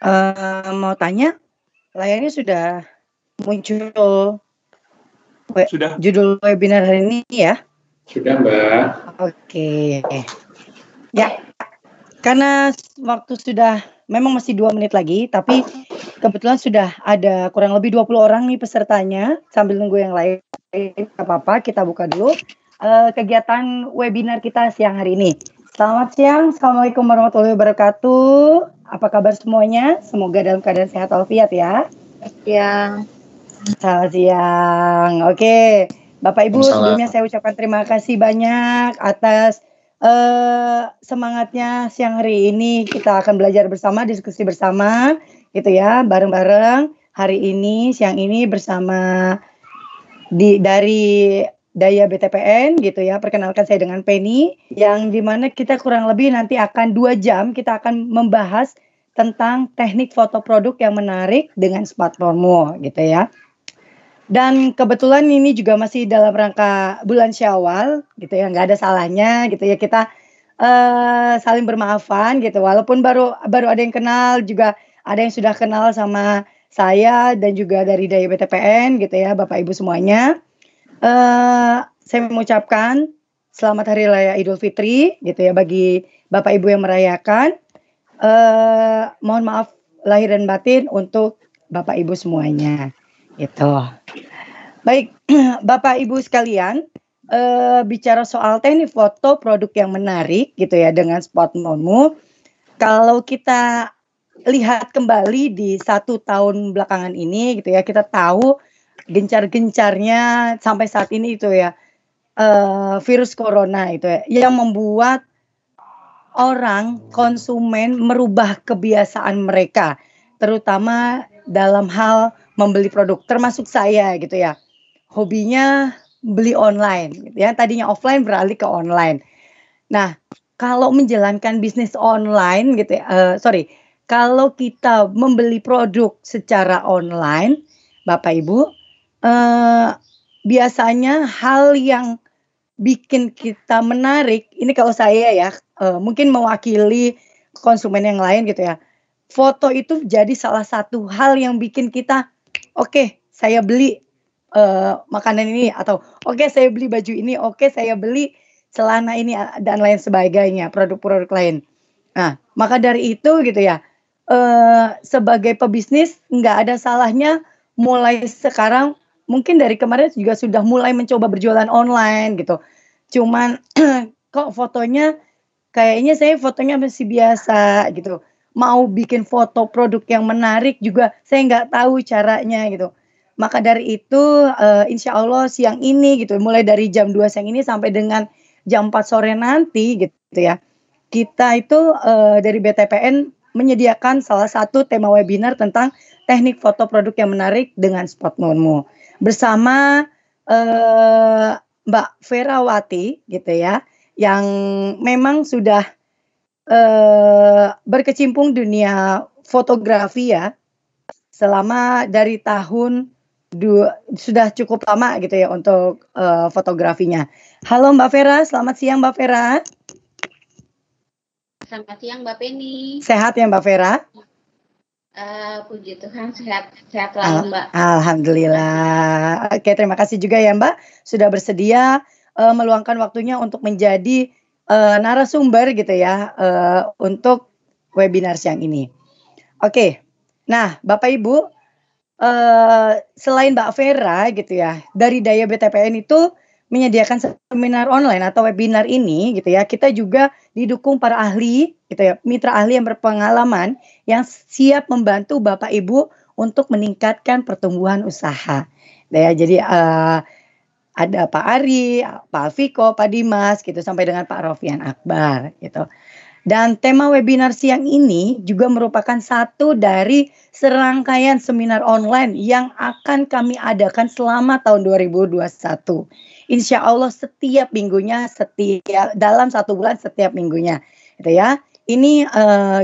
Uh, mau tanya, layarnya sudah muncul we sudah. judul webinar hari ini ya? Sudah, Mbak. Oke. Ya, karena waktu sudah memang masih dua menit lagi, tapi kebetulan sudah ada kurang lebih 20 orang nih pesertanya. Sambil nunggu yang lain, apa-apa, kita buka dulu uh, kegiatan webinar kita siang hari ini. Selamat siang, Assalamualaikum warahmatullahi wabarakatuh. Apa kabar semuanya? Semoga dalam keadaan sehat walafiat ya. Siang. Selamat siang. Oke, Bapak Ibu sebelumnya saya ucapkan terima kasih banyak atas uh, semangatnya siang hari ini kita akan belajar bersama, diskusi bersama, gitu ya, bareng-bareng hari ini siang ini bersama di dari Daya BTPN gitu ya. Perkenalkan saya dengan Penny yang di mana kita kurang lebih nanti akan dua jam kita akan membahas tentang teknik foto produk yang menarik dengan smartphone gitu ya. Dan kebetulan ini juga masih dalam rangka bulan Syawal gitu ya, nggak ada salahnya gitu ya kita uh, saling bermaafan gitu. Walaupun baru baru ada yang kenal juga ada yang sudah kenal sama saya dan juga dari Daya BTPN gitu ya, Bapak Ibu semuanya. Uh, saya mengucapkan selamat hari raya Idul Fitri gitu ya bagi Bapak Ibu yang merayakan. Uh, mohon maaf lahir dan batin untuk Bapak Ibu semuanya. Itu. Baik, Bapak Ibu sekalian, uh, bicara soal teknik foto produk yang menarik gitu ya dengan spot monmu. Kalau kita lihat kembali di satu tahun belakangan ini gitu ya, kita tahu gencar-gencarnya sampai saat ini itu ya. Uh, virus corona itu ya yang membuat orang konsumen merubah kebiasaan mereka terutama dalam hal membeli produk termasuk saya gitu ya. Hobinya beli online gitu ya. Tadinya offline beralih ke online. Nah kalau menjalankan bisnis online gitu ya uh, sorry kalau kita membeli produk secara online Bapak Ibu uh, biasanya hal yang bikin kita menarik ini kalau saya ya uh, mungkin mewakili konsumen yang lain gitu ya foto itu jadi salah satu hal yang bikin kita oke okay, saya beli uh, makanan ini atau oke okay, saya beli baju ini, oke okay, saya beli celana ini dan lain sebagainya, produk-produk lain. Nah, maka dari itu gitu ya, uh, sebagai pebisnis nggak ada salahnya mulai sekarang mungkin dari kemarin juga sudah mulai mencoba berjualan online gitu. Cuman kok fotonya kayaknya saya fotonya masih biasa gitu. Mau bikin foto produk yang menarik juga saya nggak tahu caranya gitu. Maka dari itu uh, insya Allah siang ini gitu, mulai dari jam 2 siang ini sampai dengan jam 4 sore nanti gitu ya. Kita itu uh, dari BTPN menyediakan salah satu tema webinar tentang teknik foto produk yang menarik dengan spot moonmu bersama uh, Mbak Ferawati gitu ya yang memang sudah uh, berkecimpung dunia fotografi ya selama dari tahun dua, sudah cukup lama gitu ya untuk uh, fotografinya. Halo Mbak Vera, selamat siang Mbak Vera. Selamat siang Mbak Penny. Sehat ya Mbak Vera? Uh, puji Tuhan sehat sehat selalu Mbak. Alhamdulillah. Oke terima kasih juga ya Mbak sudah bersedia uh, meluangkan waktunya untuk menjadi uh, narasumber gitu ya uh, untuk webinar siang ini. Oke, nah Bapak Ibu uh, selain Mbak Vera gitu ya, dari Daya BTPN itu menyediakan seminar online atau webinar ini gitu ya, kita juga didukung para ahli gitu ya, mitra ahli yang berpengalaman yang siap membantu Bapak Ibu untuk meningkatkan pertumbuhan usaha. Ya, jadi uh, ada Pak Ari, Pak Alfiko, Pak Dimas gitu sampai dengan Pak Rofian Akbar gitu. Dan tema webinar siang ini juga merupakan satu dari serangkaian seminar online yang akan kami adakan selama tahun 2021. Insya Allah setiap minggunya, setiap dalam satu bulan setiap minggunya, gitu ya. Ini uh,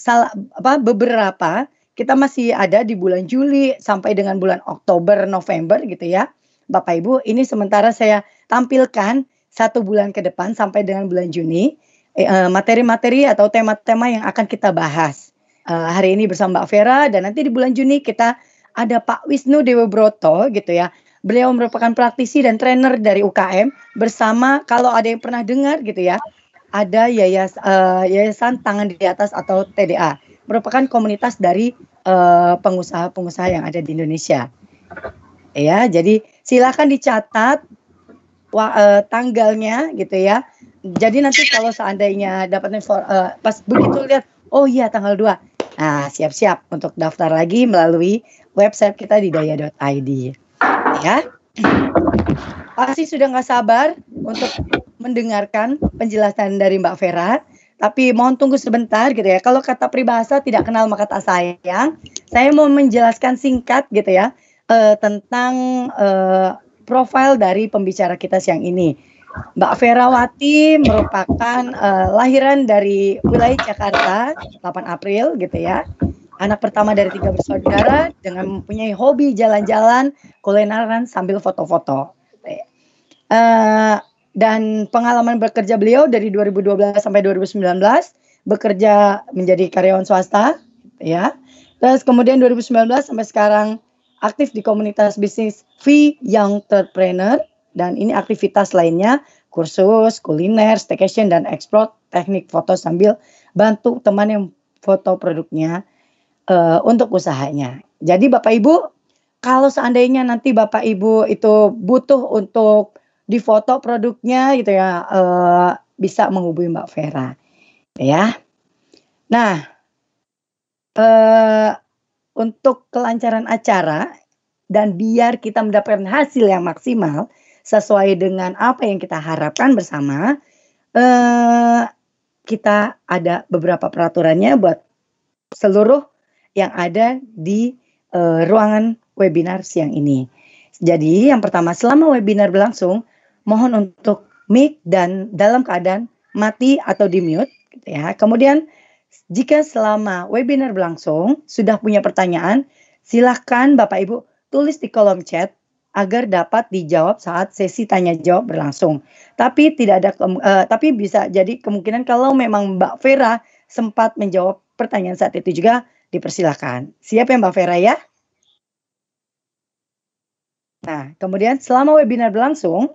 salah apa beberapa kita masih ada di bulan Juli sampai dengan bulan Oktober, November gitu ya. Bapak Ibu, ini sementara saya tampilkan satu bulan ke depan sampai dengan bulan Juni Eh, materi-materi atau tema-tema yang akan kita bahas uh, hari ini bersama Mbak Vera dan nanti di bulan Juni kita ada Pak Wisnu Dewa Broto gitu ya. Beliau merupakan praktisi dan trainer dari UKM bersama kalau ada yang pernah dengar gitu ya, ada yayas, uh, yayasan tangan di atas atau TDA merupakan komunitas dari pengusaha pengusaha-pengusaha yang ada di Indonesia. Ya, jadi silakan dicatat wa, uh, tanggalnya gitu ya. Jadi nanti kalau seandainya dapat info uh, pas begitu lihat oh iya tanggal 2. Nah, siap-siap untuk daftar lagi melalui website kita di daya.id. Ya. Pasti sudah nggak sabar untuk mendengarkan penjelasan dari Mbak Vera. Tapi mohon tunggu sebentar gitu ya. Kalau kata pribahasa tidak kenal maka tak sayang. Saya mau menjelaskan singkat gitu ya uh, tentang uh, profil dari pembicara kita siang ini. Mbak Ferawati merupakan uh, lahiran dari wilayah Jakarta 8 April gitu ya. Anak pertama dari tiga bersaudara dengan mempunyai hobi jalan-jalan, kulineran sambil foto-foto. Uh, dan pengalaman bekerja beliau dari 2012 sampai 2019 bekerja menjadi karyawan swasta ya. Terus kemudian 2019 sampai sekarang aktif di komunitas bisnis V Young Entrepreneur dan ini aktivitas lainnya kursus kuliner, staycation dan explore teknik foto sambil bantu teman yang foto produknya uh, untuk usahanya. Jadi Bapak Ibu, kalau seandainya nanti Bapak Ibu itu butuh untuk difoto produknya gitu ya, uh, bisa menghubungi Mbak Vera, ya. Nah, uh, untuk kelancaran acara dan biar kita mendapatkan hasil yang maksimal sesuai dengan apa yang kita harapkan bersama, uh, kita ada beberapa peraturannya buat seluruh yang ada di uh, ruangan webinar siang ini. Jadi yang pertama selama webinar berlangsung mohon untuk mic dan dalam keadaan mati atau di mute gitu ya. Kemudian jika selama webinar berlangsung sudah punya pertanyaan, silahkan Bapak Ibu tulis di kolom chat agar dapat dijawab saat sesi tanya jawab berlangsung. Tapi tidak ada uh, tapi bisa jadi kemungkinan kalau memang Mbak Vera sempat menjawab pertanyaan saat itu juga dipersilahkan. Siap ya Mbak Vera ya? Nah, kemudian selama webinar berlangsung,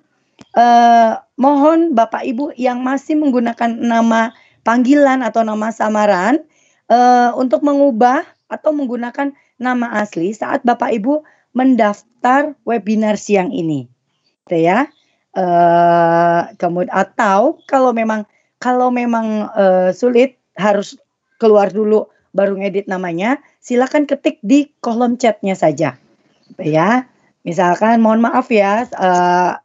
eh, mohon Bapak Ibu yang masih menggunakan nama panggilan atau nama samaran eh, untuk mengubah atau menggunakan nama asli saat Bapak Ibu mendaftar webinar siang ini. Gitu ya. Eh, kemudian atau kalau memang kalau memang eh, sulit harus keluar dulu baru ngedit namanya, silakan ketik di kolom chatnya saja. Gitu ya. Misalkan mohon maaf ya, uh,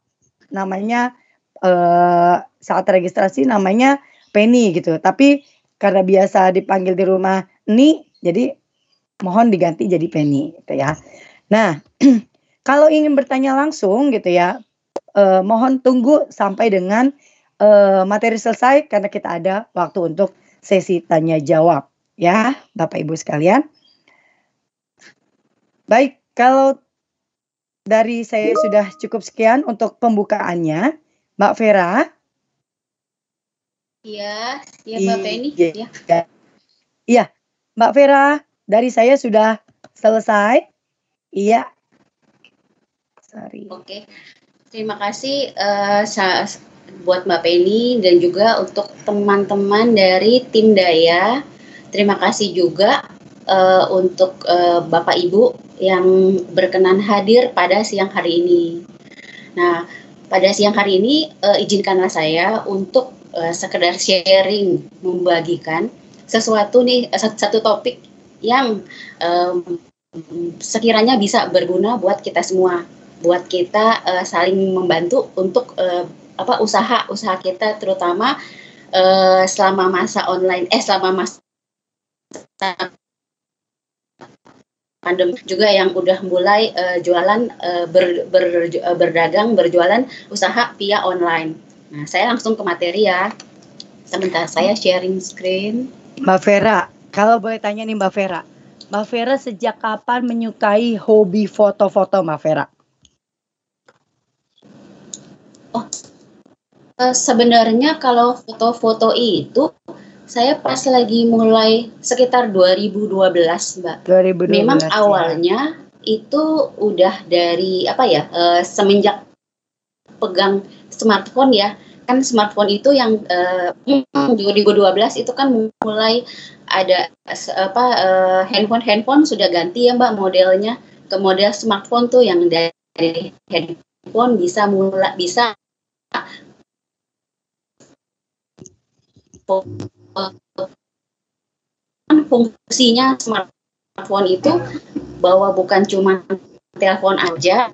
namanya uh, saat registrasi namanya Penny gitu. Tapi karena biasa dipanggil di rumah Ni, jadi mohon diganti jadi Penny gitu ya. Nah, kalau ingin bertanya langsung gitu ya, uh, mohon tunggu sampai dengan uh, materi selesai karena kita ada waktu untuk sesi tanya jawab ya, Bapak Ibu sekalian. Baik, kalau dari saya sudah cukup sekian untuk pembukaannya. Mbak Vera. Iya, iya Mbak Penny. Iya. Ya. Iya, Mbak Vera, dari saya sudah selesai. Iya. Sorry. Oke. Terima kasih uh, buat Mbak Penny dan juga untuk teman-teman dari tim Daya. Terima kasih juga uh, untuk uh, Bapak Ibu yang berkenan hadir pada siang hari ini. Nah, pada siang hari ini uh, izinkanlah saya untuk uh, sekedar sharing, membagikan sesuatu nih satu, satu topik yang um, sekiranya bisa berguna buat kita semua, buat kita uh, saling membantu untuk uh, apa usaha-usaha kita terutama uh, selama masa online eh selama masa pandemi juga yang udah mulai uh, jualan uh, ber, ber, uh, berdagang berjualan usaha via online. Nah, saya langsung ke materi ya. Sebentar saya sharing screen. Mbak Vera, kalau boleh tanya nih Mbak Vera. Mbak Vera sejak kapan menyukai hobi foto-foto Mbak Vera? Oh, uh, sebenarnya kalau foto-foto itu saya pas lagi mulai sekitar 2012, Mbak. 2012. Memang ya. awalnya itu udah dari apa ya? Uh, semenjak pegang smartphone ya. Kan smartphone itu yang uh, eh, 2012 itu kan mulai ada apa uh, handphone handphone sudah ganti ya Mbak modelnya. Ke model smartphone tuh yang dari handphone bisa mulai bisa fungsinya smartphone itu bahwa bukan cuma telepon aja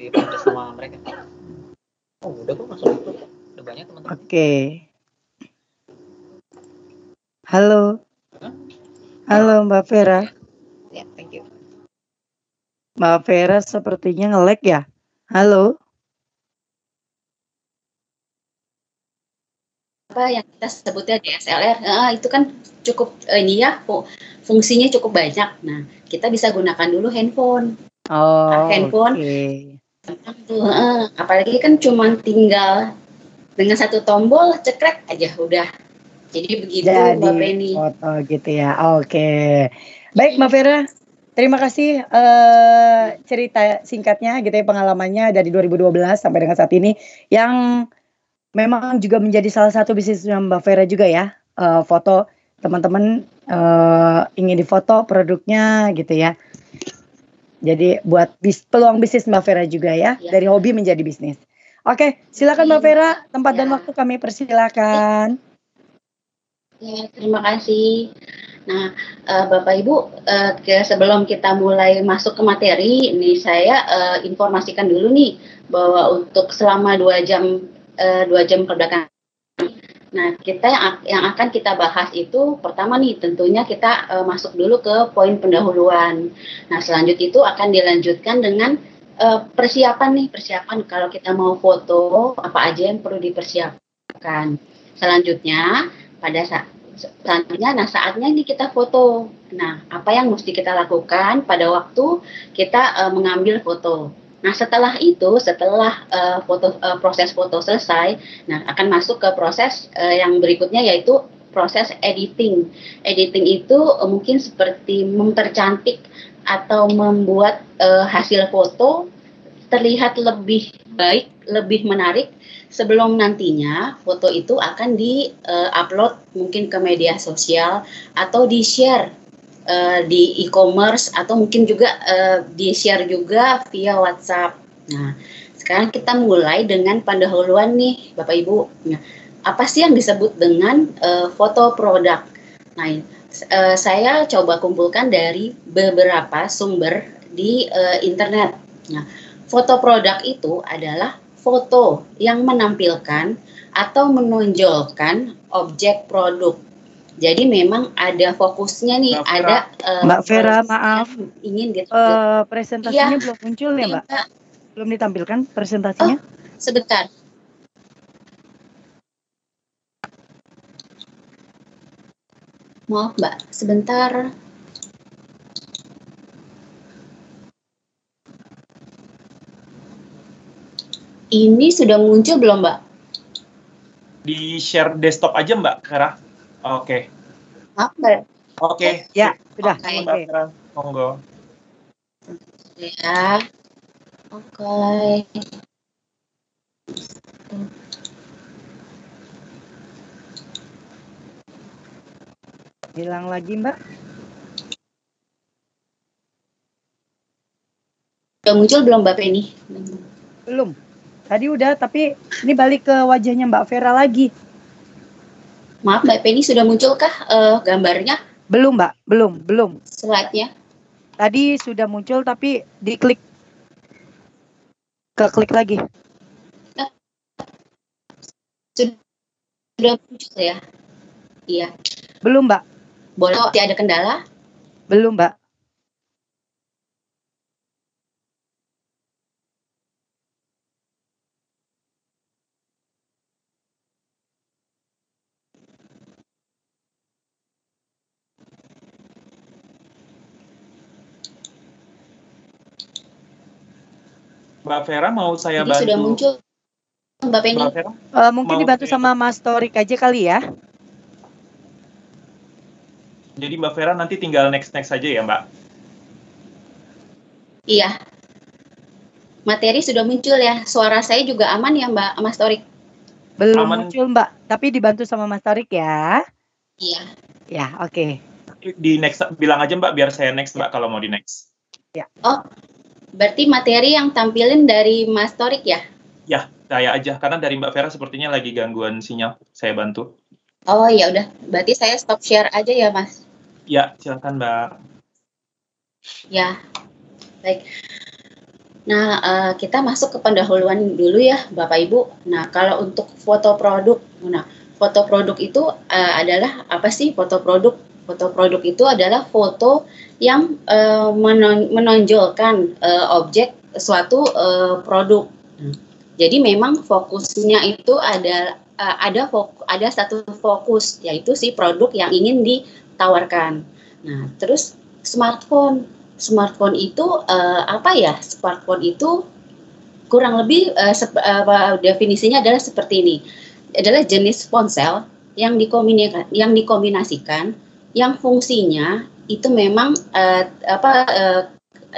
di sama mereka. Oh udah kok masuk itu. Udah banyak teman-teman. Oke. Okay. halo halo mbak Vera. Ya thank you. Mbak Vera sepertinya ngelek ya? Halo? Apa yang kita sebutnya DSLR nah, itu kan cukup eh, ini ya fungsinya cukup banyak. Nah kita bisa gunakan dulu handphone. Oh nah, handphone okay. Tuh uh, apalagi kan cuma tinggal dengan satu tombol cekrek aja udah jadi begitu jadi, Mbak Penny foto gitu ya oke okay. baik Mbak Vera Terima kasih uh, cerita singkatnya gitu ya pengalamannya dari 2012 sampai dengan saat ini yang memang juga menjadi salah satu bisnis Mbak Vera juga ya. Uh, foto teman-teman uh, ingin difoto produknya gitu ya. Jadi buat bis, peluang bisnis Mbak Vera juga ya, ya. dari hobi menjadi bisnis. Oke, silakan Mbak Vera, tempat ya. dan waktu kami persilakan. Ya, terima kasih. Nah, uh, Bapak Ibu, uh, ke, sebelum kita mulai masuk ke materi, ini saya uh, informasikan dulu nih bahwa untuk selama dua jam dua jam ke belakang. Nah, kita yang, yang akan kita bahas itu pertama nih tentunya kita uh, masuk dulu ke poin pendahuluan. Nah, selanjutnya itu akan dilanjutkan dengan uh, persiapan nih, persiapan kalau kita mau foto apa aja yang perlu dipersiapkan. Selanjutnya pada saat selanjutnya nah saatnya ini kita foto. Nah, apa yang mesti kita lakukan pada waktu kita uh, mengambil foto? Nah, setelah itu, setelah uh, foto uh, proses foto selesai, nah akan masuk ke proses uh, yang berikutnya yaitu proses editing. Editing itu uh, mungkin seperti mempercantik atau membuat uh, hasil foto terlihat lebih baik, lebih menarik sebelum nantinya foto itu akan di-upload uh, mungkin ke media sosial atau di-share uh, di e-commerce atau mungkin juga uh, di share juga via WhatsApp. Nah, sekarang kita mulai dengan pendahuluan nih, Bapak Ibu. Nah, apa sih yang disebut dengan uh, foto produk? Nah, uh, saya coba kumpulkan dari beberapa sumber di uh, internet. Nah, foto produk itu adalah foto yang menampilkan atau menonjolkan objek produk jadi memang ada fokusnya nih, Mbak ada uh, Mbak Vera, maaf, ingin gitu. Uh, presentasinya ya. belum muncul ya, Mbak? Ya. Belum ditampilkan presentasinya? Oh, sebentar. Maaf, Mbak, sebentar. Ini sudah muncul belum, Mbak? Di share desktop aja, Mbak Vera. Oke. Oke. Oke. Ya, sudah. Oke. Okay. Monggo. Ya. Oke. Okay. Hilang lagi, Mbak? Udah muncul belum Mbak Penny? Belum. Tadi udah, tapi ini balik ke wajahnya Mbak Vera lagi. Maaf Mbak Penny sudah munculkah uh, gambarnya? Belum Mbak, belum, belum. Slide-nya? Tadi sudah muncul tapi diklik ke klik lagi. Sudah muncul ya? Iya. Belum Mbak. Boleh tidak ada kendala? Belum Mbak. Mbak Vera mau saya Jadi bantu. sudah muncul Mbak Penny? Uh, mungkin Mau dibantu sama Mas Torik aja kali ya. Jadi Mbak Vera nanti tinggal next next saja ya Mbak? Iya. Materi sudah muncul ya. Suara saya juga aman ya Mbak Mas Torik? Belum aman. muncul Mbak, tapi dibantu sama Mas Torik ya. Iya. Ya, oke. Okay. Di next bilang aja Mbak biar saya next Mbak kalau mau di next. Ya. Oh, berarti materi yang tampilin dari Mas Torik ya? Ya, saya aja karena dari Mbak Vera sepertinya lagi gangguan sinyal. Saya bantu. Oh ya udah, berarti saya stop share aja ya Mas. Ya, silakan Mbak. Ya, baik. Nah, uh, kita masuk ke pendahuluan dulu ya, Bapak Ibu. Nah, kalau untuk foto produk, nah, foto produk itu uh, adalah apa sih foto produk? Foto produk itu adalah foto yang uh, menon menonjolkan uh, objek suatu uh, produk. Jadi memang fokusnya itu ada uh, ada fokus, ada satu fokus yaitu si produk yang ingin di tawarkan. Nah, terus smartphone. Smartphone itu uh, apa ya? Smartphone itu kurang lebih uh, uh, definisinya adalah seperti ini. Adalah jenis ponsel yang dikombinasikan yang dikombinasikan yang fungsinya itu memang uh, apa uh,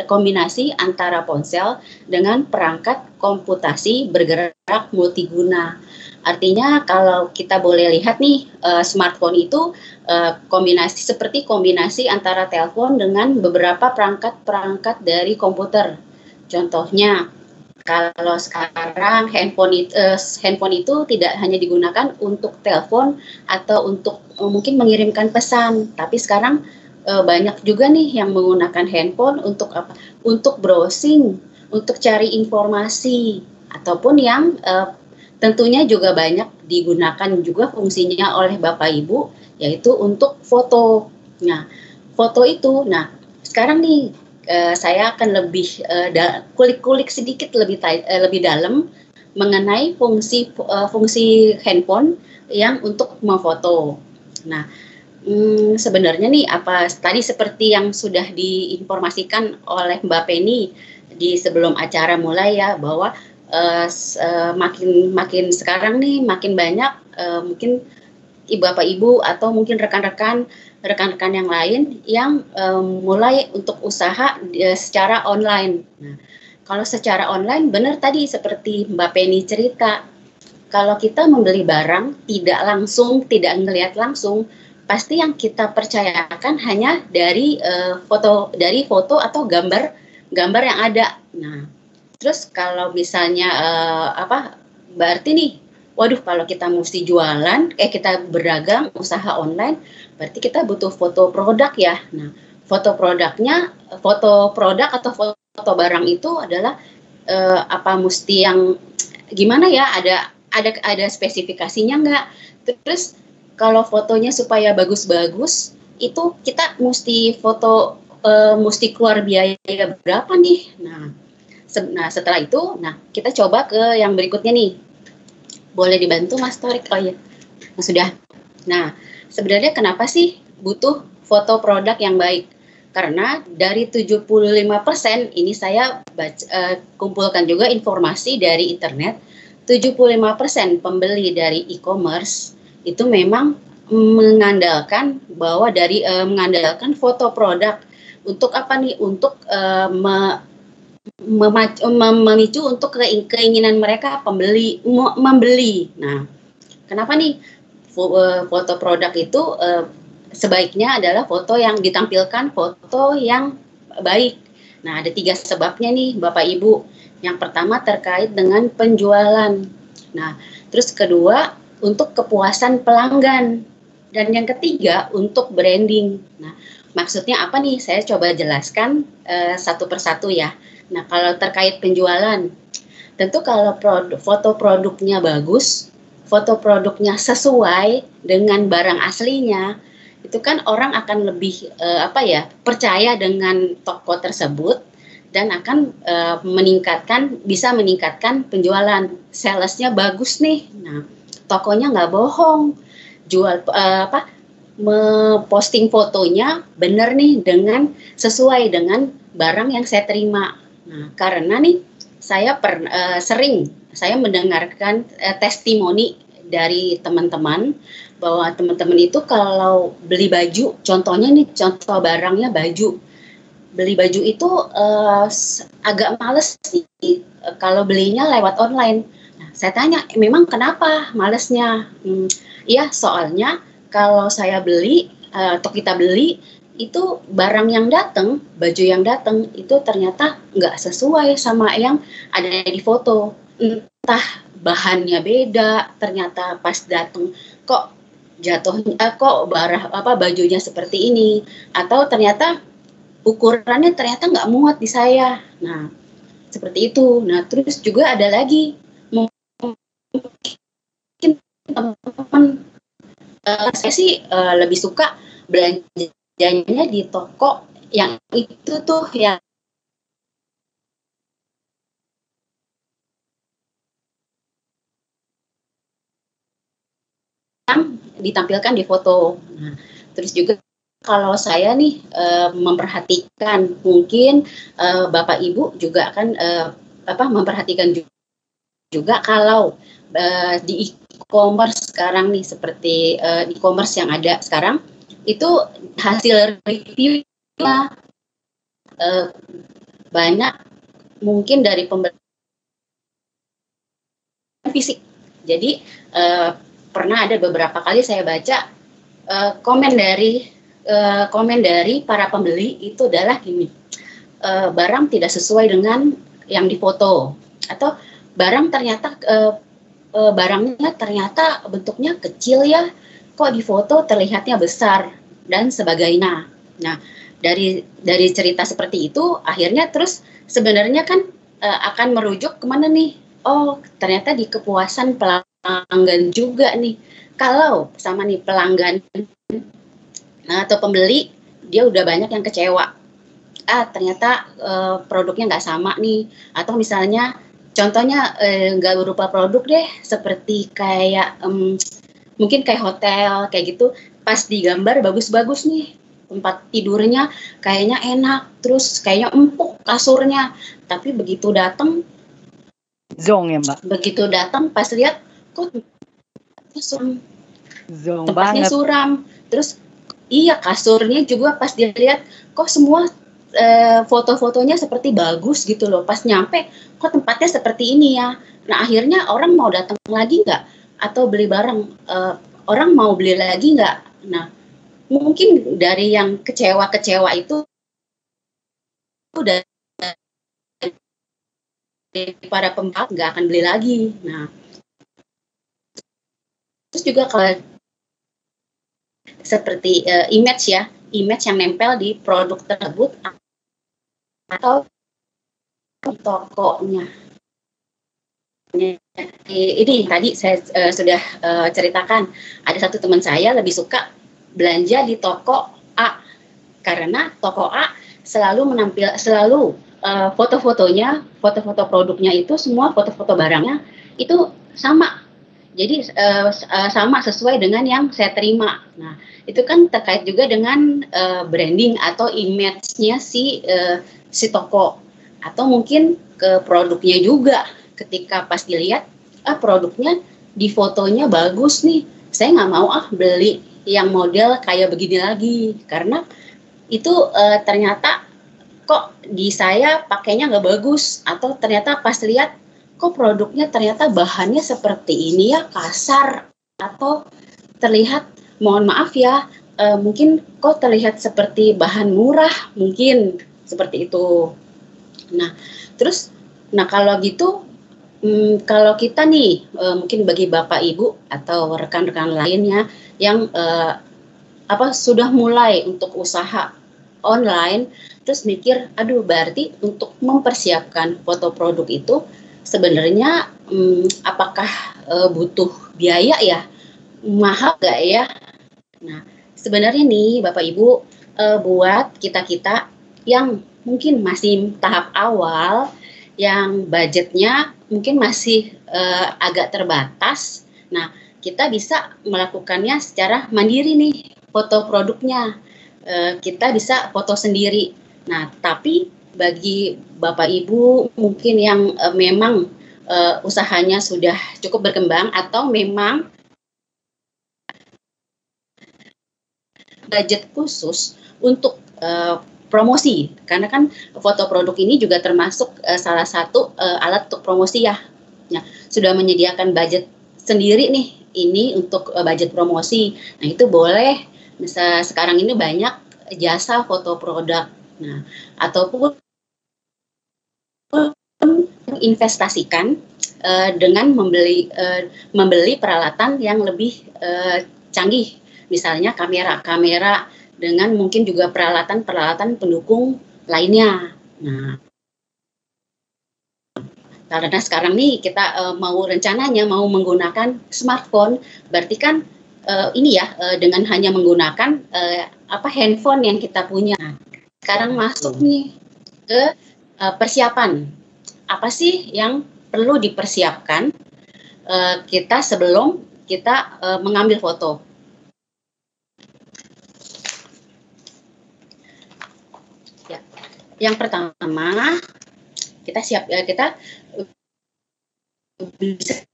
kombinasi antara ponsel dengan perangkat komputasi bergerak multiguna. Artinya kalau kita boleh lihat nih uh, smartphone itu uh, kombinasi seperti kombinasi antara telepon dengan beberapa perangkat-perangkat dari komputer. Contohnya kalau sekarang handphone itu, uh, handphone itu tidak hanya digunakan untuk telepon atau untuk mungkin mengirimkan pesan, tapi sekarang uh, banyak juga nih yang menggunakan handphone untuk apa? Untuk browsing, untuk cari informasi ataupun yang uh, Tentunya juga banyak digunakan juga fungsinya oleh Bapak Ibu yaitu untuk foto. Nah, foto itu nah sekarang nih uh, saya akan lebih kulik-kulik sedikit lebih uh, lebih dalam mengenai fungsi uh, fungsi handphone yang untuk memfoto. Nah, hmm, sebenarnya nih apa tadi seperti yang sudah diinformasikan oleh Mbak Penny di sebelum acara mulai ya bahwa uh, makin makin sekarang nih makin banyak uh, mungkin ibu bapak ibu atau mungkin rekan-rekan rekan-rekan yang lain yang um, mulai untuk usaha uh, secara online. Nah, kalau secara online benar tadi seperti Mbak Penny cerita, kalau kita membeli barang tidak langsung, tidak melihat langsung, pasti yang kita percayakan hanya dari uh, foto dari foto atau gambar gambar yang ada. Nah, Terus kalau misalnya uh, apa berarti nih, waduh kalau kita mesti jualan, kayak kita berdagang usaha online, berarti kita butuh foto produk ya. Nah, foto produknya, foto produk atau foto barang itu adalah uh, apa mesti yang gimana ya? Ada ada ada spesifikasinya nggak? Terus kalau fotonya supaya bagus-bagus, itu kita mesti foto uh, mesti keluar biaya berapa nih? Nah, Nah, setelah itu, nah kita coba ke yang berikutnya nih. Boleh dibantu Mas Torik? Oh iya, nah, sudah. Nah, sebenarnya kenapa sih butuh foto produk yang baik? Karena dari 75% ini saya baca, uh, kumpulkan juga informasi dari internet, 75% pembeli dari e-commerce itu memang mengandalkan bahwa dari uh, mengandalkan foto produk untuk apa nih? Untuk uh, me, memicu untuk keinginan mereka pembeli membeli. Nah, kenapa nih eh, foto produk itu eh, sebaiknya adalah foto yang ditampilkan foto yang baik. Nah, ada tiga sebabnya nih Bapak Ibu. Yang pertama terkait dengan penjualan. Nah, terus kedua untuk kepuasan pelanggan. Dan yang ketiga untuk branding. Nah, maksudnya apa nih? Saya coba jelaskan uh, satu persatu ya. Nah, kalau terkait penjualan, tentu kalau produk, foto produknya bagus, foto produknya sesuai dengan barang aslinya, itu kan orang akan lebih uh, apa ya percaya dengan toko tersebut dan akan uh, meningkatkan bisa meningkatkan penjualan salesnya bagus nih nah tokonya nggak bohong jual uh, apa memposting fotonya benar nih dengan sesuai dengan barang yang saya terima Nah, karena nih saya per, uh, sering saya mendengarkan uh, testimoni dari teman-teman bahwa teman-teman itu kalau beli baju, contohnya nih contoh barangnya baju. Beli baju itu uh, agak males sih kalau belinya lewat online. Saya tanya, memang kenapa malesnya? Hmm, ya soalnya kalau saya beli uh, atau kita beli itu barang yang datang, baju yang datang itu ternyata nggak sesuai sama yang ada di foto. Entah bahannya beda, ternyata pas datang kok jatuhnya eh, kok barah apa bajunya seperti ini atau ternyata ukurannya ternyata nggak muat di saya. Nah, seperti itu. Nah, terus juga ada lagi mungkin teman-teman uh, saya sih uh, lebih suka belanja belanjanya di toko yang itu tuh yang ditampilkan di foto. Nah, terus juga kalau saya nih e, memperhatikan mungkin e, Bapak Ibu juga akan e, apa memperhatikan juga kalau e, di e-commerce sekarang nih seperti e, e-commerce yang ada sekarang itu hasil reviewnya uh, banyak mungkin dari pembeli fisik. Jadi uh, pernah ada beberapa kali saya baca uh, komen dari uh, komen dari para pembeli itu adalah gini, uh, barang tidak sesuai dengan yang difoto atau barang ternyata uh, uh, barangnya ternyata bentuknya kecil ya kok di foto terlihatnya besar dan sebagainya. Nah, dari dari cerita seperti itu akhirnya terus sebenarnya kan e, akan merujuk ke mana nih? Oh, ternyata di kepuasan pelanggan juga nih. Kalau sama nih pelanggan nah, atau pembeli dia udah banyak yang kecewa. Ah, ternyata e, produknya nggak sama nih. Atau misalnya contohnya e, nggak berupa produk deh, seperti kayak um, mungkin kayak hotel kayak gitu. Pas digambar bagus-bagus nih tempat tidurnya kayaknya enak. Terus kayaknya empuk kasurnya. Tapi begitu datang zong ya mbak? begitu datang pas lihat kok suram zong tempatnya banget. suram. Terus iya kasurnya juga pas dilihat kok semua e, foto-fotonya seperti bagus gitu loh. Pas nyampe kok tempatnya seperti ini ya? Nah akhirnya orang mau datang lagi nggak? Atau beli barang? Uh, orang mau beli lagi nggak? Nah mungkin dari yang kecewa-kecewa itu udah para pembeli nggak akan beli lagi. Nah terus juga kalau seperti uh, image ya image yang nempel di produk tersebut atau tokonya. Ini tadi saya uh, sudah uh, ceritakan. Ada satu teman saya lebih suka belanja di toko A karena toko A selalu menampil selalu uh, foto-fotonya foto-foto produknya itu semua foto-foto barangnya itu sama. Jadi uh, uh, sama sesuai dengan yang saya terima. Nah itu kan terkait juga dengan uh, branding atau image-nya si uh, si toko. Atau mungkin ke produknya juga. Ketika pas dilihat ah produknya di fotonya bagus nih. Saya nggak mau ah beli yang model kayak begini lagi. Karena itu uh, ternyata kok di saya pakainya nggak bagus. Atau ternyata pas lihat kok produknya ternyata bahannya seperti ini ya kasar. Atau terlihat mohon maaf ya uh, mungkin kok terlihat seperti bahan murah mungkin seperti itu nah terus nah kalau gitu Hmm, kalau kita nih, uh, mungkin bagi Bapak Ibu atau rekan-rekan lainnya yang uh, apa sudah mulai untuk usaha online, terus mikir, aduh berarti untuk mempersiapkan foto produk itu sebenarnya um, apakah uh, butuh biaya ya, mahal gak ya? Nah, sebenarnya nih Bapak Ibu uh, buat kita kita yang mungkin masih tahap awal yang budgetnya mungkin masih uh, agak terbatas. Nah, kita bisa melakukannya secara mandiri nih, foto produknya. Uh, kita bisa foto sendiri. Nah, tapi bagi Bapak Ibu mungkin yang uh, memang uh, usahanya sudah cukup berkembang atau memang budget khusus untuk promosi. Karena kan foto produk ini juga termasuk uh, salah satu uh, alat untuk promosi ya. ya sudah menyediakan budget sendiri nih ini untuk uh, budget promosi. Nah itu boleh. Misal sekarang ini banyak jasa foto produk. Nah ataupun investasikan uh, dengan membeli uh, membeli peralatan yang lebih uh, canggih. Misalnya kamera-kamera dengan mungkin juga peralatan-peralatan pendukung lainnya. Nah, karena sekarang nih kita uh, mau rencananya mau menggunakan smartphone, berarti kan uh, ini ya uh, dengan hanya menggunakan uh, apa handphone yang kita punya. Sekarang masuk nih ke uh, persiapan. Apa sih yang perlu dipersiapkan uh, kita sebelum kita uh, mengambil foto? Yang pertama, kita siap ya kita bisa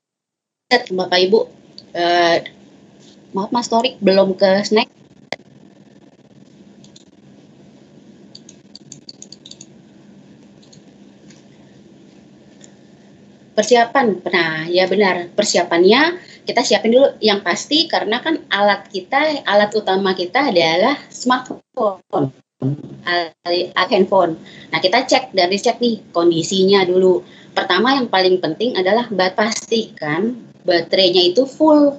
Bapak Ibu. Uh, maaf Mas Torik belum ke snack. Persiapan. Nah ya benar persiapannya kita siapin dulu. Yang pasti karena kan alat kita alat utama kita adalah smartphone handphone. Nah, kita cek dari cek nih kondisinya dulu. Pertama yang paling penting adalah pastikan baterainya itu full.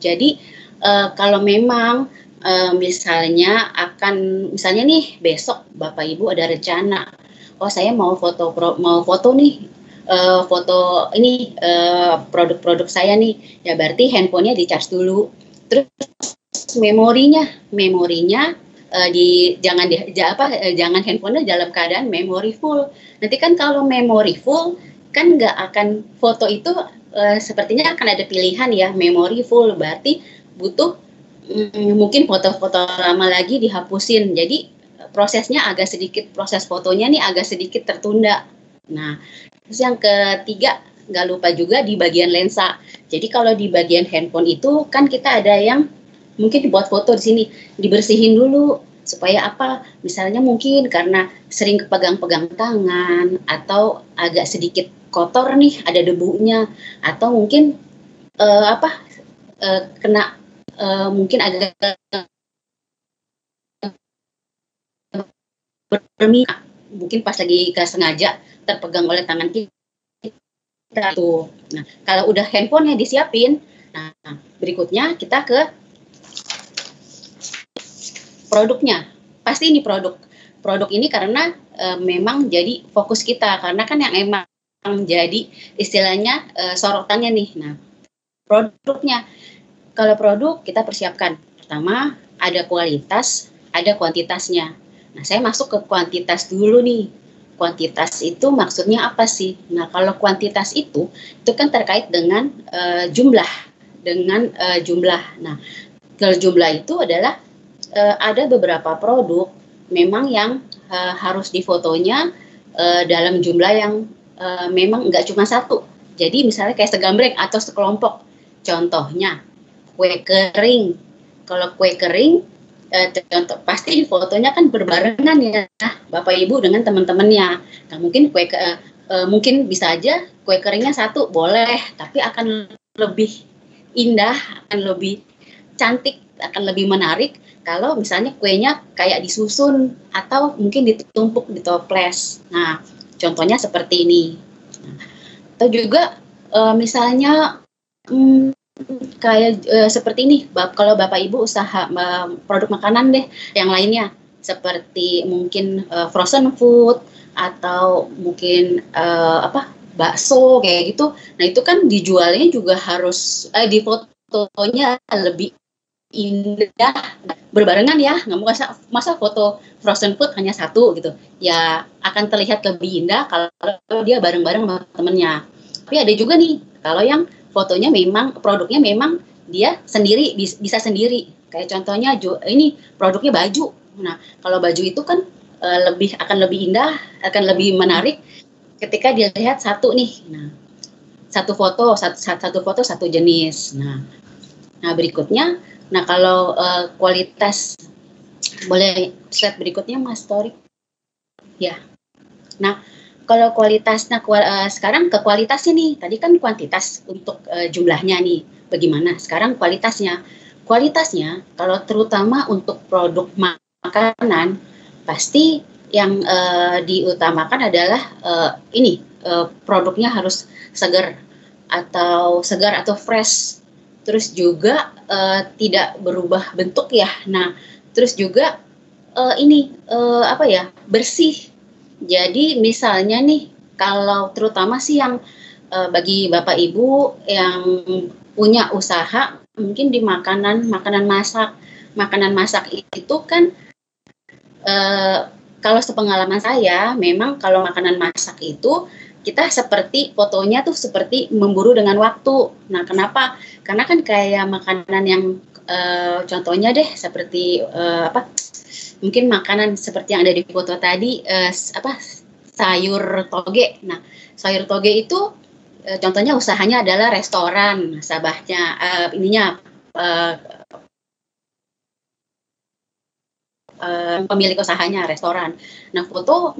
Jadi uh, kalau memang uh, misalnya akan misalnya nih besok Bapak Ibu ada rencana, oh saya mau foto pro, mau foto nih uh, foto ini produk-produk saya nih, ya berarti handphonenya di charge dulu. Terus memorinya, memorinya uh, di jangan di ja, apa uh, jangan handphonenya dalam keadaan memory full. Nanti kan kalau memory full kan nggak akan foto itu uh, sepertinya akan ada pilihan ya memory full berarti butuh um, mungkin foto-foto lama lagi dihapusin. Jadi prosesnya agak sedikit proses fotonya nih agak sedikit tertunda. Nah, terus yang ketiga nggak lupa juga di bagian lensa. Jadi kalau di bagian handphone itu kan kita ada yang mungkin dibuat foto di sini dibersihin dulu supaya apa? Misalnya mungkin karena sering kepegang-pegang tangan atau agak sedikit kotor nih ada debunya. Atau mungkin uh, apa? Uh, kena uh, mungkin agak berminyak. Mungkin pas lagi gak sengaja terpegang oleh tangan kita tuh. Nah kalau udah handphonenya disiapin nah berikutnya kita ke produknya. Pasti ini produk. Produk ini karena e, memang jadi fokus kita. Karena kan yang emang jadi istilahnya e, sorotannya nih. Nah produknya. Kalau produk kita persiapkan. Pertama ada kualitas ada kuantitasnya. Nah saya masuk ke kuantitas dulu nih. Kuantitas itu maksudnya apa sih? Nah kalau kuantitas itu itu kan terkait dengan e, jumlah. Dengan e, jumlah. Nah kalau jumlah itu adalah uh, ada beberapa produk memang yang uh, harus difotonya uh, dalam jumlah yang uh, memang nggak cuma satu. Jadi misalnya kayak segambreng atau sekelompok. Contohnya kue kering. Kalau kue kering uh, contoh pasti fotonya kan berbarengan ya Bapak Ibu dengan teman-temannya. Nah, mungkin kue ke, uh, mungkin bisa aja kue keringnya satu boleh, tapi akan lebih indah, akan lebih cantik, akan lebih menarik kalau misalnya kuenya kayak disusun atau mungkin ditumpuk di toples. Nah, contohnya seperti ini. Atau juga e, misalnya hmm, kayak e, seperti ini, bap, kalau bapak ibu usaha e, produk makanan deh, yang lainnya seperti mungkin e, frozen food atau mungkin e, apa bakso kayak gitu. Nah itu kan dijualnya juga harus eh, di fotonya lebih indah. Berbarengan ya nggak mau masa, foto frozen food hanya satu gitu. Ya akan terlihat lebih indah kalau dia bareng-bareng sama temennya. Tapi ada juga nih kalau yang fotonya memang produknya memang dia sendiri bisa sendiri. Kayak contohnya ini produknya baju. Nah kalau baju itu kan e, lebih akan lebih indah akan lebih menarik ketika dilihat satu nih. Nah satu foto satu, satu foto satu jenis. Nah, nah berikutnya, nah kalau uh, kualitas boleh slide berikutnya Mas Tori. Ya. Nah, kalau kualitasnya uh, sekarang ke kualitasnya nih. Tadi kan kuantitas untuk uh, jumlahnya nih. Bagaimana? Sekarang kualitasnya. Kualitasnya kalau terutama untuk produk makanan pasti yang uh, diutamakan adalah uh, ini uh, produknya harus segar atau segar atau fresh terus juga uh, tidak berubah bentuk ya. Nah terus juga uh, ini uh, apa ya bersih. Jadi misalnya nih kalau terutama sih yang uh, bagi bapak ibu yang punya usaha mungkin di makanan makanan masak. Makanan masak itu kan uh, kalau sepengalaman saya, memang kalau makanan masak itu kita seperti fotonya tuh seperti memburu dengan waktu. Nah, kenapa? Karena kan kayak makanan yang uh, contohnya deh seperti uh, apa? Mungkin makanan seperti yang ada di foto tadi uh, apa sayur toge. Nah, sayur toge itu uh, contohnya usahanya adalah restoran, sabahnya uh, ininya uh, pemilik usahanya restoran. Nah foto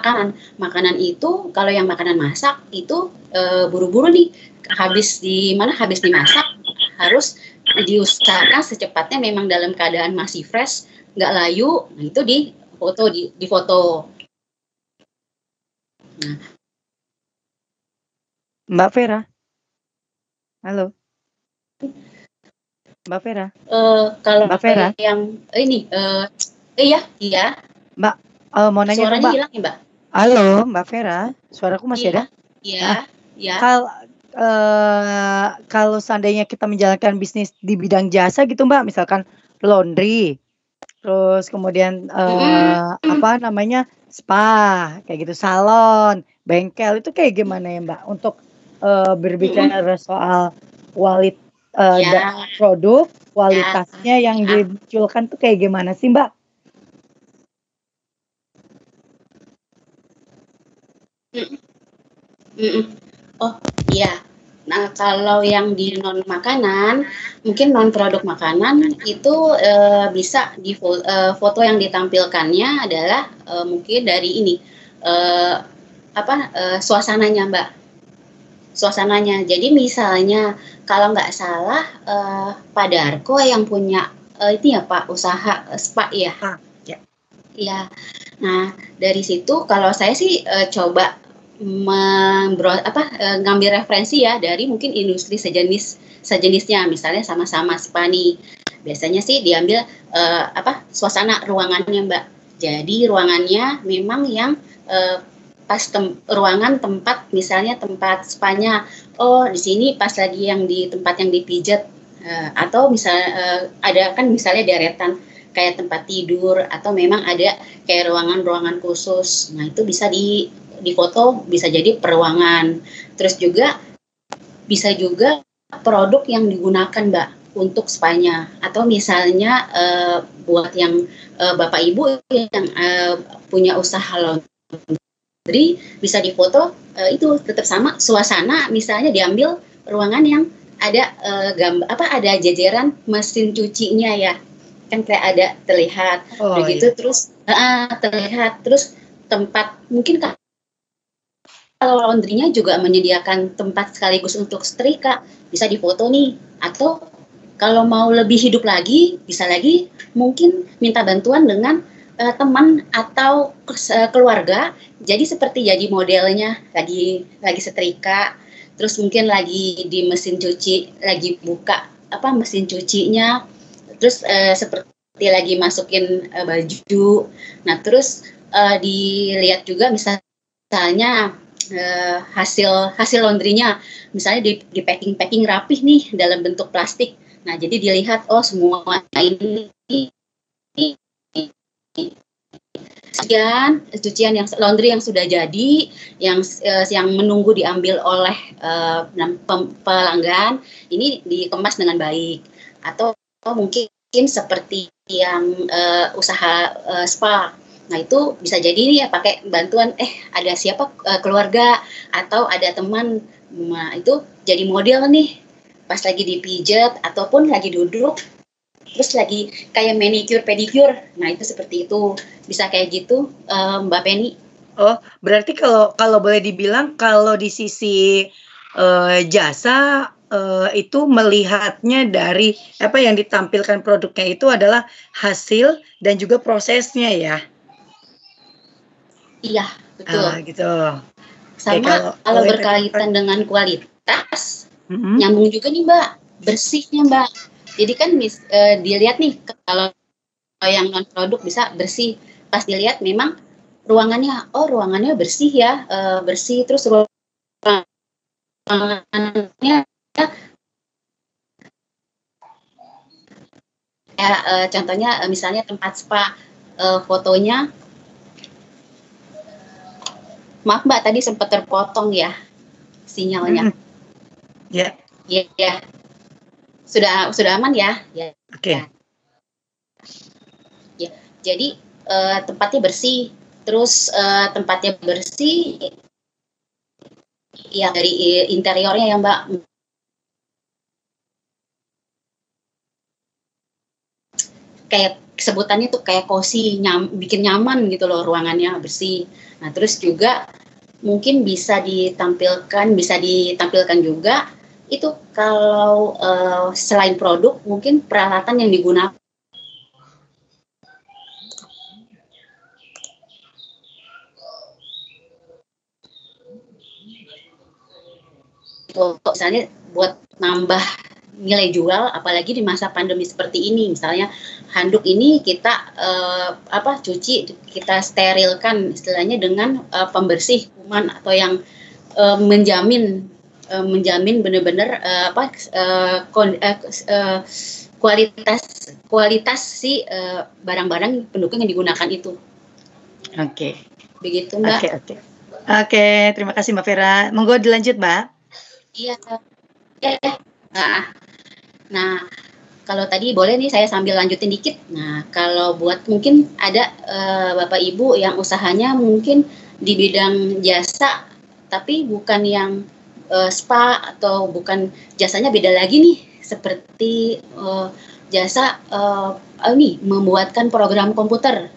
makanan, makanan itu kalau yang makanan masak itu uh, buru-buru nih habis di mana habis dimasak harus diusahakan secepatnya memang dalam keadaan masih fresh, nggak layu. Nah itu di foto di, di foto. Nah. Mbak Vera, halo. Mbak Vera. Uh, kalau Mbak Vera yang ini uh, Iya, iya. Mbak, uh, mau nanya Suaranya Mbak. hilang ya, Mbak? Halo, Mbak Vera. Suaraku masih iya, ada? Iya, nah, iya. Kal uh, kalau seandainya kita menjalankan bisnis di bidang jasa gitu, Mbak, misalkan laundry, terus kemudian uh, mm. apa namanya spa, kayak gitu, salon, bengkel itu kayak gimana ya, Mbak? Untuk uh, berbicara mm. soal kualit uh, ya. produk, kualitasnya ya. yang ya. dimunculkan tuh kayak gimana sih, Mbak? Oh, iya. Nah, kalau yang di non makanan, mungkin non produk makanan itu e, bisa di e, foto yang ditampilkannya adalah e, mungkin dari ini e, apa e, suasananya, Mbak. Suasananya. Jadi misalnya kalau nggak salah e, Pak Darko yang punya e, itu ya Pak usaha spa ya. Ah, ya. Iya. Nah, dari situ kalau saya sih e, coba membro apa e, ngambil referensi ya dari mungkin industri sejenis sejenisnya misalnya sama-sama Spani. Biasanya sih diambil e, apa suasana ruangannya Mbak. Jadi ruangannya memang yang e, pas tem ruangan tempat misalnya tempat spanya oh di sini pas lagi yang di tempat yang dipijat e, atau misalnya e, ada kan misalnya deretan kayak tempat tidur atau memang ada kayak ruangan-ruangan khusus. Nah, itu bisa di di foto bisa jadi peruangan. Terus juga bisa juga produk yang digunakan, Mbak, untuk spanya atau misalnya uh, buat yang uh, Bapak Ibu yang uh, punya usaha laundry bisa difoto uh, itu tetap sama suasana misalnya diambil ruangan yang ada uh, gambar apa ada jajaran mesin cucinya ya kan kayak ada terlihat. Oh, begitu iya. terus uh, terlihat. Terus tempat mungkin kalau laundrynya juga menyediakan tempat sekaligus untuk setrika bisa difoto nih. Atau kalau mau lebih hidup lagi bisa lagi mungkin minta bantuan dengan uh, teman atau keluarga. Jadi seperti jadi modelnya. Lagi lagi setrika terus mungkin lagi di mesin cuci lagi buka apa mesin cucinya terus uh, seperti lagi masukin uh, baju. Nah terus uh, dilihat juga misalnya uh, hasil hasil laundrynya. Misalnya di, di packing packing rapih nih dalam bentuk plastik. Nah jadi dilihat oh semua ini sekian cucian yang laundry yang sudah jadi yang uh, yang menunggu diambil oleh uh, pelanggan ini dikemas dengan baik. Atau, atau mungkin seperti yang uh, usaha uh, spa. Nah itu bisa jadi nih ya pakai bantuan eh ada siapa uh, keluarga atau ada teman Nah, itu jadi model nih pas lagi dipijat ataupun lagi duduk terus lagi kayak manicure pedicure. Nah, itu seperti itu. Bisa kayak gitu uh, Mbak Penny. Oh, berarti kalau kalau boleh dibilang kalau di sisi uh, jasa uh, itu melihatnya dari apa yang ditampilkan produknya itu adalah hasil dan juga prosesnya ya. Iya, betul. Ah, gitu. Sama Oke, kalau, kalau berkaitan dengan kualitas, mm-hmm. nyambung juga nih Mbak, bersihnya Mbak. Jadi kan mis, uh, dilihat nih kalau yang non produk bisa bersih. Pas dilihat memang ruangannya, oh ruangannya bersih ya, uh, bersih terus ruangannya ya uh, contohnya uh, misalnya tempat spa uh, fotonya. Maaf mbak tadi sempat terpotong ya sinyalnya. Ya. Ya ya sudah sudah aman ya? Ya. Oke. Okay. ya jadi uh, tempatnya bersih. Terus uh, tempatnya bersih ya dari interiornya ya mbak kayak sebutannya tuh kayak cozy, nyam, bikin nyaman gitu loh ruangannya bersih. Nah terus juga mungkin bisa ditampilkan, bisa ditampilkan juga itu kalau uh, selain produk mungkin peralatan yang digunakan misalnya buat nambah nilai jual apalagi di masa pandemi seperti ini misalnya handuk ini kita uh, apa cuci kita sterilkan istilahnya dengan uh, pembersih kuman atau yang uh, menjamin uh, menjamin benar-benar uh, apa uh, kon, uh, uh, kualitas kualitas si barang-barang uh, pendukung yang digunakan itu. Oke. Okay. Begitu Mbak. Oke okay, oke. Okay. Oke, okay, terima kasih Mbak Vera. Monggo dilanjut Mbak. Iya. Ya, ya. Nah, Nah, kalau tadi boleh nih saya sambil lanjutin dikit. Nah, kalau buat mungkin ada uh, Bapak Ibu yang usahanya mungkin di bidang jasa tapi bukan yang uh, spa atau bukan jasanya beda lagi nih seperti uh, jasa uh, ini membuatkan program komputer.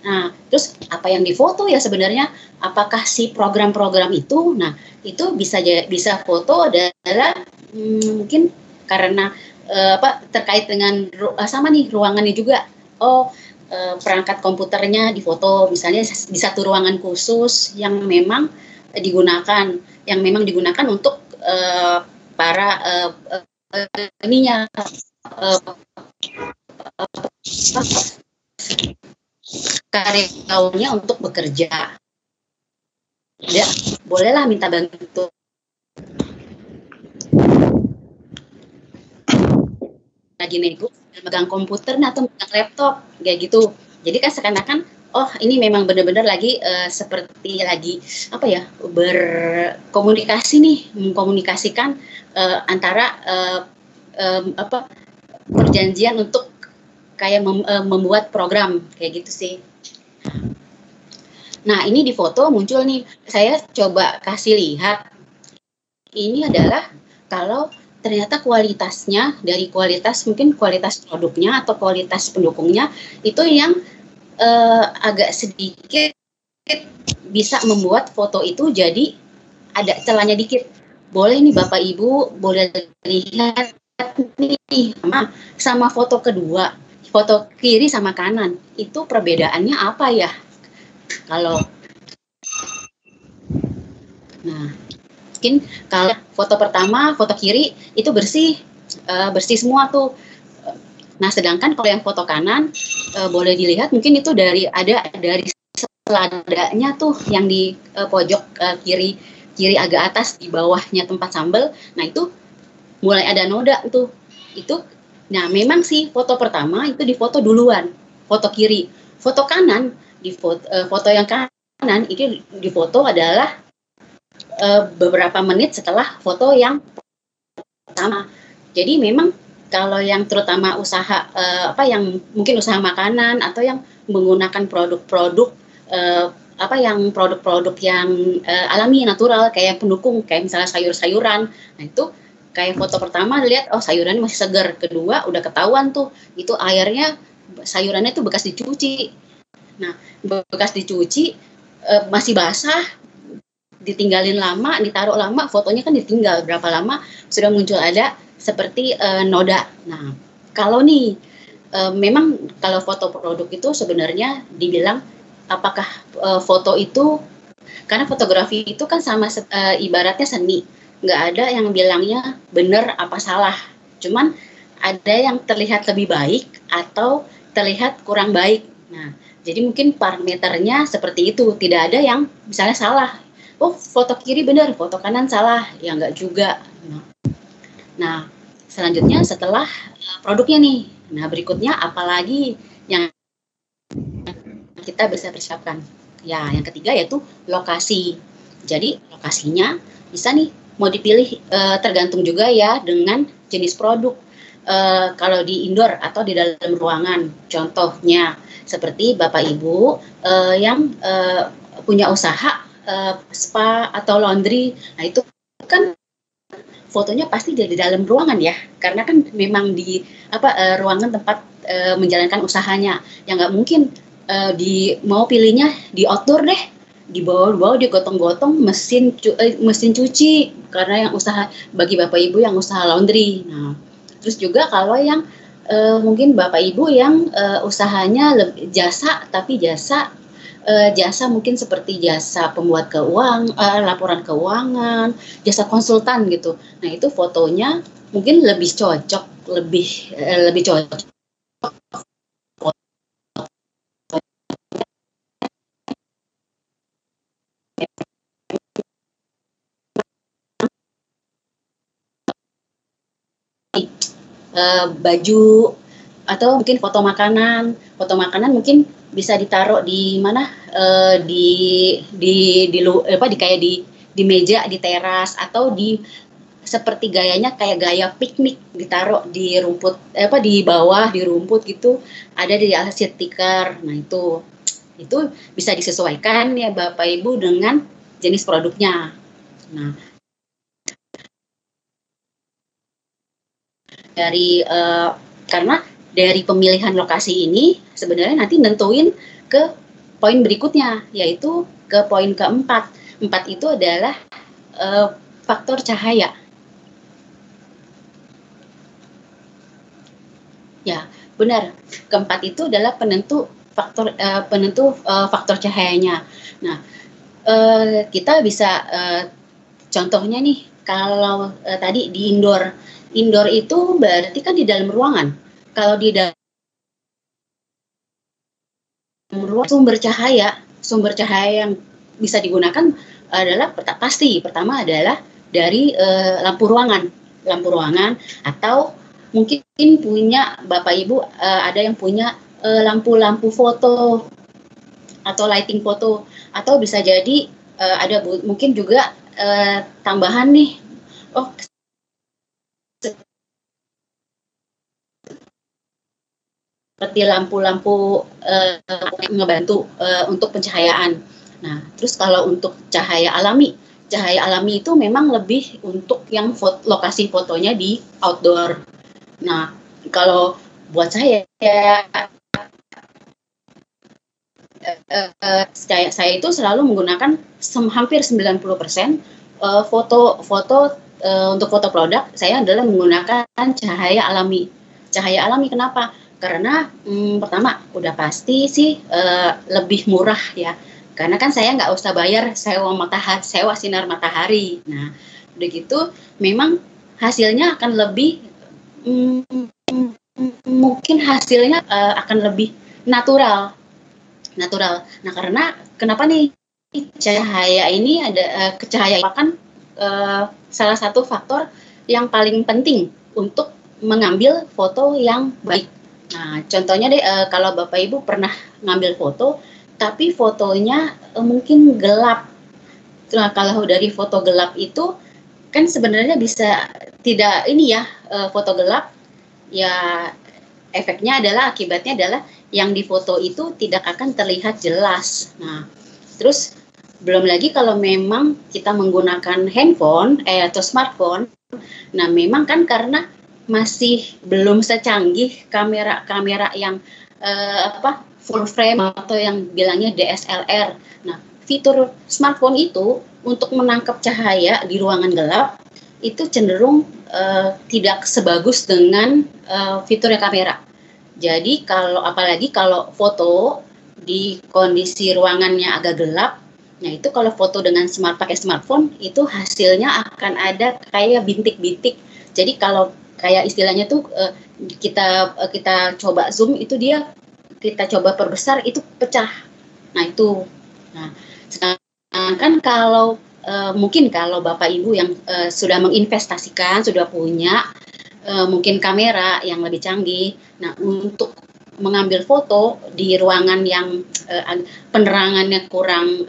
Nah, terus apa yang difoto ya sebenarnya apakah si program-program itu? Nah, itu bisa bisa foto adalah hmm, mungkin karena uh, apa terkait dengan uh, sama nih ruangannya juga. Oh uh, perangkat komputernya difoto misalnya di satu ruangan khusus yang memang digunakan yang memang digunakan untuk uh, para uh, uh, ininya uh, karyawannya untuk bekerja. Ya bolehlah minta bantu lagi nego megang komputer atau megang laptop kayak gitu. Jadi kan seakan-akan oh ini memang benar-benar lagi uh, seperti lagi apa ya berkomunikasi nih mengkomunikasikan uh, antara uh, um, apa perjanjian untuk kayak mem, uh, membuat program kayak gitu sih. Nah ini di foto muncul nih. Saya coba kasih lihat. Ini adalah kalau ternyata kualitasnya dari kualitas mungkin kualitas produknya atau kualitas pendukungnya itu yang uh, agak sedikit bisa membuat foto itu jadi ada celahnya dikit. Boleh nih Bapak Ibu boleh lihat nih sama sama foto kedua, foto kiri sama kanan. Itu perbedaannya apa ya? Kalau Nah, mungkin kalau foto pertama foto kiri itu bersih uh, bersih semua tuh. Nah sedangkan kalau yang foto kanan uh, boleh dilihat mungkin itu dari ada dari seladanya tuh yang di uh, pojok uh, kiri kiri agak atas di bawahnya tempat sambal nah itu mulai ada noda tuh. Itu nah memang sih foto pertama itu di foto duluan foto kiri. Foto kanan di foto, uh, foto yang kanan itu di foto adalah uh, beberapa menit setelah foto yang pertama. Jadi memang kalau yang terutama usaha uh, apa yang mungkin usaha makanan atau yang menggunakan produk-produk uh, apa yang produk-produk yang uh, alami natural kayak pendukung kayak misalnya sayur-sayuran nah itu kayak foto pertama lihat oh sayurannya masih segar kedua udah ketahuan tuh itu airnya sayurannya itu bekas dicuci nah bekas dicuci masih basah ditinggalin lama ditaruh lama fotonya kan ditinggal berapa lama sudah muncul ada seperti uh, noda. Nah kalau nih uh, memang kalau foto produk itu sebenarnya dibilang apakah uh, foto itu karena fotografi itu kan sama uh, ibaratnya seni. Nggak ada yang bilangnya benar apa salah. Cuman ada yang terlihat lebih baik atau terlihat kurang baik. Nah jadi mungkin parameternya seperti itu. Tidak ada yang misalnya salah oh foto kiri benar foto kanan salah ya nggak juga nah selanjutnya setelah produknya nih nah berikutnya apalagi yang kita bisa persiapkan. Ya, yang ketiga yaitu lokasi. Jadi lokasinya bisa nih mau dipilih e, tergantung juga ya dengan jenis produk. E, kalau di indoor atau di dalam ruangan, contohnya seperti bapak ibu e, yang e, punya usaha e, spa atau laundry, nah itu kan fotonya pasti di dalam ruangan ya, karena kan memang di apa e, ruangan tempat e, menjalankan usahanya, yang nggak mungkin uh, di mau pilihnya di outdoor deh. Di bawah bawah digotong-gotong mesin cu, eh, mesin cuci. Karena yang usaha bagi bapak ibu yang usaha laundry. Nah terus juga kalau yang uh, mungkin bapak ibu yang uh, usahanya jasa tapi jasa uh, jasa mungkin seperti jasa pembuat keuangan uh, laporan keuangan jasa konsultan gitu. Nah itu fotonya mungkin lebih cocok lebih uh, lebih cocok baju atau mungkin foto makanan. Foto makanan mungkin bisa ditaruh di mana uh, di di di lu apa di kayak di di meja di teras atau di seperti gayanya kayak gaya piknik. Ditaruh di rumput eh, apa di bawah di rumput gitu. Ada di alas stiker. Nah itu itu bisa disesuaikan ya bapak ibu dengan jenis produknya. Nah dari uh, karena dari pemilihan lokasi ini sebenarnya nanti nentuin ke poin berikutnya yaitu ke poin keempat. Empat itu adalah uh, faktor cahaya. Ya benar. Keempat itu adalah penentu faktor uh, penentu uh, faktor cahayanya. Nah uh, kita bisa uh, contohnya nih kalau uh, tadi di indoor. Indoor itu berarti kan di dalam ruangan. Kalau di dalam ruang sumber cahaya, sumber cahaya yang bisa digunakan adalah pasti. Pertama adalah dari uh, lampu ruangan, lampu ruangan atau mungkin punya bapak ibu uh, ada yang punya eh, lampu-lampu uh, foto atau lighting foto. Atau bisa jadi uh, ada mungkin juga uh, tambahan nih. Oh seperti lampu-lampu uh, ngebantu uh, untuk pencahayaan. Nah, terus kalau untuk cahaya alami, cahaya alami itu memang lebih untuk yang foto, lokasi fotonya di outdoor. Nah, kalau buat saya ya uh, saya, saya itu selalu menggunakan sem, hampir 90% uh, foto foto uh, untuk foto produk saya adalah menggunakan cahaya alami. Cahaya alami kenapa? Karena hmm, pertama udah pasti sih uh, lebih murah ya. Karena kan saya nggak usah bayar sewa matahari, sewa sinar matahari. Nah, udah gitu memang hasilnya akan lebih hmm, mungkin hasilnya uh, akan lebih natural. Natural. Nah, karena kenapa nih cahaya ini ada uh, cahaya kan uh, salah satu faktor yang paling penting untuk mengambil foto yang baik Nah, contohnya deh uh, kalau Bapak Ibu pernah ngambil foto tapi fotonya uh, mungkin gelap. Nah, kalau dari foto gelap itu kan sebenarnya bisa tidak ini ya uh, foto gelap ya efeknya adalah akibatnya adalah yang di foto itu tidak akan terlihat jelas. Nah, terus belum lagi kalau memang kita menggunakan handphone eh, atau smartphone nah memang kan karena masih belum secanggih kamera-kamera yang eh, apa full frame atau yang bilangnya DSLR nah fitur smartphone itu untuk menangkap cahaya di ruangan gelap itu cenderung uh, tidak sebagus dengan uh, fiturnya kamera. Jadi kalau apalagi kalau foto di kondisi ruangannya agak gelap, nah itu kalau foto dengan smart pakai smartphone itu hasilnya akan ada kayak bintik-bintik. Jadi kalau kayak istilahnya tuh uh, kita uh, kita coba zoom itu dia kita coba perbesar itu pecah. Nah itu. Nah sedangkan kalau uh, mungkin kalau Bapak Ibu yang sudah menginvestasikan, sudah punya mungkin kamera yang lebih canggih. Nah, untuk mengambil foto di ruangan yang penerangannya kurang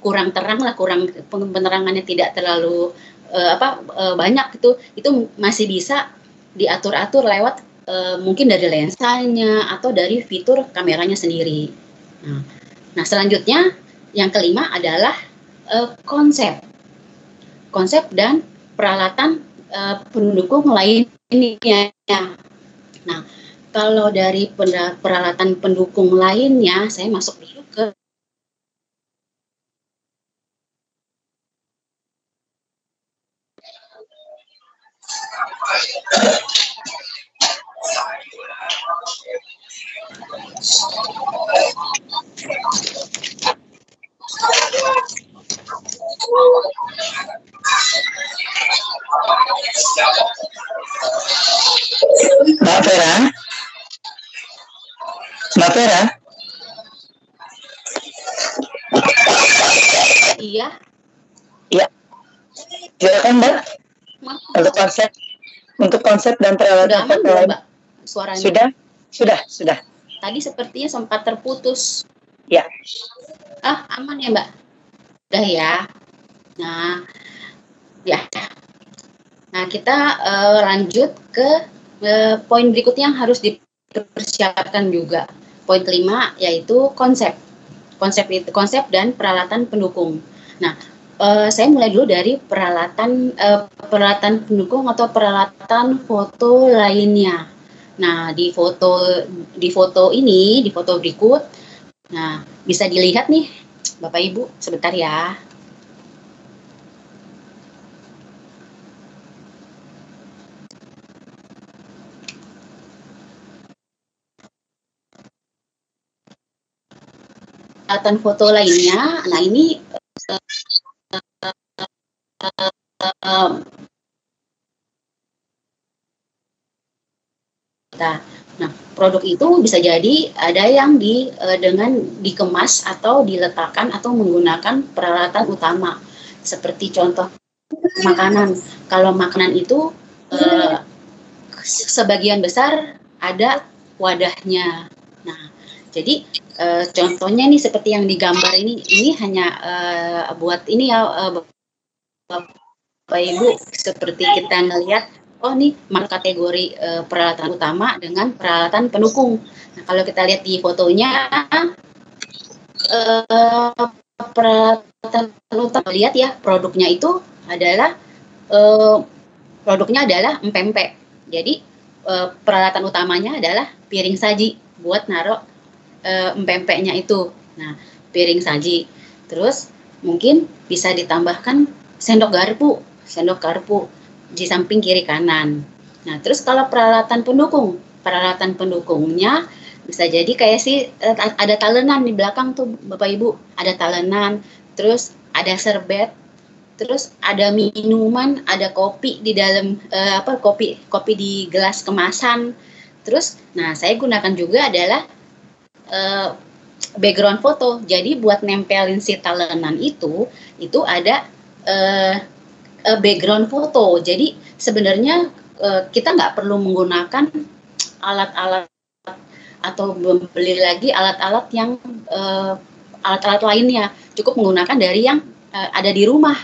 kurang terang lah, kurang penerangannya tidak terlalu uh, apa uh, banyak itu itu masih bisa diatur-atur lewat uh, mungkin dari lensanya atau dari fitur kameranya sendiri. Nah, nah selanjutnya yang kelima adalah uh, konsep, konsep dan peralatan uh, pendukung lainnya. Nah, kalau dari peralatan pendukung lainnya, saya masuk dulu Mbak Vera? Iya. Iya. Silakan Mbak. Untuk konsep untuk konsep dan peralatan sudah aman Mbak? Suaranya. Sudah? Sudah, sudah. Tadi sepertinya sempat terputus. Ya. Ah, aman ya Mbak? Udah ya. Nah, ya. Nah, kita uh, lanjut ke uh, poin berikutnya yang harus dipersiapkan juga. Poin kelima yaitu konsep. Konsep itu konsep dan peralatan pendukung. Nah, uh, saya mulai dulu dari peralatan uh, peralatan pendukung atau peralatan foto lainnya. Nah, di foto di foto ini, di foto berikut, nah bisa dilihat nih Bapak Ibu, sebentar ya. Peralatan foto lainnya, nah ini Nah, nah produk itu bisa jadi ada yang di uh, dengan dikemas atau diletakkan atau menggunakan peralatan utama seperti contoh makanan. Kalau makanan itu uh, sebagian besar ada wadahnya. Nah, jadi uh, contohnya nih seperti yang digambar ini, ini hanya uh, buat ini ya uh, Bapak Ibu seperti kita melihat oh nih kategori uh, peralatan utama dengan peralatan pendukung. Nah, kalau kita lihat di fotonya uh, peralatan utama lihat ya produknya itu adalah uh, produknya adalah empempe. Jadi uh, peralatan utamanya adalah piring saji buat naruh uh, empempeknya itu. Nah, piring saji. Terus mungkin bisa ditambahkan sendok garpu, sendok garpu di samping kiri kanan. Nah, terus kalau peralatan pendukung, peralatan pendukungnya bisa jadi kayak sih eh, ada talenan di belakang tuh Bapak Ibu, ada talenan, terus ada serbet, terus ada minuman, ada kopi di dalam uh, apa kopi kopi di gelas kemasan. Terus nah saya gunakan juga adalah uh, background foto. Jadi buat nempelin si talenan itu itu ada uh, background foto. Jadi sebenarnya uh, kita nggak perlu menggunakan alat-alat atau membeli lagi alat-alat yang uh, alat-alat lainnya. Cukup menggunakan dari yang uh, ada di rumah.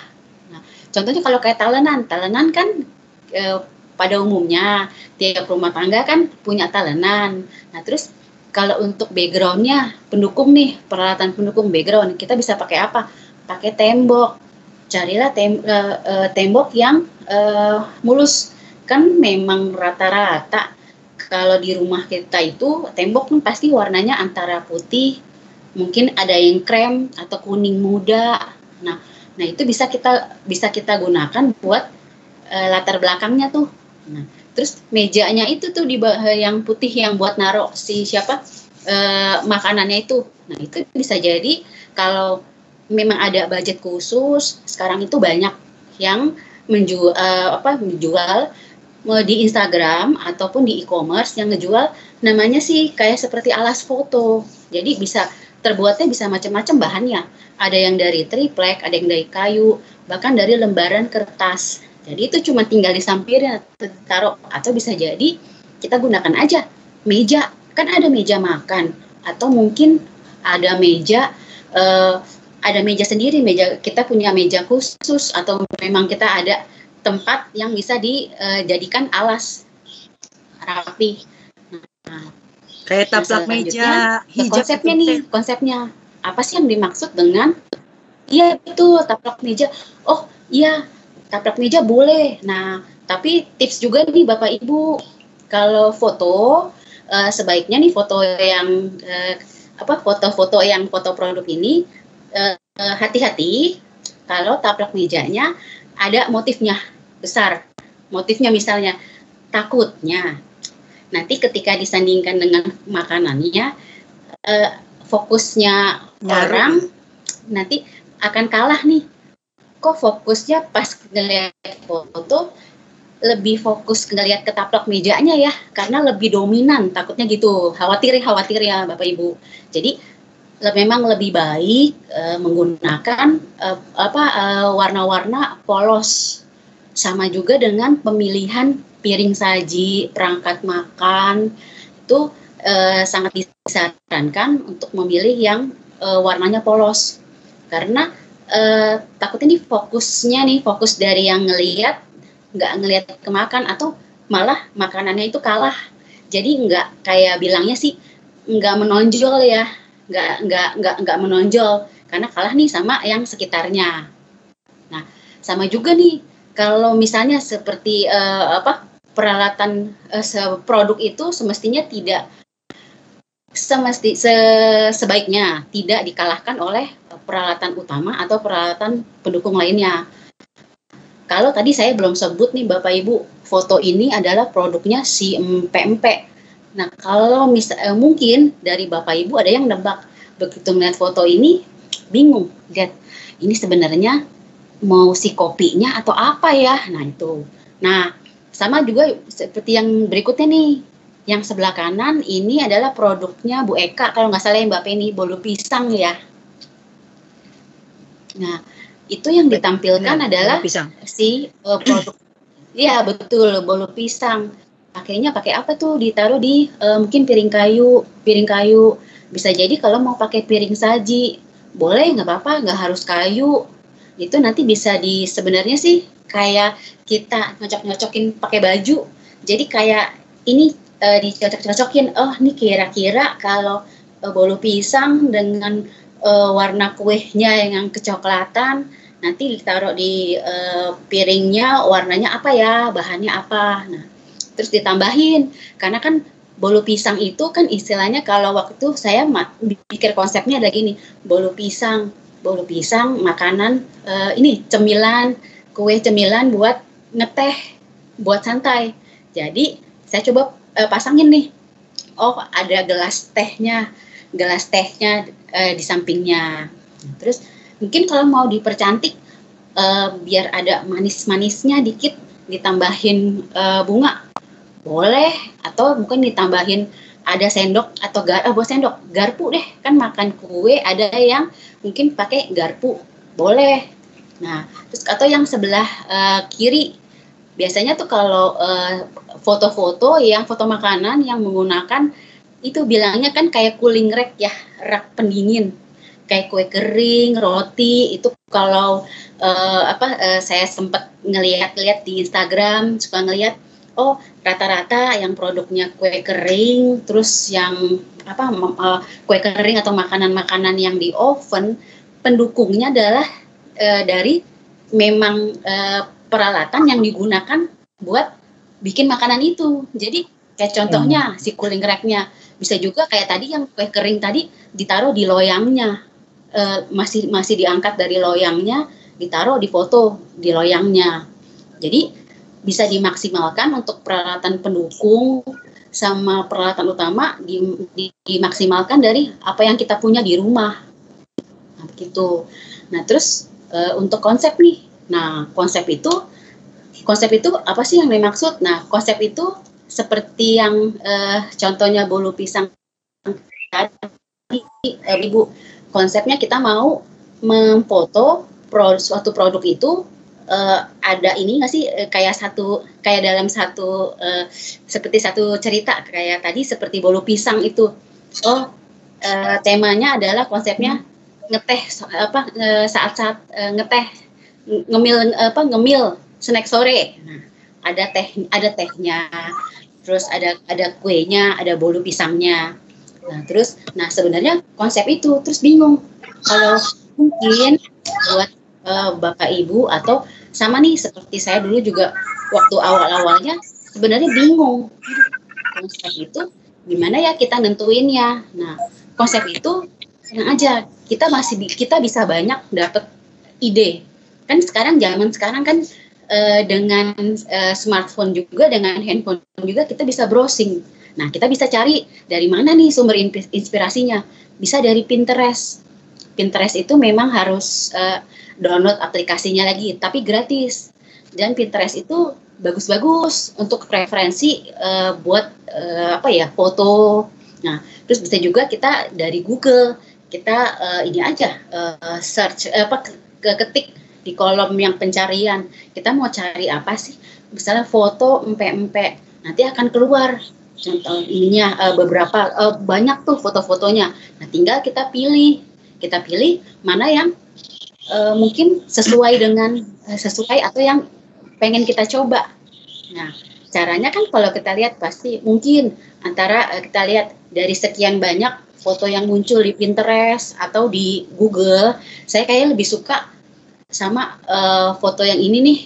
Nah, contohnya kalau kayak talenan, talenan kan uh, pada umumnya tiap rumah tangga kan punya talenan. Nah, terus kalau untuk backgroundnya pendukung nih peralatan pendukung background kita bisa pakai apa pakai tembok carilah tem uh, uh, tembok yang uh, mulus. Kan memang rata-rata kalau di rumah kita itu tembok kan pasti warnanya antara putih mungkin ada yang krem atau kuning muda. Nah nah itu bisa kita bisa kita gunakan buat uh, latar belakangnya tuh. Nah terus mejanya itu tuh di yang putih yang buat naruh si siapa uh, makanannya itu. Nah itu bisa jadi kalau memang ada budget khusus sekarang itu banyak yang menjual uh, apa menjual di Instagram ataupun di e-commerce yang ngejual namanya sih kayak seperti alas foto. Jadi bisa terbuatnya bisa macam-macam bahannya. Ada yang dari triplek, ada yang dari kayu, bahkan dari lembaran kertas. Jadi itu cuma tinggal disampirin atau taruh atau bisa jadi kita gunakan aja meja kan ada meja makan atau mungkin ada meja uh, ada meja sendiri meja kita punya meja khusus atau memang kita ada tempat yang bisa dijadikan uh, alas rapi. Nah, kayak taplak meja hijab konsepnya nih konsepnya apa sih yang dimaksud dengan iya itu taplak meja oh iya taplak meja boleh. Nah, tapi tips juga nih Bapak Ibu, kalau foto uh, sebaiknya nih foto yang uh, apa foto-foto yang foto produk ini eh, hati-hati kalau taplak mejanya ada motifnya besar. Motifnya misalnya takutnya. Nanti ketika disandingkan dengan makanannya uh, fokusnya orang nanti akan kalah nih. Kok fokusnya pas ngeliat foto lebih fokus ngeliat ketaplak mejanya ya? Karena lebih dominan takutnya gitu. Khawatir khawatir ya bapak ibu. Jadi memang lebih baik uh, menggunakan uh, apa uh, warna-warna polos. Sama juga dengan pemilihan piring saji perangkat makan itu uh, sangat disarankan untuk memilih yang uh, warnanya polos. Karena uh, takutnya nih fokusnya nih fokus dari yang ngelihat nggak ngelihat ke makan atau malah makanannya itu kalah. Jadi nggak kayak bilangnya sih nggak menonjol ya nggak nggak nggak nggak menonjol karena kalah nih sama yang sekitarnya nah sama juga nih kalau misalnya seperti uh, apa peralatan uh, produk itu semestinya tidak semesti se, sebaiknya tidak dikalahkan oleh peralatan utama atau peralatan pendukung lainnya. Kalau tadi saya belum sebut nih Bapak Ibu, foto ini adalah produknya si PMP. Nah, kalau misal eh, mungkin dari Bapak Ibu ada yang nebak begitu melihat foto ini bingung, lihat ini sebenarnya mau si kopinya atau apa ya? Nah, itu. Nah, sama juga seperti yang berikutnya nih yang sebelah kanan ini adalah produknya Bu Eka kalau nggak salah ya Mbak Penny bolu pisang ya. Nah itu yang ditampilkan ya, adalah pisang. si uh, produk. Iya betul bolu pisang. Pakainya pakai apa tuh? Ditaruh di uh, mungkin piring kayu, piring kayu. Bisa jadi kalau mau pakai piring saji boleh nggak apa-apa nggak harus kayu. Itu nanti bisa di sebenarnya sih kayak kita nyocok-nyocokin pakai baju. Jadi kayak ini uh, dicocok-cocokin oh ini kira-kira kalau uh, bolu pisang dengan uh, warna kuehnya yang kecoklatan nanti ditaruh di piringnya warnanya apa ya bahannya apa nah terus ditambahin. Karena kan bolu pisang itu kan istilahnya kalau waktu saya pikir konsepnya ada gini bolu pisang bolu pisang makanan uh, ini cemilan kue cemilan buat ngeteh buat santai. Jadi saya coba uh, pasangin nih. Oh ada gelas tehnya gelas tehnya uh, di sampingnya. Terus mungkin kalau mau dipercantik uh, biar ada manis-manisnya dikit ditambahin uh, bunga boleh atau mungkin ditambahin ada sendok atau gar, eh, buat sendok garpu deh. Kan makan kue ada yang mungkin pakai garpu boleh. Nah terus atau yang sebelah uh, kiri. Biasanya tuh kalau foto-foto yang foto makanan yang menggunakan itu bilangnya kan kayak cooling rack ya rak pendingin. Kayak kue kering roti itu kalau uh, apa uh, saya sempat ngelihat-lihat di Instagram suka ngelihat oh rata-rata yang produknya kue kering terus yang apa uh, kue kering atau makanan-makanan yang di oven pendukungnya adalah uh, dari memang uh, peralatan yang digunakan buat bikin makanan itu. Jadi kayak contohnya hmm. si cooling racknya. Bisa juga kayak tadi yang kue kering tadi ditaruh di loyangnya. Uh, masih masih diangkat dari loyangnya ditaruh di foto di loyangnya. Jadi bisa dimaksimalkan untuk peralatan pendukung sama peralatan utama di, di, dimaksimalkan dari apa yang kita punya di rumah. Nah, begitu. Nah, terus e, untuk konsep nih. Nah, konsep itu konsep itu apa sih yang dimaksud? Nah, konsep itu seperti yang e, contohnya bolu pisang tadi e, Ibu. Konsepnya kita mau memfoto suatu produk itu uh, ada ini nggak sih uh, kayak satu kayak dalam satu uh, seperti satu cerita kayak tadi seperti bolu pisang itu. Oh uh, temanya adalah konsepnya ngeteh apa saat-saat uh, ngeteh ngemil apa ngemil snack sore. Nah, ada teh ada tehnya terus ada ada kuenya ada bolu pisangnya. Nah terus nah sebenarnya konsep itu terus bingung. Kalau mungkin buat uh, bapak ibu atau sama nih seperti saya dulu juga waktu awal-awalnya sebenarnya bingung. Konsep itu gimana ya kita nentuinnya? Nah konsep itu yang aja. Kita masih kita bisa banyak dapat ide. Kan sekarang zaman sekarang kan uh, dengan uh, smartphone juga dengan handphone juga kita bisa browsing. Nah kita bisa cari dari mana nih sumber inspirasinya. Bisa dari Pinterest Pinterest itu memang harus uh, download aplikasinya lagi, tapi gratis. Dan Pinterest itu bagus-bagus untuk referensi uh, buat uh, apa ya foto. Nah, terus bisa juga kita dari Google kita uh, ini aja uh, search uh, apa ke ketik di kolom yang pencarian. Kita mau cari apa sih? Misalnya foto empe-empe nanti akan keluar. Contoh ininya uh, beberapa uh, banyak tuh foto-fotonya. Nah tinggal kita pilih kita pilih mana yang uh, mungkin sesuai dengan uh, sesuai atau yang pengen kita coba. Nah, caranya kan kalau kita lihat pasti mungkin antara uh, kita lihat dari sekian banyak foto yang muncul di Pinterest atau di Google, saya kayak lebih suka sama uh, foto yang ini nih,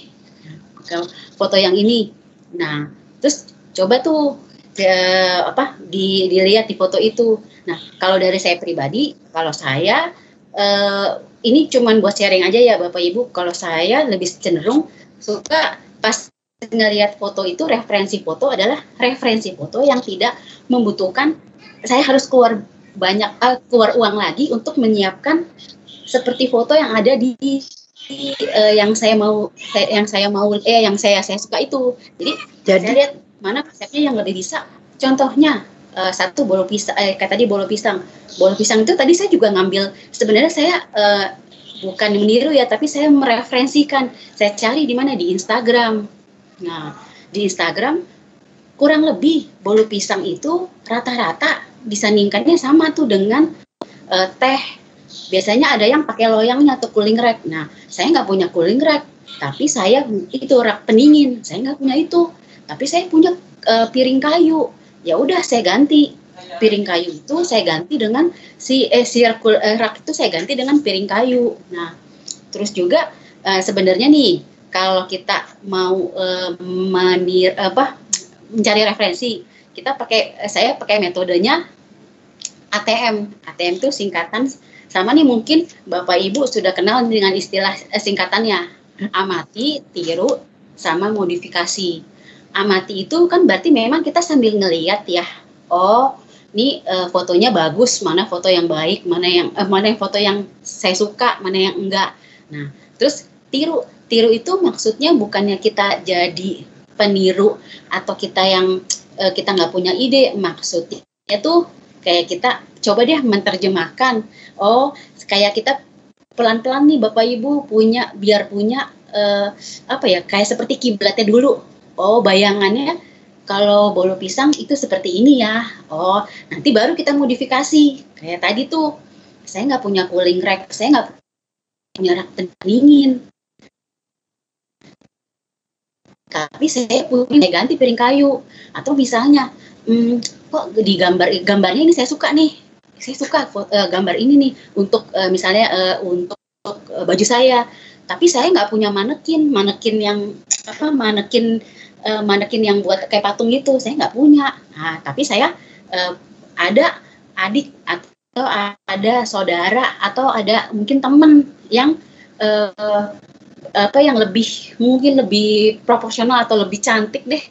foto yang ini. Nah, terus coba tuh uh, apa di, dilihat di foto itu. Nah, kalau dari saya pribadi, kalau saya uh, ini cuman buat sharing aja ya Bapak Ibu. Kalau saya lebih cenderung suka pas ngelihat foto itu referensi foto adalah referensi foto yang tidak membutuhkan saya harus keluar banyak uh, keluar uang lagi untuk menyiapkan seperti foto yang ada di, di uh, yang saya mau yang saya mau eh yang saya saya suka itu. Jadi, Jadi saya lihat mana konsepnya yang lebih bisa. Contohnya uh, satu bolu pisang eh, kayak tadi bolu pisang. Bolu pisang itu tadi saya juga ngambil. Sebenarnya saya uh, bukan meniru ya tapi saya mereferensikan. Saya cari di mana? Di Instagram. Nah di Instagram kurang lebih bolu pisang itu rata-rata disandingkannya sama tuh dengan uh, teh. Biasanya ada yang pakai loyangnya atau cooling rack. Nah saya nggak punya cooling rack tapi saya itu rak pendingin saya nggak punya itu tapi saya punya uh, piring kayu. Ya udah saya ganti. Piring kayu itu saya ganti dengan si eh circle eh, rak itu saya ganti dengan piring kayu. Nah terus juga eh, sebenarnya nih kalau kita mau eh, menir apa mencari referensi kita pakai saya pakai metodenya ATM ATM itu singkatan sama nih mungkin bapak ibu sudah kenal dengan istilah singkatannya. Amati tiru sama modifikasi amati itu kan berarti memang kita sambil ngeliat ya oh ini uh, fotonya bagus mana foto yang baik mana yang uh, mana yang foto yang saya suka mana yang enggak. Nah terus tiru tiru itu maksudnya bukannya kita jadi peniru atau kita yang uh, kita nggak punya ide. Maksudnya itu kayak kita coba deh menerjemahkan oh kayak kita pelan-pelan nih bapak ibu punya biar punya uh, apa ya kayak seperti kiblatnya dulu oh bayangannya kalau bolu pisang itu seperti ini ya. Oh, nanti baru kita modifikasi. Kayak tadi tuh, saya nggak punya cooling rack, saya nggak punya rak pendingin. tapi saya punya ganti piring kayu atau misalnya hmm, kok di gambar gambarnya ini saya suka nih saya suka uh, gambar ini nih untuk uh, misalnya uh, untuk uh, baju saya tapi saya nggak punya manekin manekin yang apa manekin uh, manekin yang buat kayak patung itu saya nggak punya. Nah tapi saya uh, ada adik atau ada saudara atau ada mungkin teman yang uh, apa yang lebih mungkin lebih proporsional atau lebih cantik deh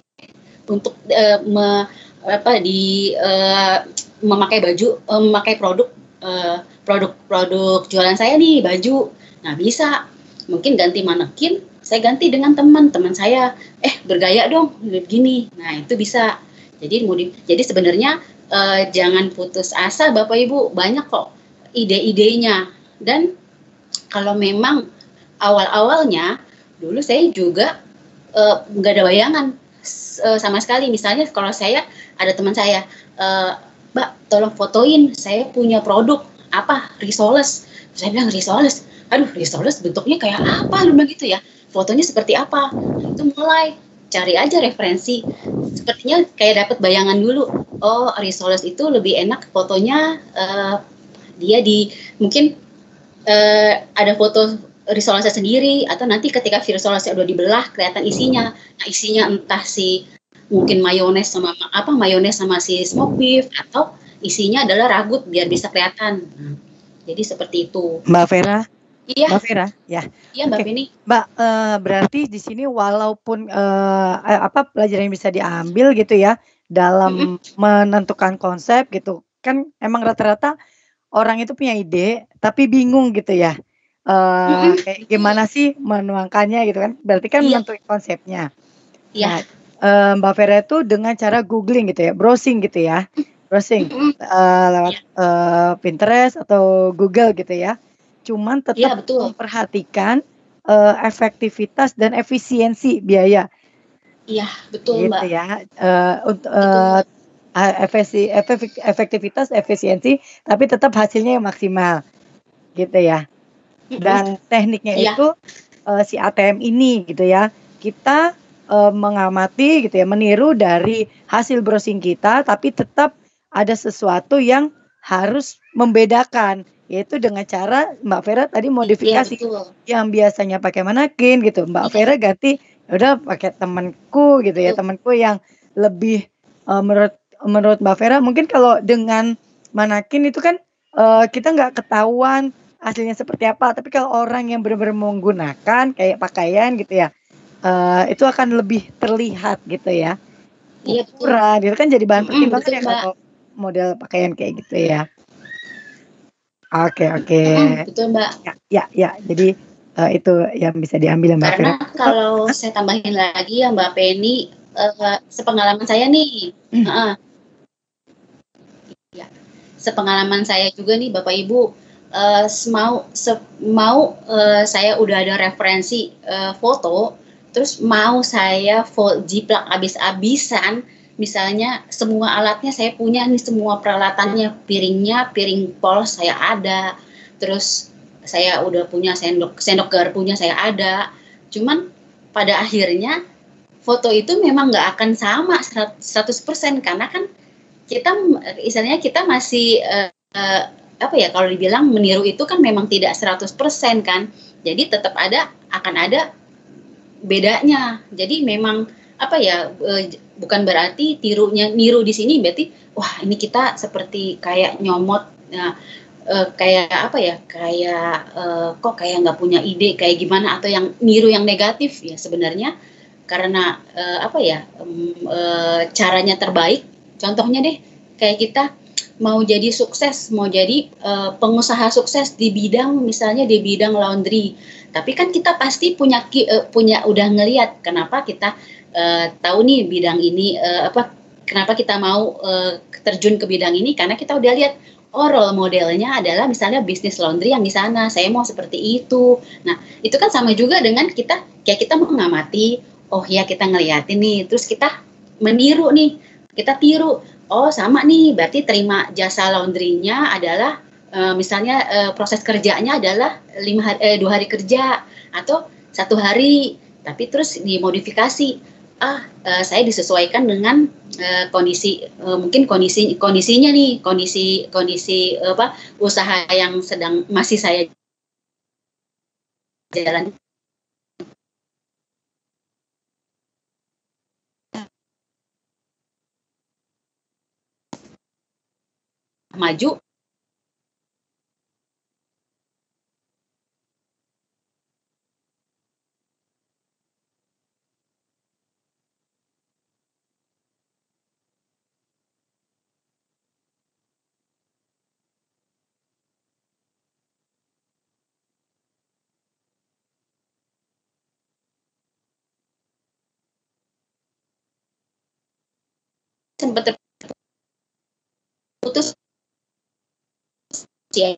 untuk uh, me, apa di uh, memakai baju uh, memakai produk uh, produk produk jualan saya nih baju. Nah bisa. Mungkin ganti manekin saya ganti dengan teman. Teman saya eh bergaya dong begini nah itu bisa. Jadi jadi sebenarnya uh, jangan putus asa bapak ibu. Banyak kok ide-idenya. Dan kalau memang awal-awalnya dulu saya juga nggak uh, ada bayangan uh, sama sekali. Misalnya kalau saya ada teman saya uh, mbak tolong fotoin saya punya produk apa? Risoles. Saya bilang risoles? Aduh risoles bentuknya kayak apa? Lu bilang gitu ya fotonya seperti apa itu mulai cari aja referensi sepertinya kayak dapat bayangan dulu oh risoles itu lebih enak fotonya uh, dia di mungkin uh, ada foto risolesnya sendiri atau nanti ketika risolesnya udah dibelah kelihatan isinya nah isinya entah si mungkin mayones sama apa mayones sama si smoke beef atau isinya adalah ragut biar bisa kelihatan. Jadi seperti itu. Mbak Vera. Iya. Mbak Vera, ya. Iya Mbak okay. Mbak uh, berarti di sini walaupun uh, apa pelajaran yang bisa diambil gitu ya dalam mm -hmm. menentukan konsep gitu kan emang rata-rata orang itu punya ide tapi bingung gitu ya. Uh, kayak gimana sih menuangkannya gitu kan? Berarti kan iya. menentukan konsepnya. Iya. Nah, uh, Mbak Vera itu dengan cara googling gitu ya, browsing gitu ya browsing uh, lewat uh, Pinterest atau Google gitu ya. Cuman tetap ya, betul. memperhatikan uh, efektivitas dan efisiensi biaya. Iya, betul, gitu Mbak. ya. Uh, untuk uh, efesi, efektivitas, efisiensi, tapi tetap hasilnya yang maksimal. Gitu ya. Dan tekniknya ya. itu uh, si ATM ini gitu ya. Kita uh, mengamati gitu ya, meniru dari hasil browsing kita tapi tetap ada sesuatu yang harus membedakan yaitu dengan cara Mbak Vera tadi iya, modifikasi. iya, yang biasanya pakai manakin gitu. Mbak iya. Vera ganti ya udah pakai temanku gitu ya. Temanku yang lebih uh, menurut menurut Mbak Vera mungkin kalau dengan manakin itu kan uh, kita nggak ketahuan hasilnya seperti apa. Tapi kalau orang yang benar-benar menggunakan kayak pakaian gitu ya uh, itu akan lebih terlihat gitu ya. Iya, ukuran itu kan jadi bahan pertimbangan ya kalau model pakaian kayak gitu ya. Oke oke. Hmm, betul mbak. Ya ya, ya. jadi uh, itu yang bisa diambil mbak. Karena Fira. kalau saya tambahin lagi ya mbak Penny, uh, sepengalaman saya nih, hmm. uh, ya, sepengalaman saya juga nih bapak ibu, uh, mau se mau uh, saya udah ada referensi uh, foto, terus mau saya jiplak abis-abisan misalnya semua alatnya saya punya nih semua peralatannya piringnya piring pol saya ada terus saya udah punya sendok sendok garpunya saya ada. Cuman pada akhirnya foto itu memang nggak akan sama 100% karena kan kita misalnya kita masih uh, uh, apa ya kalau dibilang meniru itu kan memang tidak 100% kan. Jadi tetap ada akan ada bedanya. Jadi memang apa ya e, bukan berarti tirunya niru di sini berarti wah ini kita seperti kayak nyomot nah, e, kayak apa ya kayak e, kok kayak nggak punya ide kayak gimana atau yang niru yang negatif? Ya sebenarnya karena apa ya caranya terbaik contohnya deh kayak kita mau jadi sukses mau jadi pengusaha sukses di bidang misalnya di bidang laundry. Tapi kan kita pasti punya punya udah ngelihat kenapa kita uh, tahu nih bidang ini uh, apa kenapa kita mau uh, terjun ke bidang ini? Karena kita udah lihat oh role modelnya adalah misalnya bisnis laundry yang di sana saya mau seperti itu. Nah itu kan sama juga dengan kita kayak kita mengamati oh ya kita ngeliatin nih terus kita meniru nih kita tiru. Oh sama nih berarti terima jasa laundrynya adalah uh, misalnya uh, proses kerjanya adalah lima hari, eh, dua hari kerja atau satu hari. Tapi terus dimodifikasi ah uh, saya disesuaikan dengan uh, kondisi uh, mungkin kondisi kondisinya nih kondisi kondisi uh, apa usaha yang sedang masih saya jalan. Maju sempat terputus ya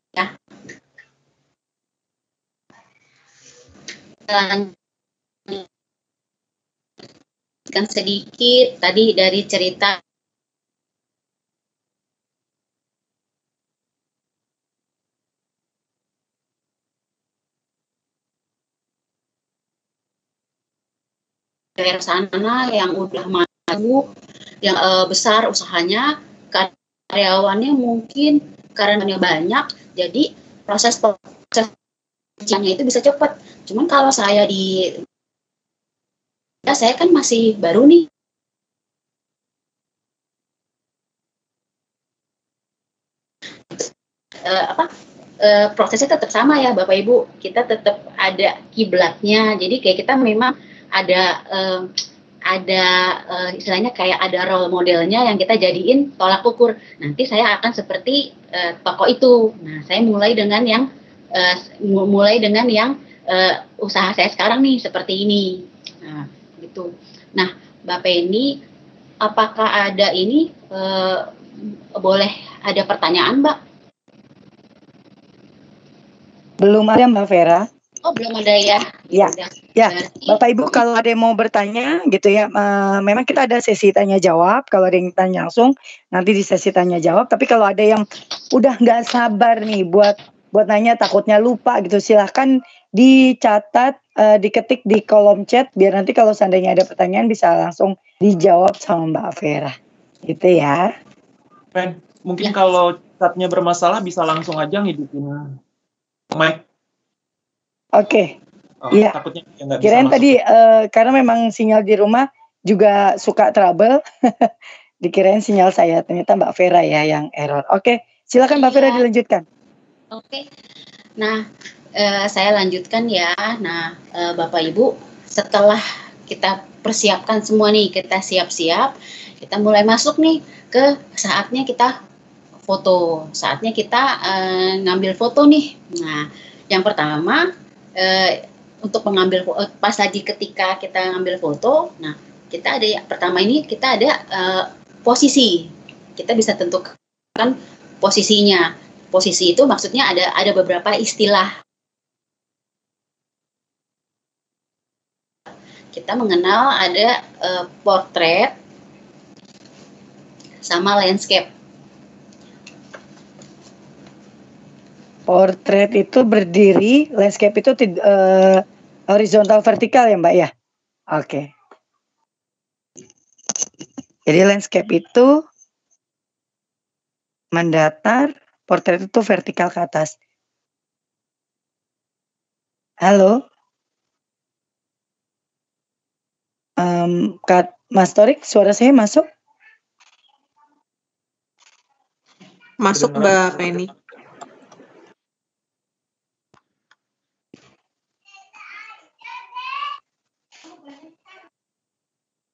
lanjutkan sedikit tadi dari cerita daerah sana yang udah maju yang uh, besar usahanya karyawannya mungkin karyawannya banyak jadi proses prosesnya itu bisa cepat. Cuman kalau saya di ya saya kan masih baru nih. Uh, apa uh, prosesnya tetap sama ya Bapak Ibu. Kita tetap ada kiblatnya. Jadi kayak kita memang ada uh, ada uh, istilahnya kayak ada role modelnya yang kita jadiin tolak ukur. Nanti saya akan seperti uh, toko itu. Nah, saya mulai dengan yang uh, mulai dengan yang uh, usaha saya sekarang nih seperti ini. Nah, gitu. Nah, Mbak Penny, apakah ada ini uh, boleh ada pertanyaan, Mbak? Belum ada Mbak Vera. Oh belum ada ya? Ya, ya. Bapak Ibu kalau ada yang mau bertanya gitu ya, uh, memang kita ada sesi tanya jawab. Kalau ada yang tanya langsung, nanti di sesi tanya jawab. Tapi kalau ada yang udah nggak sabar nih buat buat nanya takutnya lupa gitu, silahkan dicatat, uh, diketik di kolom chat biar nanti kalau seandainya ada pertanyaan bisa langsung dijawab sama Mbak Vera, gitu ya. Ben, mungkin ya. kalau chatnya bermasalah bisa langsung aja ngidupin mic Oke. Okay. Oh, iya. Takutnya ya Kirain tadi uh, karena memang sinyal di rumah juga suka trouble. Dikirain sinyal saya ternyata Mbak Vera ya yang error. Oke, okay. silakan Mbak Vera iya. dilanjutkan. Oke. Okay. Nah, uh, saya lanjutkan ya. Nah, uh, Bapak Ibu, setelah kita persiapkan semua nih, kita siap-siap, kita mulai masuk nih ke saatnya kita foto. Saatnya kita uh, ngambil foto nih. Nah, yang pertama eh, untuk mengambil eh, pas lagi ketika kita ngambil foto, nah kita ada pertama ini kita ada eh, posisi, kita bisa tentukan posisinya. Posisi itu maksudnya ada ada beberapa istilah. Kita mengenal ada eh, portrait sama landscape. Portrait itu berdiri, landscape itu uh, horizontal vertikal ya Mbak ya? Oke. Okay. Jadi landscape itu mendatar, portrait itu vertikal ke atas. Halo? Um, Kak Mas Torik, suara saya masuk? Masuk Mbak Penny.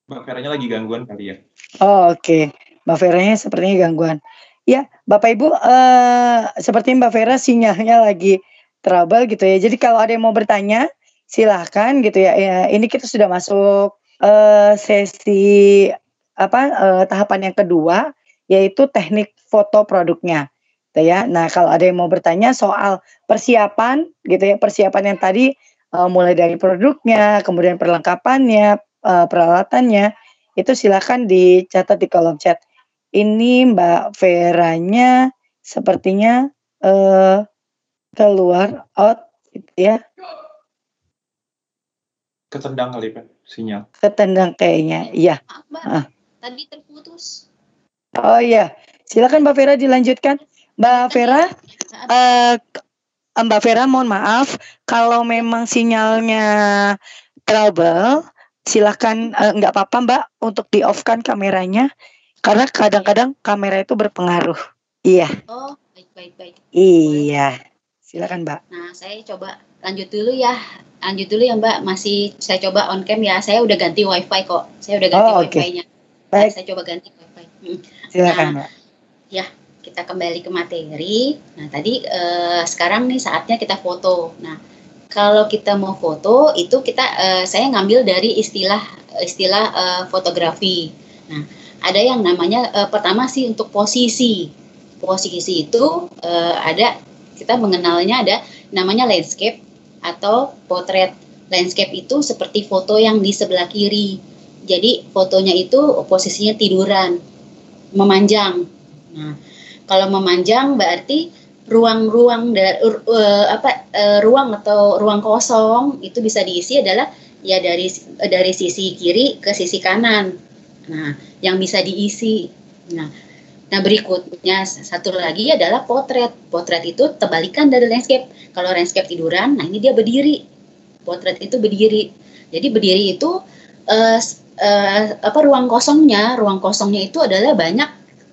Mbak Veranya lagi gangguan kali ya? Oh, oke. Okay. Mbak Veranya sepertinya gangguan. Ya, Bapak Ibu, uh, seperti Mbak Vera sinyalnya lagi trouble gitu ya. Jadi kalau ada yang mau bertanya, silahkan gitu ya. ya ini kita sudah masuk uh, sesi apa uh, tahapan yang kedua, yaitu teknik foto produknya. Gitu ya. Nah, kalau ada yang mau bertanya soal persiapan gitu ya, persiapan yang tadi uh, mulai dari produknya, kemudian perlengkapannya, uh, peralatannya itu silahkan dicatat di kolom chat. Ini Mbak Veranya sepertinya uh, keluar out gitu ya. Ketendang kali Pak sinyal. Ketendang kayaknya. Iya. Ah. Tadi terputus. Oh iya. Silakan Mbak Vera dilanjutkan. Mbak Vera, eh Mbak Vera mohon maaf kalau memang sinyalnya trouble, silakan eh, nggak apa-apa Mbak untuk di off kan kameranya karena kadang-kadang kamera itu berpengaruh. Iya, Oh, baik baik baik. iya. Silakan Mbak. Nah, saya coba lanjut dulu ya. Lanjut dulu ya, Mbak. Masih saya coba on cam ya. Saya udah ganti WiFi kok. Saya udah ganti Oh. WiFi-nya. Baik, Saya coba ganti WiFi. Hmm. silakan Nah, Mbak. kita kembali ke materi. Nah, tadi eh, sekarang nih saatnya kita foto. Nah, kalau kita mau foto itu kita eh, saya ngambil dari istilah istilah eh, fotografi. Nah, ada yang namanya eh, pertama sih untuk posisi. Posisi itu eh, ada kita mengenalnya ada namanya landscape atau potret. Landscape itu seperti foto yang di sebelah kiri. Jadi fotonya itu posisinya tiduran, memanjang. Nah, kalau memanjang berarti ruang-ruang da- eh, apa eh, ruang atau ruang kosong itu bisa diisi adalah ya dari dari sisi kiri ke sisi kanan. Nah, yang bisa diisi. Nah, nah berikutnya satu lagi adalah potret. Potret itu terbalikan dari landscape. Kalau landscape tiduran, nah ini dia berdiri. Potret itu berdiri. Jadi berdiri itu s- eh, apa ruang kosongnya? Ruang kosongnya itu adalah banyak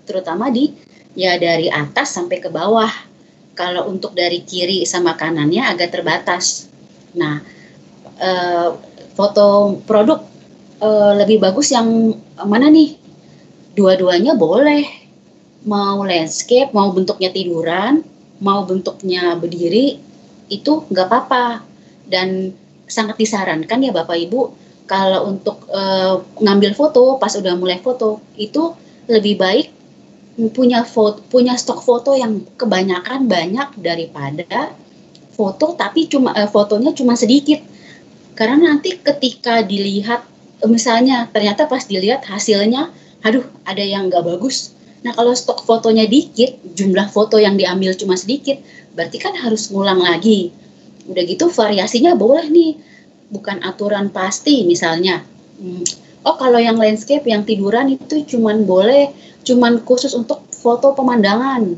terutama di ya dari atas sampai ke bawah. Kalau untuk dari kiri sama kanannya agak terbatas. Nah, eh, foto produk eh, lebih bagus yang mana nih? Dua-duanya boleh. Mau landscape, mau bentuknya tiduran, mau bentuknya berdiri, itu nggak apa-apa. Dan sangat disarankan ya Bapak Ibu, kalau untuk eh, ngambil foto, pas udah mulai foto, itu lebih baik punya foto punya stok foto yang kebanyakan banyak daripada foto tapi cuma eh, fotonya cuma sedikit. Karena nanti ketika dilihat eh, misalnya ternyata pas dilihat hasilnya aduh ada yang nggak bagus. Nah kalau stok fotonya dikit jumlah foto yang diambil cuma sedikit berarti kan harus ngulang lagi. Udah gitu variasinya boleh nih. Bukan aturan pasti misalnya Hmm, oh kalau yang landscape yang tiduran itu cuman boleh cuman khusus untuk foto pemandangan,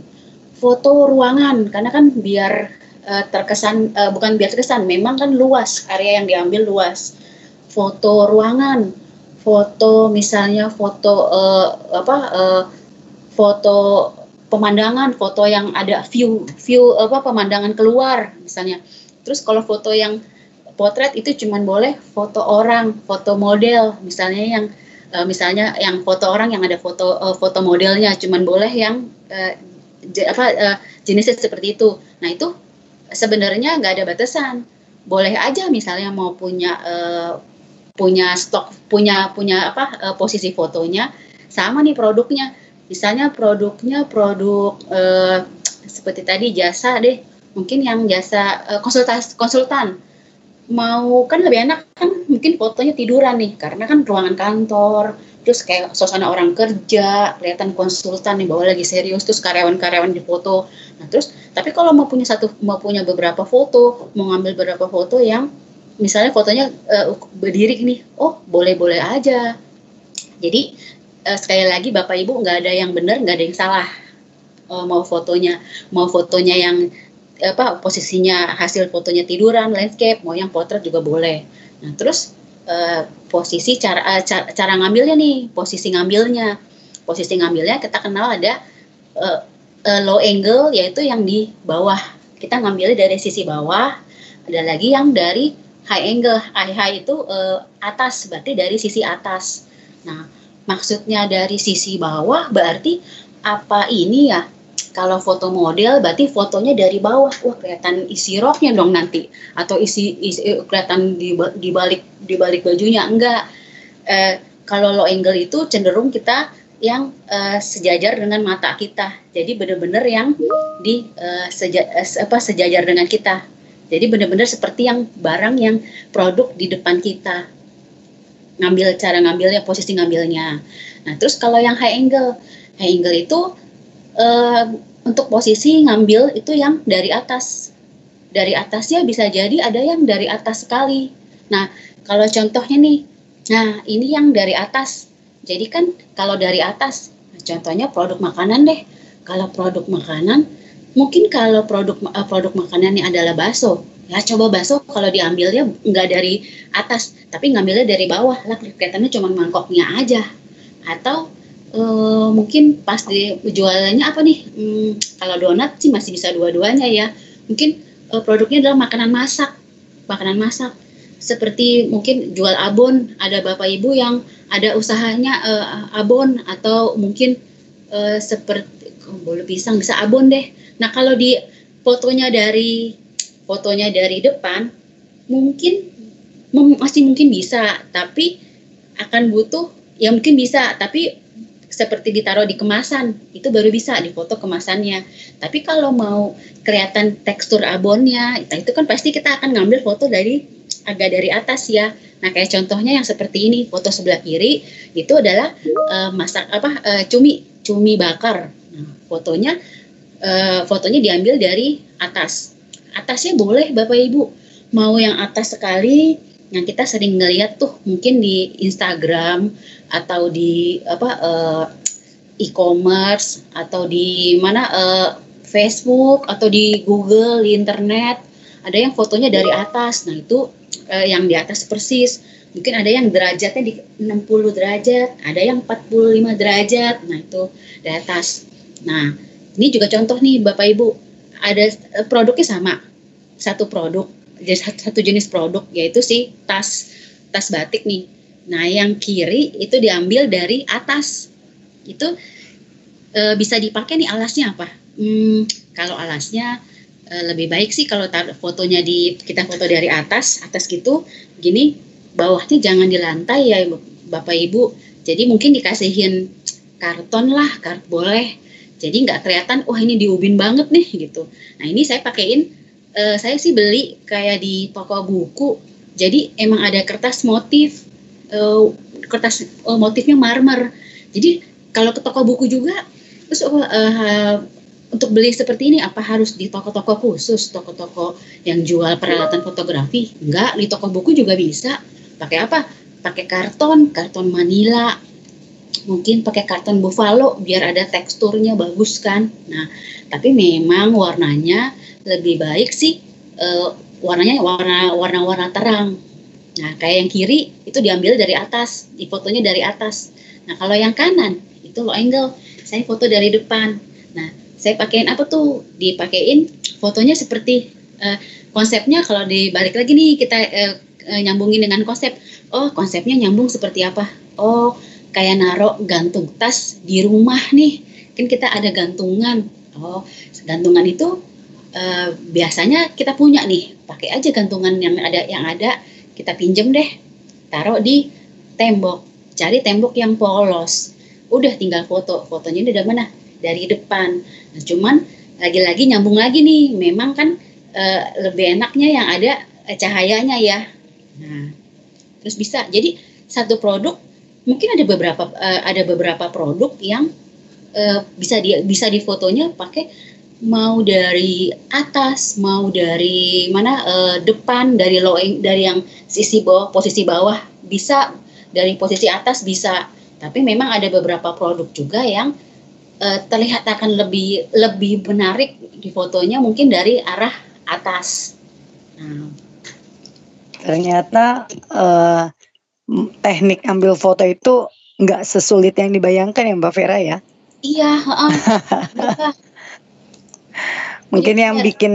foto ruangan karena kan biar eh, terkesan eh, bukan biar terkesan, memang kan luas area yang diambil luas. Foto ruangan, foto misalnya foto eh, apa eh, foto pemandangan, foto yang ada view view apa pemandangan keluar misalnya. Terus kalau foto yang potret itu cuman boleh foto orang, foto model misalnya yang uh, misalnya yang foto orang yang ada foto uh, foto modelnya cuman boleh yang uh, apa uh, jenisnya seperti itu. Nah itu sebenarnya nggak ada batasan. Boleh aja misalnya mau punya uh, punya stok punya punya apa uh, posisi fotonya sama nih produknya. Misalnya produknya produk uh, seperti tadi jasa deh. Mungkin yang jasa uh, konsultan mau kan lebih enak kan mungkin fotonya tiduran nih karena kan ruangan kantor terus kayak suasana orang kerja kelihatan konsultan nih bahwa lagi serius terus karyawan-karyawan di foto. Nah terus tapi kalau mau punya satu mau punya beberapa foto mau ngambil beberapa foto yang misalnya fotonya uh, berdiri nih oh boleh-boleh aja. Jadi uh, sekali lagi bapak ibu nggak ada yang benar nggak ada yang salah uh, mau fotonya mau fotonya yang apa posisinya hasil fotonya tiduran landscape mau yang potret juga boleh. Nah terus uh, posisi cara, uh, cara cara ngambilnya nih posisi ngambilnya. Posisi ngambilnya kita kenal ada uh, uh, low angle yaitu yang di bawah. Kita ngambilnya dari sisi bawah ada lagi yang dari high angle. High high itu uh, atas berarti dari sisi atas. Nah maksudnya dari sisi bawah berarti apa ini ya kalau foto model berarti fotonya dari bawah. Wah kelihatan isi roknya dong nanti. Atau isi, isi kelihatan di, di balik di balik bajunya. Enggak. Eh, kalau low angle itu cenderung kita yang eh, sejajar dengan mata kita. Jadi benar-benar yang di eh, seja, eh, apa sejajar dengan kita. Jadi benar-benar seperti yang barang yang produk di depan kita. Ngambil cara ngambilnya posisi ngambilnya. Nah terus kalau yang high angle? High angle itu uh, untuk posisi ngambil itu yang dari atas. Dari atasnya bisa jadi ada yang dari atas sekali. Nah, kalau contohnya nih, nah ini yang dari atas. Jadi kan kalau dari atas, contohnya produk makanan deh. Kalau produk makanan, mungkin kalau produk uh, produk makanannya adalah bakso, ya coba bakso kalau diambilnya nggak dari atas, tapi ngambilnya dari bawah lah kelihatannya cuma mangkoknya aja. Atau uh, mungkin pas di jualannya apa nih? Hmm, kalau donat sih masih bisa dua-duanya ya. Mungkin uh, produknya adalah makanan masak, makanan masak. Seperti mungkin jual abon. Ada bapak ibu yang ada usahanya uh, abon atau mungkin uh, seperti oh, boleh pisang bisa abon deh. Nah kalau di fotonya dari fotonya dari depan mungkin masih mungkin bisa. Tapi akan butuh ya mungkin bisa. Tapi seperti ditaruh di kemasan itu baru bisa di foto kemasannya tapi kalau mau kelihatan tekstur abonnya itu kan pasti kita akan ngambil foto dari agak dari atas ya. Nah, kayak contohnya yang seperti ini, foto sebelah kiri itu adalah uh, masak apa uh, cumi, cumi bakar. Nah, fotonya uh, fotonya diambil dari atas. Atasnya boleh Bapak Ibu. Mau yang atas sekali yang kita sering ngeliat tuh mungkin di Instagram atau di apa uh, e-commerce atau di mana uh, Facebook atau di Google di internet ada yang fotonya dari atas. Nah, itu uh, yang di atas persis. Mungkin ada yang derajatnya di 60 derajat ada yang 45 derajat. Nah itu di atas. Nah ini juga contoh nih bapak ibu. Ada produknya sama. Satu produk satu jenis produk yaitu si tas tas batik nih. Nah yang kiri itu diambil dari atas. Itu e, bisa dipakai nih alasnya apa? Hmm, kalau alasnya Eh, lebih baik sih kalau tar fotonya di kita foto dari atas atas gitu gini bawahnya jangan di lantai ya bapak ibu. Jadi mungkin dikasihin karton lah kart boleh. Jadi nggak kelihatan wah oh, ini diubin banget nih gitu. Nah ini saya pakein uh, saya sih beli kayak di toko buku jadi emang ada kertas motif uh, kertas uh, motifnya marmer jadi kalau ke toko buku juga terus uh, untuk beli seperti ini apa harus di toko-toko khusus, toko-toko yang jual peralatan fotografi? Enggak, di toko buku juga bisa. Pakai apa? Pakai karton, karton Manila. Mungkin pakai karton buffalo biar ada teksturnya bagus kan. Nah, tapi memang warnanya lebih baik sih uh, warnanya warna warna-warna terang. Nah, kayak yang kiri itu diambil dari atas, di fotonya dari atas. Nah, kalau yang kanan itu low angle, saya foto dari depan. Nah, saya pakein apa tuh dipakein fotonya seperti uh, konsepnya kalau dibalik lagi nih kita uh, nyambungin dengan konsep oh konsepnya nyambung seperti apa oh kayak narok gantung tas di rumah nih kan kita ada gantungan oh gantungan itu uh, biasanya kita punya nih pakai aja gantungan yang ada yang ada kita pinjem deh taruh di tembok cari tembok yang polos udah tinggal foto fotonya udah mana dari depan. Nah, cuman lagi-lagi nyambung lagi nih, memang kan e, lebih enaknya yang ada eh, cahayanya ya. Nah, terus bisa. Jadi satu produk mungkin ada beberapa e, ada beberapa produk yang bisa di bisa difotonya pakai mau dari atas, mau dari mana e, depan, dari low dari yang sisi bawah, posisi bawah bisa, dari posisi atas bisa. Tapi memang ada beberapa produk juga yang uh, terlihat akan lebih lebih menarik di fotonya mungkin dari arah atas. Nah. Ternyata uh, teknik ambil foto itu nggak sesulit yang dibayangkan ya Mbak Vera ya? Iya. Uh, Mungkin yang bikin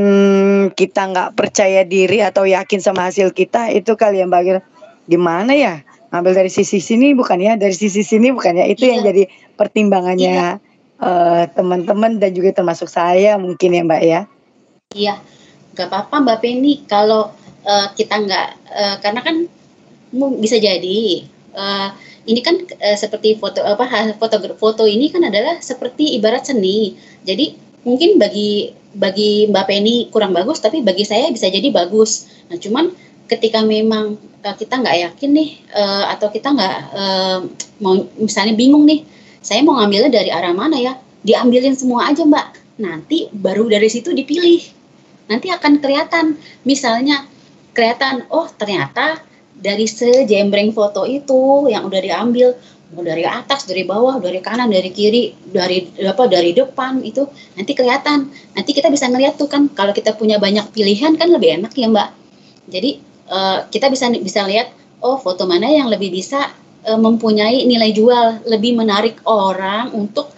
kita nggak percaya diri atau yakin sama hasil kita itu kali ya Mbak. Gimana ya? Ambil dari sisi sini bukan ya, dari sisi sini bukan ya. Itu iya. yang jadi pertimbangannya. Iya uh, teman-teman dan juga termasuk saya mungkin ya Mbak ya. Iya, nggak apa-apa Mbak Penny kalau uh, kita nggak uh, karena kan bisa jadi uh, ini kan uh, seperti foto apa foto foto ini kan adalah seperti ibarat seni. Jadi mungkin bagi bagi Mbak Penny kurang bagus tapi bagi saya bisa jadi bagus. Nah cuman ketika memang kita nggak yakin nih uh, atau kita nggak uh, mau misalnya bingung nih saya mau ngambilnya dari arah mana ya? Diambilin semua aja mbak. Nanti baru dari situ dipilih. Nanti akan kelihatan. Misalnya kelihatan oh ternyata dari sejembreng foto itu yang udah diambil mau dari atas, dari bawah, dari kanan, dari kiri, dari apa, dari depan itu nanti kelihatan. Nanti kita bisa ngeliat tuh kan kalau kita punya banyak pilihan kan lebih enak ya mbak. Jadi uh, kita bisa bisa lihat oh foto mana yang lebih bisa uh, mempunyai nilai jual, lebih menarik orang untuk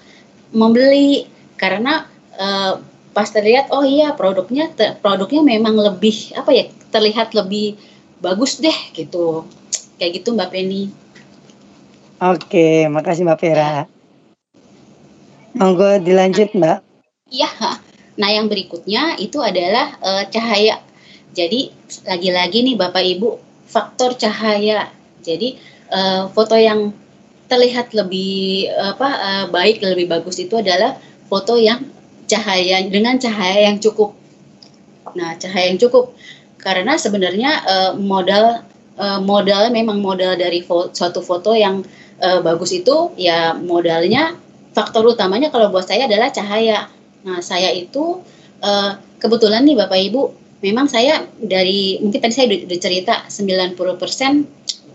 membeli karena uh, pas terlihat oh iya produknya ter, produknya memang lebih apa ya terlihat lebih bagus deh gitu kayak gitu mbak Penny. Oke, makasih Mbak Vera. Monggo dilanjut Mbak. Iya. Nah yang berikutnya itu adalah uh, cahaya. Jadi lagi-lagi nih Bapak Ibu faktor cahaya. Jadi uh, foto yang terlihat lebih apa uh, baik lebih bagus itu adalah foto yang cahaya dengan cahaya yang cukup. Nah cahaya yang cukup karena sebenarnya uh, modal uh, modal memang modal dari fo suatu foto yang uh, bagus itu ya modalnya faktor utamanya kalau buat saya adalah cahaya. Nah, saya itu uh, kebetulan nih Bapak Ibu, memang saya dari mungkin tadi saya udah cerita 90%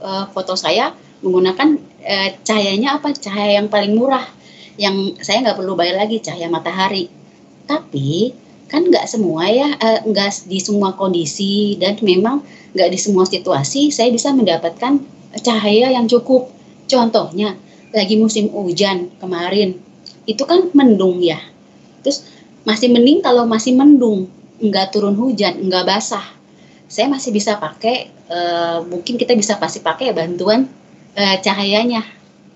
uh, foto saya menggunakan uh, cahayanya apa? Cahaya yang paling murah yang saya nggak perlu bayar lagi cahaya matahari. Tapi kan nggak semua ya, nggak uh, di semua kondisi dan memang nggak di semua situasi saya bisa mendapatkan cahaya yang cukup. Contohnya, lagi musim hujan kemarin, itu kan mendung ya. Terus masih mending kalau masih mendung, nggak turun hujan, nggak basah. Saya masih bisa pakai, e, mungkin kita bisa pasti pakai bantuan e, cahayanya,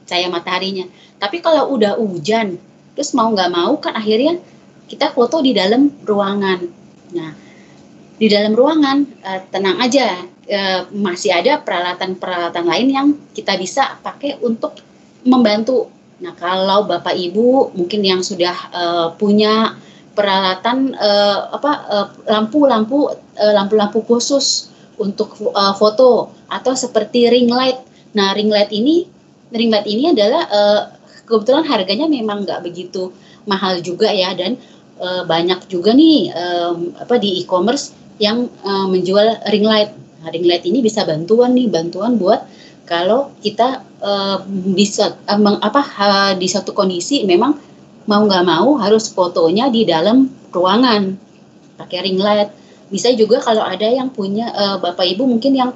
cahaya mataharinya. Tapi kalau udah hujan, terus mau nggak mau kan akhirnya kita foto di dalam ruangan. Nah, di dalam ruangan e, tenang aja, e, masih ada peralatan-peralatan lain yang kita bisa pakai untuk membantu. Nah, kalau Bapak Ibu mungkin yang sudah e, punya peralatan e, apa lampu-lampu lampu-lampu khusus untuk foto atau seperti ring light. Nah, ring light ini ring light ini adalah kebetulan harganya memang nggak begitu mahal juga ya dan banyak juga nih apa di e-commerce yang menjual ring light Nah, ring light ini bisa bantuan nih, bantuan buat kalau kita uh, bisa uh, apa uh, di satu kondisi memang mau nggak mau harus fotonya di dalam ruangan pakai ring light. Bisa juga kalau ada yang punya uh, bapak ibu mungkin yang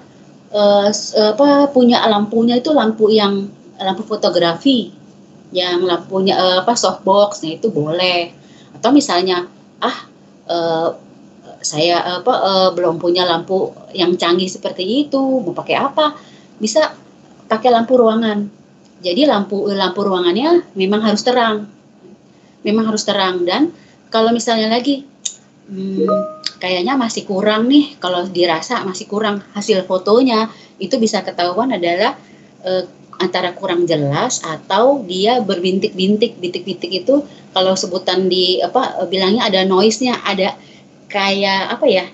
uh, apa punya lampunya itu lampu yang lampu fotografi yang lampunya uh, apa softbox, nah itu boleh. Atau misalnya ah uh, saya apa uh, belum punya lampu yang canggih seperti itu mau pakai apa? Bisa pakai lampu ruangan. Jadi lampu lampu ruangannya memang harus terang. Memang harus terang. Dan kalau misalnya lagi hmm, kayaknya masih kurang nih. Kalau dirasa masih kurang hasil fotonya itu bisa ketahuan adalah uh, antara kurang jelas atau dia berbintik-bintik bintik-bintik itu. Kalau sebutan di apa bilangnya ada noise-nya ada kayak apa ya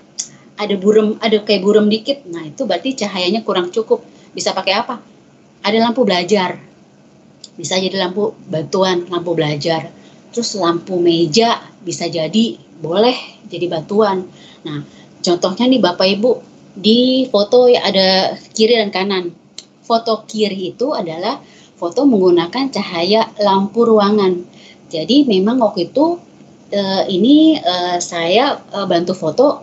ada burem ada kayak burem dikit. Nah itu berarti cahayanya kurang cukup. Bisa pakai apa? Ada lampu belajar. Bisa jadi lampu bantuan lampu belajar. Terus lampu meja bisa jadi boleh jadi bantuan nah contohnya nih bapak ibu di foto ya ada kiri dan kanan. Foto kiri itu adalah foto menggunakan cahaya lampu ruangan. Jadi memang waktu itu uh, ini uh, saya uh, bantu foto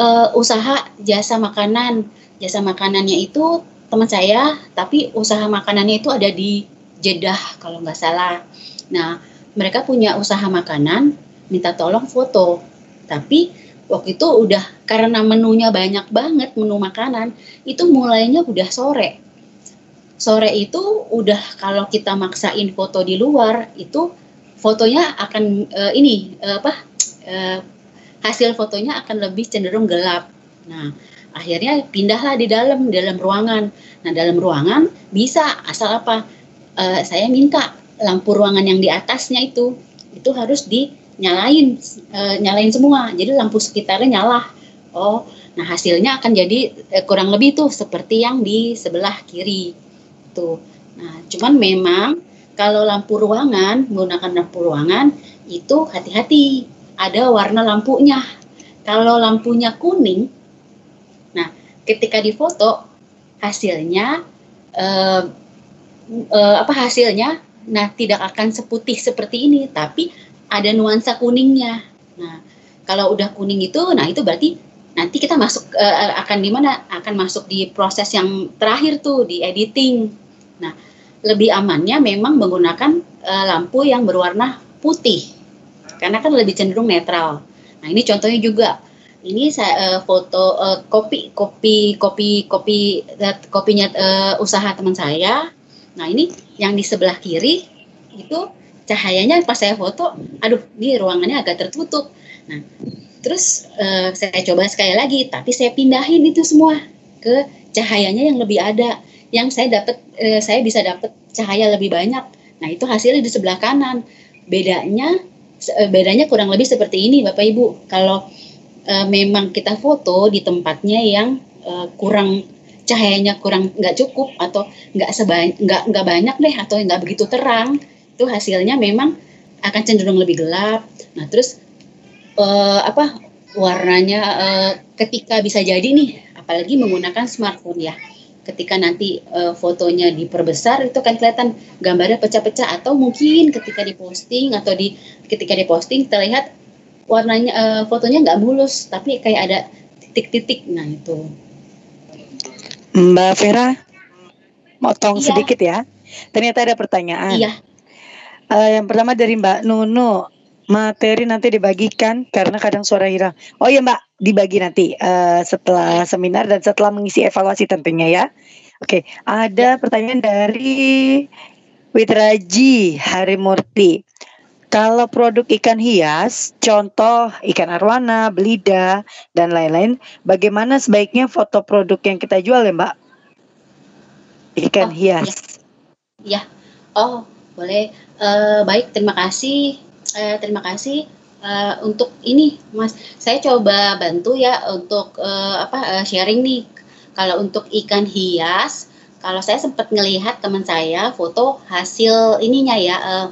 uh, usaha jasa makanan. Jasa makanannya itu teman saya, tapi usaha makanannya itu ada di Jeddah kalau nggak salah. Nah, mereka punya usaha makanan, minta tolong foto. Tapi waktu itu udah karena menunya banyak banget menu makanan, itu mulainya udah sore. Sore itu udah kalau kita maksain foto di luar itu fotonya akan uh, ini uh, apa uh, hasil fotonya akan lebih cenderung gelap. Nah, akhirnya pindahlah di dalam dalam ruangan. Nah, dalam ruangan bisa asal apa? Uh, saya minta lampu ruangan yang di atasnya itu itu harus dinyalain uh, nyalain semua. Jadi lampu sekitarnya nyala. Oh, nah hasilnya akan jadi uh, kurang lebih tuh seperti yang di sebelah kiri. Tuh. Nah, cuman memang kalau lampu ruangan, menggunakan lampu ruangan, itu hati-hati, ada warna lampunya. Kalau lampunya kuning, nah ketika difoto, hasilnya uh, uh, apa hasilnya? Nah tidak akan seputih seperti ini tapi ada nuansa kuningnya. Nah kalau udah kuning itu nah itu berarti nanti kita masuk uh, akan di mana? Akan masuk di proses yang terakhir tuh di editing lebih amannya memang menggunakan uh, lampu yang berwarna putih. Karena kan lebih cenderung netral. Nah ini contohnya juga. Ini saya uh, foto uh, kopi kopi kopi kopi kopinya uh, usaha teman saya. Nah ini yang di sebelah kiri itu cahayanya pas saya foto aduh ini ruangannya agak tertutup. Nah terus uh, saya coba sekali lagi tapi saya pindahin itu semua ke cahayanya yang lebih ada yang saya dapat uh, saya bisa dapat cahaya lebih banyak. Nah itu hasilnya di sebelah kanan. Bedanya bedanya kurang lebih seperti ini Bapak Ibu. Kalau uh, memang kita foto di tempatnya yang uh, kurang cahayanya kurang nggak cukup atau nggak sebanyak nggak nggak banyak deh atau nggak begitu terang itu hasilnya memang akan cenderung lebih gelap. Nah terus uh, apa warnanya uh, ketika bisa jadi nih apalagi menggunakan smartphone ya ketika nanti uh, fotonya diperbesar itu kan kelihatan gambarnya pecah-pecah. Atau mungkin ketika diposting atau di ketika diposting terlihat warnanya uh, fotonya nggak mulus tapi kayak ada titik-titik. Nah itu. Mbak Vera motong iya. sedikit ya. Ternyata ada pertanyaan. Iya. Uh, yang pertama dari Mbak Nunu materi nanti dibagikan karena kadang suara hilang oh iya Mbak dibagi nanti uh, setelah seminar dan setelah mengisi evaluasi tentunya ya oke ada ya. pertanyaan dari Witraji Harimurti kalau produk ikan hias, contoh ikan arwana, belida, dan lain-lain, bagaimana sebaiknya foto produk yang kita jual ya Mbak? Ikan oh, hias. Ya. ya, oh boleh. Uh, baik, terima kasih. Uh, terima kasih uh, untuk ini, Mas. Saya coba bantu ya untuk uh, apa uh, sharing nih. Kalau untuk ikan hias, kalau saya sempat ngelihat teman saya foto hasil ininya ya. Uh,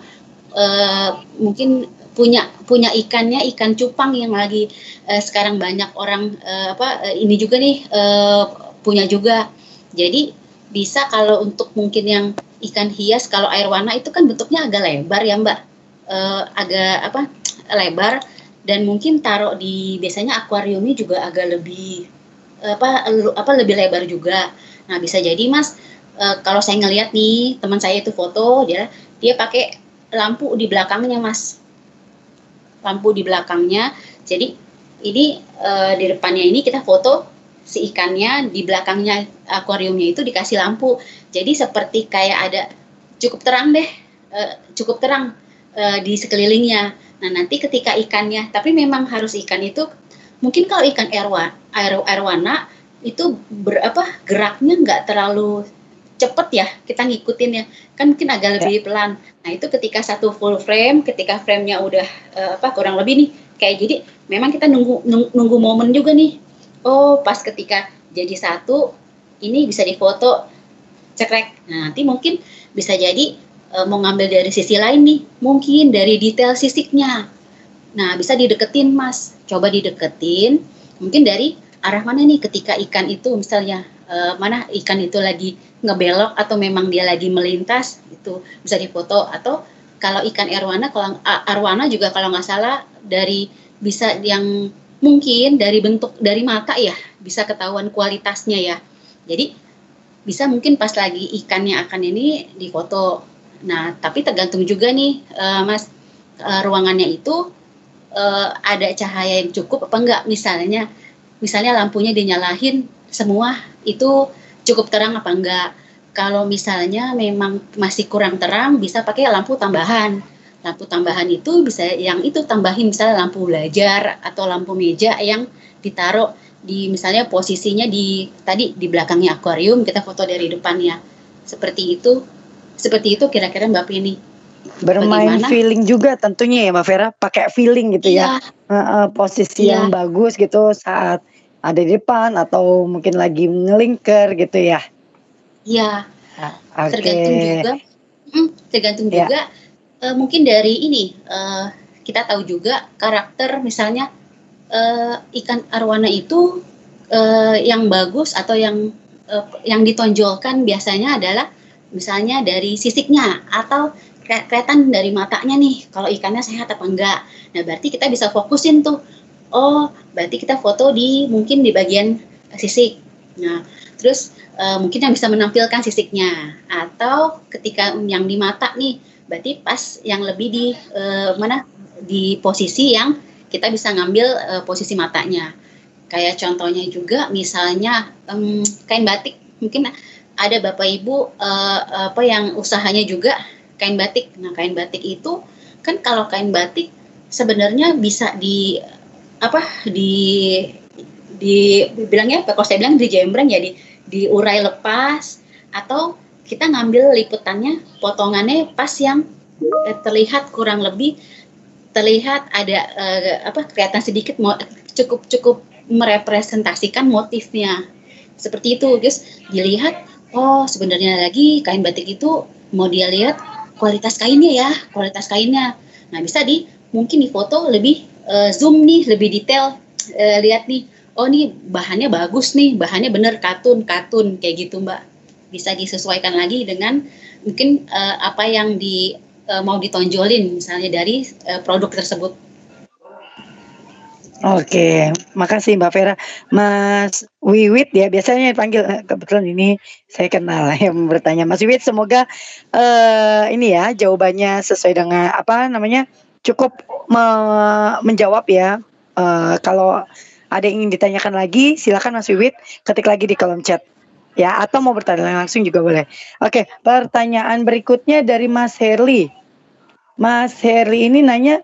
uh, mungkin punya punya ikannya ikan cupang yang lagi uh, sekarang banyak orang uh, apa uh, ini juga nih uh, punya juga jadi bisa kalau untuk mungkin yang ikan hias kalau air warna itu kan bentuknya agak lebar ya mbak uh, agak apa lebar dan mungkin taruh di biasanya akuariumnya juga agak lebih apa apa lebih lebar juga. Nah bisa jadi mas uh, kalau saya ngelihat nih teman saya itu foto dia dia pakai lampu di belakangnya mas. Lampu di belakangnya. Jadi ini e, di depannya ini kita foto si ikannya di belakangnya akuariumnya itu dikasih lampu. Jadi seperti kayak ada cukup terang deh e, cukup terang e, di sekelilingnya. Nah nanti ketika ikannya tapi memang harus ikan itu mungkin kalau ikan air, air, air warna itu berapa geraknya nggak terlalu cepet ya kita ngikutin ya. Kan mungkin agak lebih ya. pelan. Nah itu ketika satu full frame ketika framenya udah uh, apa kurang lebih nih. Kayak jadi memang kita nunggu nunggu, nunggu momen juga nih. Oh pas ketika jadi satu ini bisa difoto cekrek. Nah nanti mungkin bisa jadi uh, mau ngambil dari sisi lain nih mungkin dari detail sisiknya. Nah bisa dideketin mas. Coba dideketin mungkin dari arah mana nih ketika ikan itu misalnya uh, mana ikan itu lagi ngebelok atau memang dia lagi melintas itu bisa difoto atau kalau ikan arwana kalau arwana juga kalau nggak salah dari bisa yang mungkin dari bentuk dari mata ya bisa ketahuan kualitasnya ya. Jadi bisa mungkin pas lagi ikannya akan ini difoto nah tapi tergantung juga nih uh, mas uh, ruangannya itu uh, ada cahaya yang cukup apa enggak misalnya misalnya lampunya dinyalahin semua itu cukup terang apa enggak. Kalau misalnya memang masih kurang terang, bisa pakai lampu tambahan. Lampu tambahan itu bisa yang itu tambahin misalnya lampu belajar atau lampu meja yang ditaruh di misalnya posisinya di tadi di belakangnya akuarium kita foto dari depannya. Seperti itu. Seperti itu kira-kira Mbak Pini bermain Bagaimana? feeling juga tentunya ya Mbak Vera pakai feeling gitu ya. ya uh, uh, posisi iya. yang bagus gitu saat ada di depan atau mungkin lagi ngelingker gitu ya? Iya. Ah, okay. Tergantung juga. Hmm, tergantung ya. juga. Uh, mungkin dari ini uh, kita tahu juga karakter misalnya uh, ikan arwana itu uh, yang bagus atau yang uh, yang ditonjolkan biasanya adalah misalnya dari sisiknya atau kelihatan dari matanya nih kalau ikannya sehat apa enggak. Nah, berarti kita bisa fokusin tuh. Oh, berarti kita foto di mungkin di bagian sisik. Nah, terus uh, mungkin yang bisa menampilkan sisiknya atau ketika yang di mata nih, berarti pas yang lebih di uh, mana di posisi yang kita bisa ngambil uh, posisi matanya. Kayak contohnya juga misalnya kain batik mungkin ada bapak ibu uh, apa yang usahanya juga kain batik. Nah, kain batik itu kan kalau kain batik sebenarnya bisa di apa di di bilangnya kalau saya bilang di jembreng ya di diurai lepas atau kita ngambil liputannya potongannya pas yang eh, terlihat kurang lebih terlihat ada eh, apa kelihatan sedikit cukup cukup merepresentasikan motifnya. Seperti itu guys. Dilihat oh sebenarnya lagi kain batik itu mau dia lihat kualitas kainnya ya, kualitas kainnya. Nah, bisa di mungkin di foto lebih uh, zoom nih, lebih detail uh, lihat nih. Oh, nih bahannya bagus nih, bahannya bener katun, katun kayak gitu, Mbak. Bisa disesuaikan lagi dengan mungkin uh, apa yang di uh, mau ditonjolin misalnya dari uh, produk tersebut. Oke, makasih Mbak Vera. Mas Wiwit ya, biasanya dipanggil eh, kebetulan ini saya kenal yang bertanya. Mas Wiwit, semoga uh, ini ya jawabannya sesuai dengan apa namanya cukup me menjawab ya. Uh, kalau ada yang ingin ditanyakan lagi, silakan Mas Wiwit ketik lagi di kolom chat ya atau mau bertanya langsung juga boleh. Oke, pertanyaan berikutnya dari Mas Herli. Mas Herli ini nanya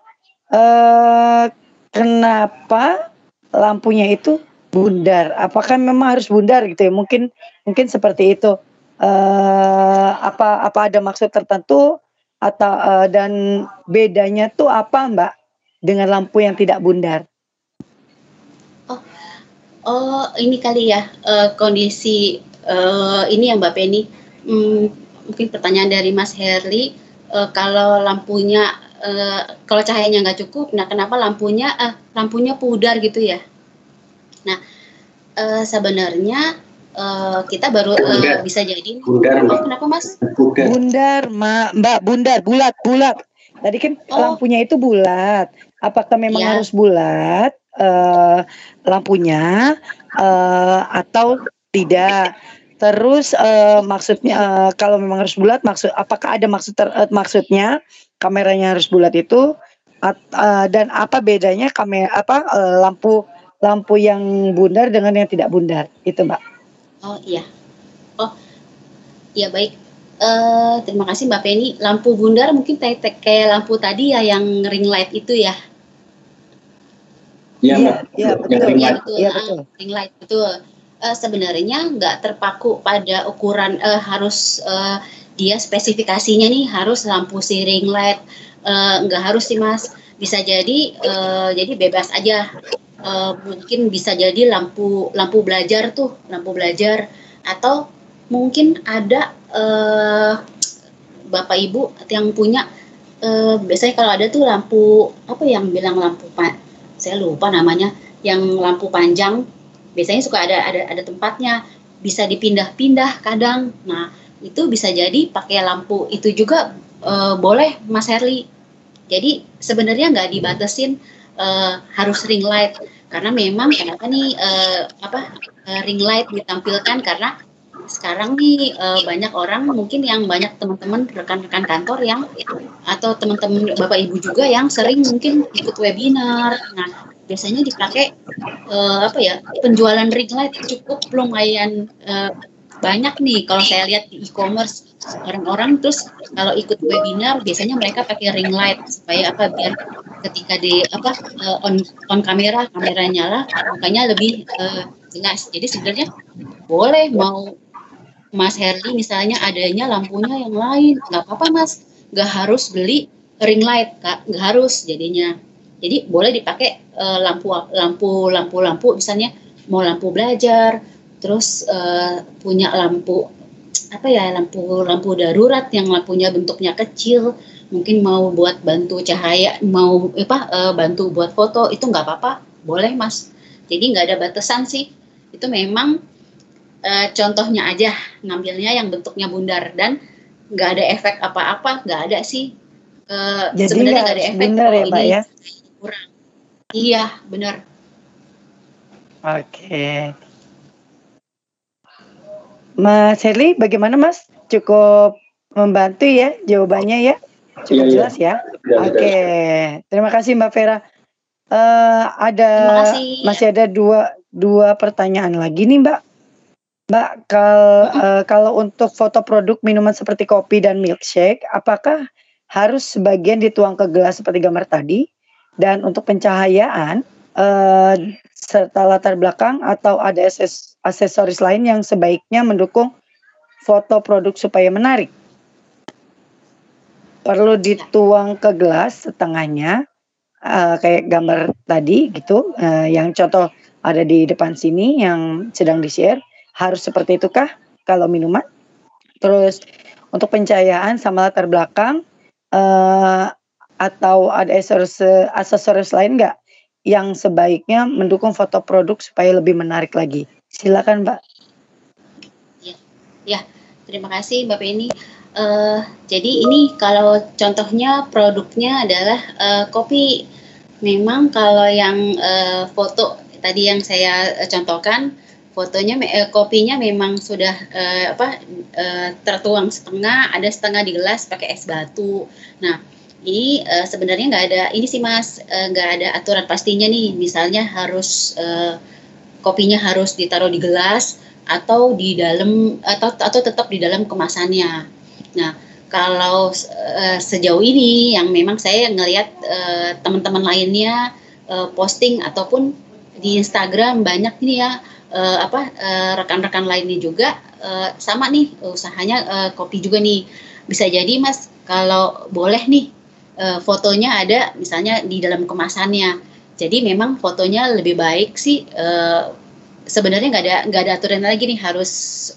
uh, kenapa lampunya itu bundar? Apakah memang harus bundar gitu ya? Mungkin mungkin seperti itu. Uh, apa apa ada maksud tertentu atau uh, dan bedanya tuh apa Mbak dengan lampu yang tidak bundar? Oh, oh ini kali ya uh, kondisi uh, ini yang Mbak Penny. Hmm, mungkin pertanyaan dari Mas Herli. Uh, kalau lampunya uh, kalau cahayanya nggak cukup, nah kenapa lampunya uh, lampunya pudar gitu ya? Nah uh, sebenarnya uh, kita baru uh, bisa jadi bundar, oh, kenapa mas? Bundar, bundar ma, mbak bundar bulat bulat. Tadi kan oh. lampunya itu bulat. Apakah memang ya. harus bulat uh, lampunya uh, atau tidak? Terus uh, maksudnya uh, kalau memang harus bulat maksud apakah ada maksud ter, uh, maksudnya kameranya harus bulat itu at, uh, dan apa bedanya kamera apa uh, lampu lampu yang bundar dengan yang tidak bundar itu mbak oh iya oh iya baik uh, terima kasih mbak Penny lampu bundar mungkin kayak kayak lampu tadi ya yang ring light itu ya Iya, iya, iya betul. Iya betul. Ya, betul. ring light betul. Uh, sebenarnya nggak terpaku pada ukuran uh, harus uh, dia spesifikasinya nih harus lampu siring LED uh, harus sih mas. Bisa jadi uh, jadi bebas aja. Uh, mungkin bisa jadi lampu lampu belajar tuh lampu belajar. Atau mungkin ada uh, bapak ibu yang punya uh, biasanya kalau ada tuh lampu apa yang bilang lampu pak saya lupa namanya yang lampu panjang. Biasanya suka ada ada ada tempatnya. Bisa dipindah-pindah kadang. Nah itu bisa jadi pakai lampu itu juga uh, boleh Mas Herli. Jadi sebenarnya nggak dibatasin uh, harus ring light karena memang kenapa nih uh, apa uh, ring light ditampilkan karena sekarang nih uh, banyak orang mungkin yang banyak teman-teman rekan-rekan kantor yang atau teman-teman bapak ibu juga yang sering mungkin ikut webinar. Nah biasanya dipakai uh, apa ya penjualan ring light cukup lumayan uh, banyak nih kalau saya lihat di e-commerce orang-orang terus kalau ikut webinar biasanya mereka pakai ring light supaya apa biar ketika di apa uh, on on kamera kamera nyala makanya lebih uh, jelas. Jadi sebenarnya boleh mau Mas Herli misalnya adanya lampunya yang lain nggak apa-apa Mas. Nggak harus beli ring light kak. Nggak harus jadinya. Jadi boleh dipakai uh, lampu lampu lampu lampu misalnya mau lampu belajar terus uh, punya lampu apa ya lampu lampu darurat yang lampunya bentuknya kecil. Mungkin mau buat bantu cahaya mau apa uh, bantu buat foto itu nggak apa-apa. Boleh mas. Jadi nggak ada batasan sih. Itu memang uh, contohnya aja ngambilnya yang bentuknya bundar. Dan nggak ada efek apa-apa nggak ada sih. Uh, Jadi sebenarnya nggak ada efek bener ya mbak ya? kurang. Iya benar. Oke. okay. Mas Herli bagaimana Mas cukup membantu ya jawabannya ya cukup iya, iya. jelas ya, ya. oke okay. terima kasih Mbak Vera uh, ada masih ada dua dua pertanyaan lagi nih Mbak Mbak, kal, uh, kalau untuk foto produk minuman seperti kopi dan milkshake, apakah harus sebagian dituang ke gelas seperti gambar tadi? Dan untuk pencahayaan uh, serta latar belakang atau ada akses aksesoris lain yang sebaiknya mendukung foto produk supaya menarik? Perlu dituang ke gelas setengahnya, uh, kayak gambar tadi gitu, uh, yang contoh ada di depan sini yang sedang di-share harus seperti itukah kalau minuman? Terus untuk pencahayaan sama latar belakang uh, atau ada aksesoris, aksesoris lain nggak yang sebaiknya mendukung foto produk supaya lebih menarik lagi? Silakan, Mbak. Ya, ya. terima kasih Mbak Penny. Uh, jadi ini kalau contohnya produknya adalah uh, kopi. Memang kalau yang uh, foto tadi yang saya contohkan fotonya eh, kopinya memang sudah eh, apa eh, tertuang setengah ada setengah di gelas pakai es batu nah ini eh, sebenarnya nggak ada ini sih mas eh, nggak eh, ada aturan pastinya nih. Misalnya harus eh, kopinya harus ditaruh di gelas atau di dalam atau atau tetap di dalam kemasannya. Nah kalau uh, sejauh ini yang memang saya ngelihat uh, teman-teman lainnya uh, posting ataupun di Instagram banyak ini ya uh, apa uh, rekan-rekan lainnya juga uh, sama nih usahanya uh, kopi juga nih. Bisa jadi mas kalau boleh nih uh, fotonya ada misalnya di dalam kemasannya. Jadi memang fotonya lebih baik sih uh, sebenarnya nggak ada nggak ada aturan lagi nih harus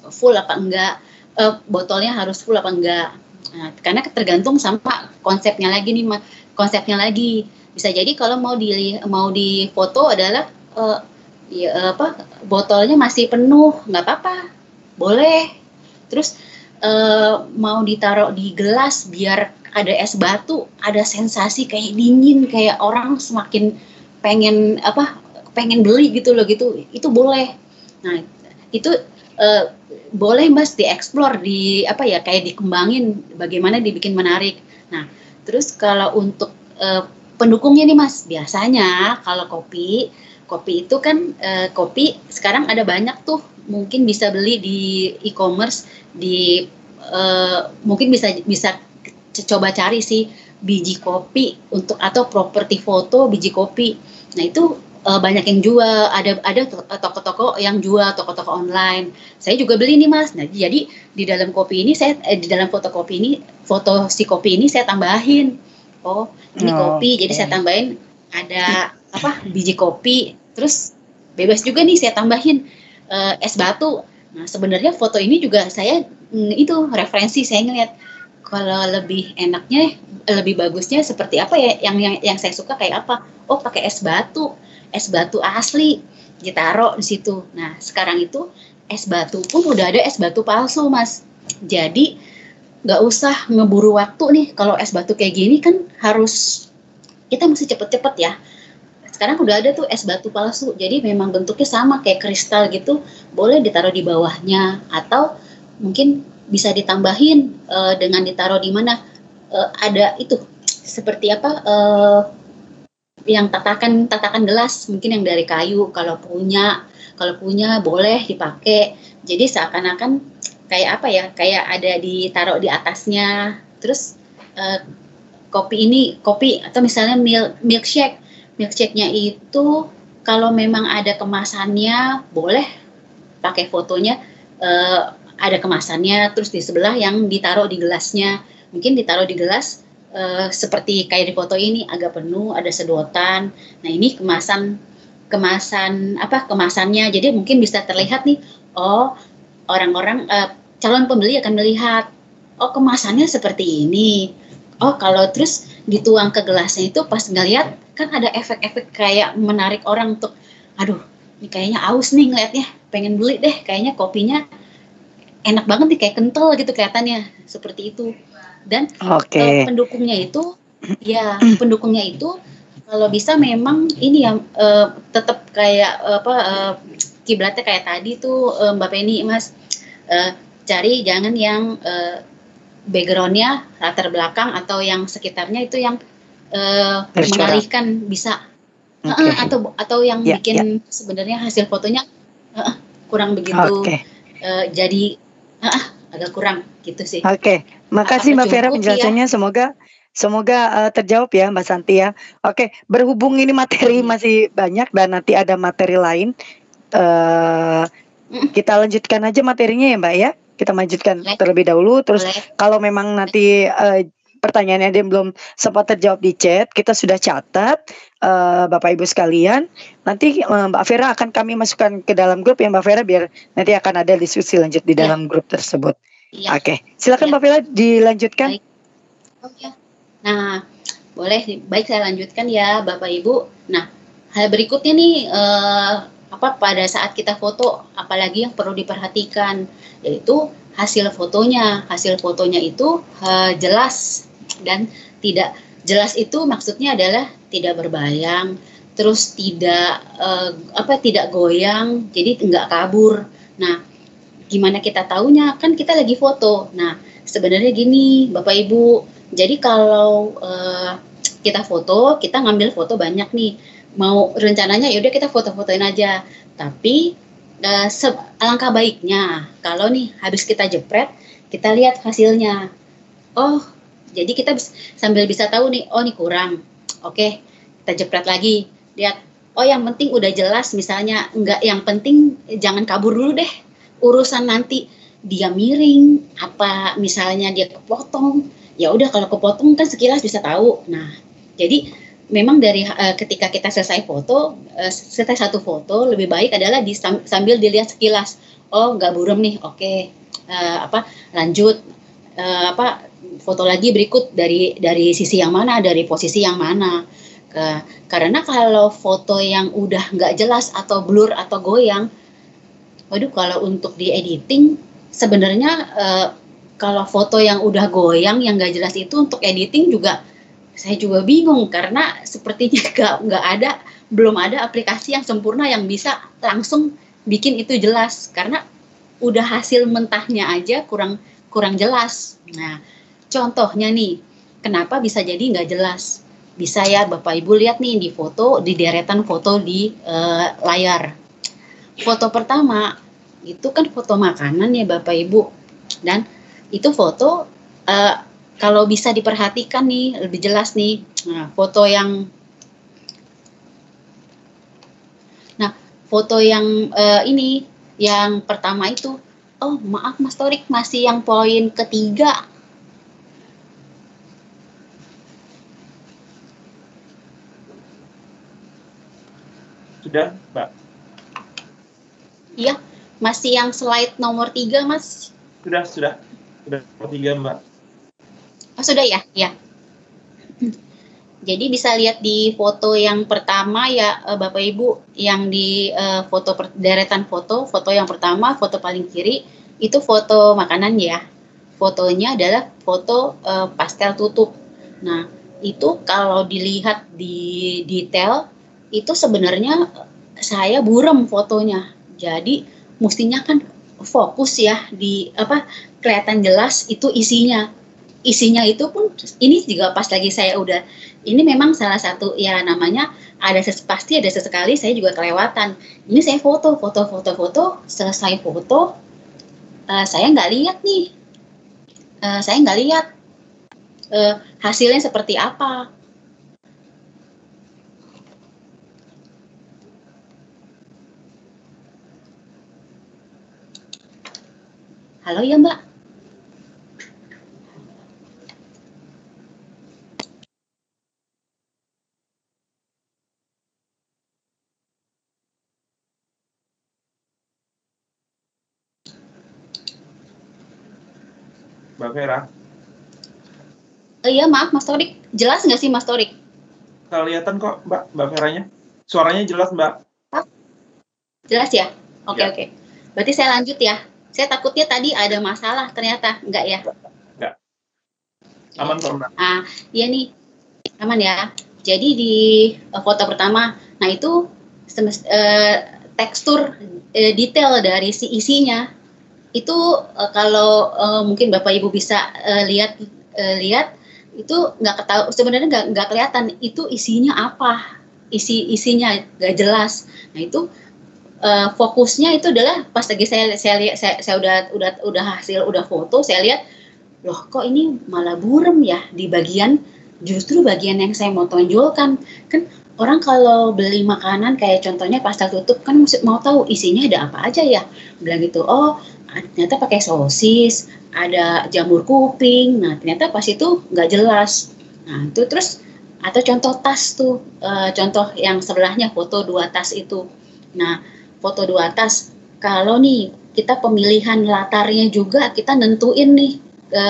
full apa enggak uh, botolnya harus full apa enggak. Nah, karena tergantung sama konsepnya lagi nih konsepnya lagi. Bisa jadi kalau mau di mau di foto adalah uh, ya apa botolnya masih penuh nggak apa-apa boleh. Terus uh, mau ditaruh di gelas biar ada es batu ada sensasi kayak dingin kayak orang semakin pengen apa pengen beli gitu loh gitu. Itu boleh. Nah itu uh, boleh mas dieksplor di apa ya kayak dikembangin bagaimana dibikin menarik. Nah terus kalau untuk uh, pendukungnya nih mas biasanya kalau kopi kopi itu kan uh, kopi sekarang ada banyak tuh mungkin bisa beli di e-commerce di uh, mungkin bisa bisa coba cari sih biji kopi untuk atau properti foto biji kopi. Nah itu uh, banyak yang jual. Ada ada toko-toko yang jual toko-toko online. Saya juga beli nih mas. Nah jadi di dalam kopi ini saya eh, di dalam fotokopi ini foto si kopi ini saya tambahin. Oh ini oh, kopi okay. jadi saya tambahin ada apa biji kopi. Terus bebas juga nih saya tambahin uh, es batu. Nah sebenarnya foto ini juga saya mm, itu referensi saya ngeliat. Kalau lebih enaknya lebih bagusnya seperti apa ya? Yang yang yang saya suka kayak apa? Oh pakai es batu. Es batu asli. Ditaruh di situ. Nah sekarang itu es batu pun udah ada es batu palsu mas. Jadi nggak usah ngeburu waktu nih. Kalau es batu kayak gini kan harus kita mesti cepet-cepet ya sekarang udah ada tuh es batu palsu. Jadi memang bentuknya sama kayak kristal gitu. Boleh ditaruh di bawahnya atau mungkin bisa ditambahin uh, dengan ditaruh di mana uh, ada itu seperti apa uh, yang tatakan tatakan gelas mungkin yang dari kayu. Kalau punya kalau punya boleh dipakai. Jadi seakan-akan kayak apa ya kayak ada ditaruh di atasnya. Terus uh, kopi ini kopi atau misalnya milk milkshake milkshake-nya itu kalau memang ada kemasannya boleh pakai fotonya. Uh, ada kemasannya terus di sebelah yang ditaruh di gelasnya. Mungkin ditaruh di gelas uh, seperti kayak di foto ini agak penuh ada sedotan. Nah ini kemasan kemasan apa kemasannya. Jadi mungkin bisa terlihat nih oh orang-orang uh, calon pembeli akan melihat oh kemasannya seperti ini. Oh kalau terus dituang ke gelasnya itu pas ngeliat kan ada efek-efek kayak menarik orang untuk aduh ini kayaknya aus nih ngeliatnya pengen beli deh kayaknya kopinya enak banget nih kayak kental gitu kelihatannya seperti itu dan okay. uh, pendukungnya itu ya pendukungnya itu kalau bisa memang ini ya uh, tetap kayak uh, apa uh, kiblatnya kayak tadi tuh uh, Mbak Penny Mas uh, cari jangan yang uh, backgroundnya latar belakang atau yang sekitarnya itu yang uh, mengalihkan bisa okay. uh, atau atau yang yeah, bikin yeah. sebenarnya hasil fotonya uh, kurang begitu okay. uh, jadi uh, agak kurang gitu sih. Oke, okay. makasih Mbak Vera penjelasannya ya. semoga Semoga uh, terjawab ya Mbak Santi ya. Oke, berhubung ini materi iya. masih banyak dan nanti ada materi lain, uh, kita lanjutkan aja materinya ya Mbak ya. Kita lanjutkan Boleh. terlebih dahulu. Terus Boleh. kalau memang nanti uh, pertanyaannya ada yang belum sempat terjawab di chat, kita sudah catat uh, Bapak Ibu sekalian. Nanti uh, Mbak Vera akan kami masukkan ke dalam grup ya Mbak Vera biar nanti akan ada diskusi lanjut di ya. dalam grup tersebut. Ya. Oke, silakan ya. Mbak Vera dilanjutkan. Baik. Oke. Nah, boleh baik saya lanjutkan ya Bapak Ibu. Nah, hal berikutnya nih eh, apa pada saat kita foto apalagi yang perlu diperhatikan yaitu hasil fotonya. Hasil fotonya itu eh, jelas dan tidak jelas itu maksudnya adalah tidak berbayang, terus tidak eh, apa tidak goyang, jadi enggak kabur. Nah, gimana kita tahunya? Kan kita lagi foto. Nah, sebenarnya gini, Bapak Ibu, jadi kalau uh, kita foto, kita ngambil foto banyak nih. Mau rencananya yaudah kita foto-fotoin aja. Tapi uh, alangkah baiknya kalau nih habis kita jepret, kita lihat hasilnya. Oh, jadi kita bis, sambil bisa tahu nih, oh nih kurang. Oke, kita jepret lagi. Lihat, oh yang penting udah jelas misalnya enggak yang penting jangan kabur dulu deh. Urusan nanti dia miring, apa misalnya dia kepotong, ya udah kalau kepotong kan sekilas bisa tahu nah jadi memang dari uh, ketika kita selesai foto uh, selesai satu foto lebih baik adalah di, sambil dilihat sekilas. Oh nggak burem nih oke. Okay. uh, eh, apa lanjut. Uh, apa foto lagi berikut dari dari sisi yang mana dari posisi yang mana. Ke karena kalau foto yang udah nggak jelas atau blur atau goyang waduh kalau untuk di editing sebenarnya uh, kalau foto yang udah goyang yang gak jelas itu untuk editing juga saya juga bingung karena sepertinya gak nggak ada belum ada aplikasi yang sempurna yang bisa langsung bikin itu jelas karena udah hasil mentahnya aja kurang kurang jelas. Nah, contohnya nih, kenapa bisa jadi nggak jelas? Bisa ya Bapak Ibu lihat nih di foto di deretan foto di uh, layar. Foto pertama itu kan foto makanan ya Bapak Ibu dan itu foto uh, kalau bisa diperhatikan nih lebih jelas nih nah, foto yang nah foto yang uh, ini yang pertama itu oh maaf Mas Torik masih yang poin ketiga. Sudah Mbak? Iya masih yang slide nomor tiga Mas? Sudah sudah. Sudah tiga mbak. Oh sudah ya, ya. Jadi bisa lihat di foto yang pertama ya eh, Bapak Ibu yang di uh, foto per, deretan foto, foto yang pertama, foto paling kiri itu foto makanan ya. Fotonya adalah foto uh, pastel tutup. Nah, itu kalau dilihat di detail itu sebenarnya saya buram fotonya. Jadi mestinya kan fokus ya di apa kelihatan jelas itu isinya isinya itu pun ini juga pas lagi saya udah ini memang salah satu ya namanya ada ses, pasti ada sesekali saya juga kelewatan. Ini saya foto foto foto foto selesai foto uh, saya nggak lihat nih. Uh, saya nggak lihat uh, hasilnya seperti apa. Halo ya Mbak. Mbak Vera. Uh, iya maaf Mas Torik, jelas nggak sih Mas Torik? Kelihatan kok Mbak, Mbak Veranya. Suaranya jelas Mbak. Jelas ya? Oke ya. oke. Berarti saya lanjut ya. Saya takutnya tadi ada masalah ternyata enggak ya? Enggak. Aman kok Ah, iya nih. Aman ya. Jadi di uh, foto pertama, nah itu uh, tekstur uh, detail dari si isinya itu uh, kalau uh, mungkin bapak ibu bisa uh, lihat uh, lihat itu nggak ketahu sebenarnya nggak nggak kelihatan itu isinya apa. Isi isinya nggak jelas. Nah itu uh, fokusnya itu adalah pas lagi saya saya lihat saya, saya udah udah udah hasil udah foto saya lihat loh kok ini malah burem ya di bagian justru bagian yang saya mau tonjolkan. Kan orang kalau beli makanan kayak contohnya pasta tutup kan mau tahu isinya ada apa aja ya. Bilang gitu oh ternyata pakai sosis ada jamur kuping. Nah ternyata pas itu nggak jelas. Nah itu terus atau contoh tas tuh e, contoh yang sebelahnya foto dua tas itu. Nah foto dua tas kalau nih kita pemilihan latarnya juga kita nentuin nih e,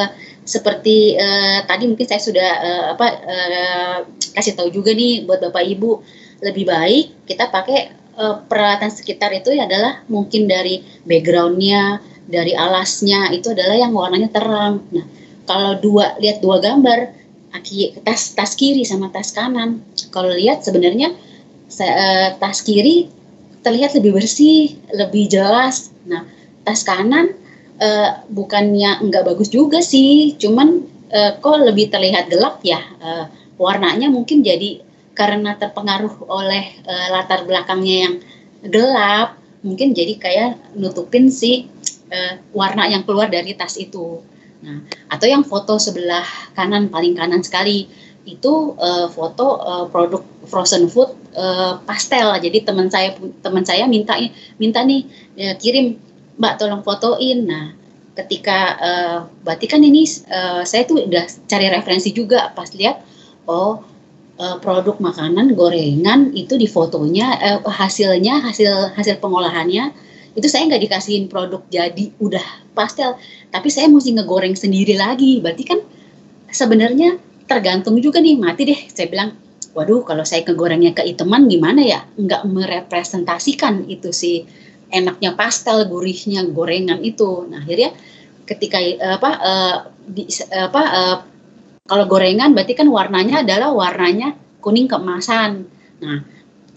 seperti e, tadi mungkin saya sudah e, apa e, kasih tahu juga nih buat bapak ibu. Lebih baik kita pakai e, peralatan sekitar itu adalah mungkin dari backgroundnya dari alasnya itu adalah yang warnanya terang. Nah, kalau dua lihat dua gambar tas tas kiri sama tas kanan, kalau lihat sebenarnya uh, tas kiri terlihat lebih bersih, lebih jelas. Nah, tas kanan uh, bukannya enggak bagus juga sih, cuman uh, kok lebih terlihat gelap ya. Uh, warnanya mungkin jadi karena terpengaruh oleh uh, latar belakangnya yang gelap, mungkin jadi kayak nutupin si uh, warna yang keluar dari tas itu. Nah, atau yang foto sebelah kanan paling kanan sekali itu uh, foto uh, produk frozen food uh, pastel. Jadi teman saya teman saya minta minta nih ya, kirim Mbak tolong fotoin. Nah, ketika uh, berarti kan ini uh, saya tuh udah cari referensi juga pas lihat oh uh, produk makanan gorengan itu di fotonya uh, hasilnya hasil hasil pengolahannya itu saya nggak dikasihin produk jadi udah pastel. Tapi saya mesti ngegoreng sendiri lagi. Berarti kan sebenarnya tergantung juga nih mati deh. Saya bilang waduh kalau saya kegorengnya keiteman gimana ya? Nggak merepresentasikan itu si enaknya pastel gurihnya gorengan itu. Nah akhirnya ketika apa uh, di, apa uh, kalau gorengan berarti kan warnanya adalah warnanya kuning keemasan. Nah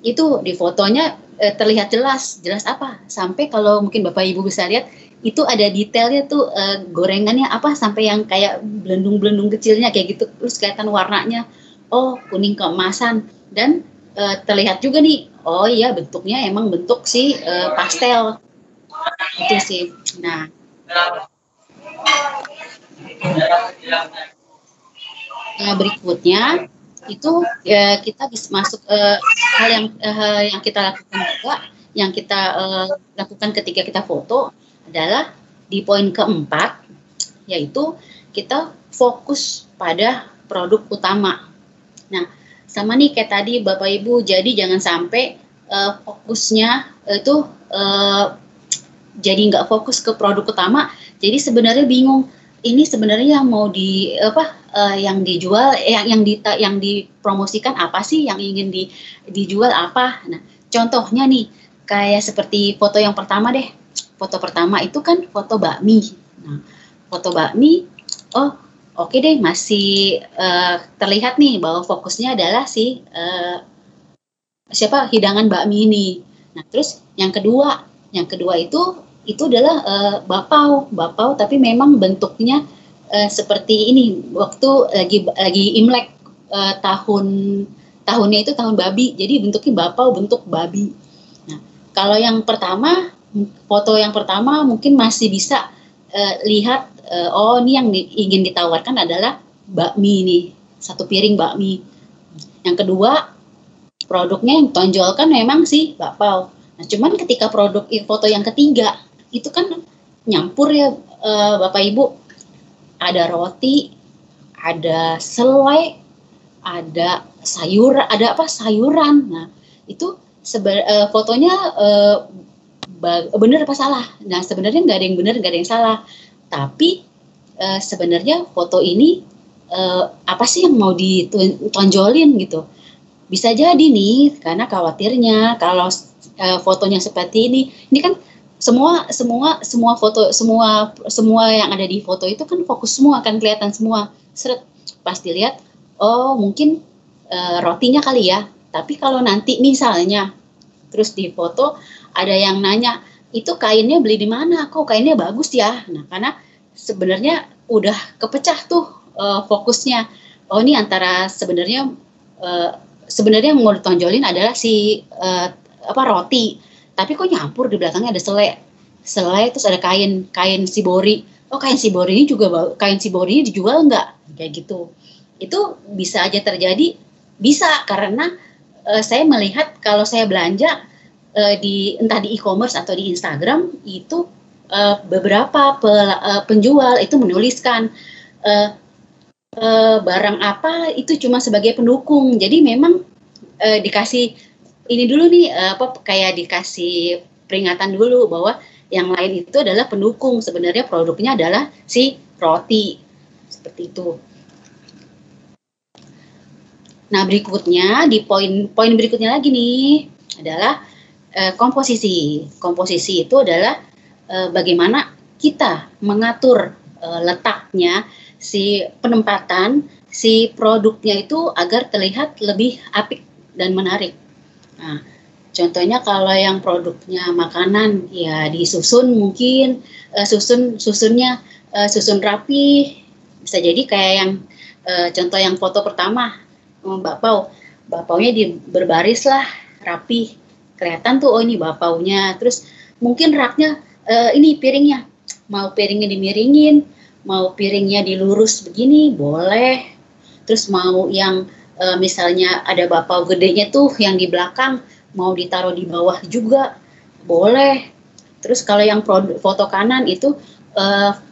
itu di fotonya eh, terlihat jelas. Jelas apa? Sampai kalau mungkin bapak ibu bisa lihat itu ada detailnya tuh eh, gorengannya apa? Sampai yang kayak belendung-belendung kecilnya kayak gitu terus kelihatan warnanya. Oh kuning keemasan. Dan eh, terlihat juga nih oh iya bentuknya emang bentuk si eh, pastel. Itu sih. Nah Nah, berikutnya itu ya kita bisa masuk uh, hal yang uh, yang kita lakukan juga yang kita uh, lakukan ketika kita foto adalah di poin keempat yaitu kita fokus pada produk utama. Nah, sama nih kayak tadi Bapak Ibu, jadi jangan sampai uh, fokusnya itu uh, jadi nggak fokus ke produk utama, jadi sebenarnya bingung ini sebenarnya yang mau di apa uh, yang dijual yang yang di yang dipromosikan apa sih? Yang ingin di dijual apa? Nah contohnya nih kayak seperti foto yang pertama deh. Foto pertama itu kan foto bakmi. Nah foto bakmi oh oke deh masih uh, terlihat nih bahwa fokusnya adalah si uh, siapa? Hidangan bakmi ini. Nah terus yang kedua yang kedua itu itu adalah uh, bapau, bapau tapi memang bentuknya uh, seperti ini waktu lagi lagi Imlek uh, tahun tahunnya itu tahun babi, jadi bentuknya bapau bentuk babi. Nah, kalau yang pertama foto yang pertama mungkin masih bisa uh, lihat uh, oh ini yang di, ingin ditawarkan adalah bakmi ini satu piring bakmi. Yang kedua produknya yang tonjolkan memang sih bapau. Nah, cuman ketika produk foto yang ketiga itu kan nyampur ya uh, Bapak Ibu. Ada roti, ada selai, ada sayur, ada apa sayuran. Nah, itu sebe uh, fotonya uh, benar apa salah? Nah, sebenarnya nggak ada yang benar, nggak ada yang salah. Tapi uh, sebenarnya foto ini uh, apa sih yang mau ditonjolin gitu? Bisa jadi nih, karena khawatirnya kalau uh, fotonya seperti ini ini kan semua semua semua foto semua semua yang ada di foto itu kan fokus semua kan kelihatan semua. Seret pasti lihat oh mungkin uh, rotinya kali ya. Tapi kalau nanti misalnya terus di foto ada yang nanya itu kainnya beli di mana? Kok kainnya bagus ya? Nah karena sebenarnya udah kepecah tuh uh, fokusnya. Oh ini antara sebenarnya uh, sebenarnya yang mau ditonjolin adalah si uh, apa roti tapi kok nyampur di belakangnya ada selai. Selai terus ada kain kain sibori oh kain sibori ini juga kain sibori ini dijual nggak? Kayak gitu. Itu bisa aja terjadi. Bisa karena uh, saya melihat kalau saya belanja uh, di entah di e-commerce atau di Instagram itu uh, beberapa pel, uh, penjual itu menuliskan uh, uh, barang apa itu cuma sebagai pendukung. Jadi memang uh, dikasih ini dulu nih uh, apa kayak dikasih peringatan dulu bahwa yang lain itu adalah pendukung sebenarnya produknya adalah si roti seperti itu. Nah berikutnya di poin poin berikutnya lagi nih adalah uh, komposisi. Komposisi itu adalah uh, bagaimana kita mengatur uh, letaknya si penempatan si produknya itu agar terlihat lebih apik dan menarik. Nah, contohnya kalau yang produknya makanan ya disusun mungkin uh, susun susunnya uh, susun rapi. Bisa jadi kayak yang uh, contoh yang foto pertama Mbak Pau. Bapaunya di berbaris lah rapi. Kelihatan tuh oh ini bapaunya. Terus mungkin raknya uh, ini piringnya. Mau piringnya dimiringin mau piringnya dilurus begini boleh. Terus mau yang e, misalnya ada bapau gedenya tuh yang di belakang mau ditaruh di bawah juga boleh. Terus kalau yang produk, foto kanan itu e,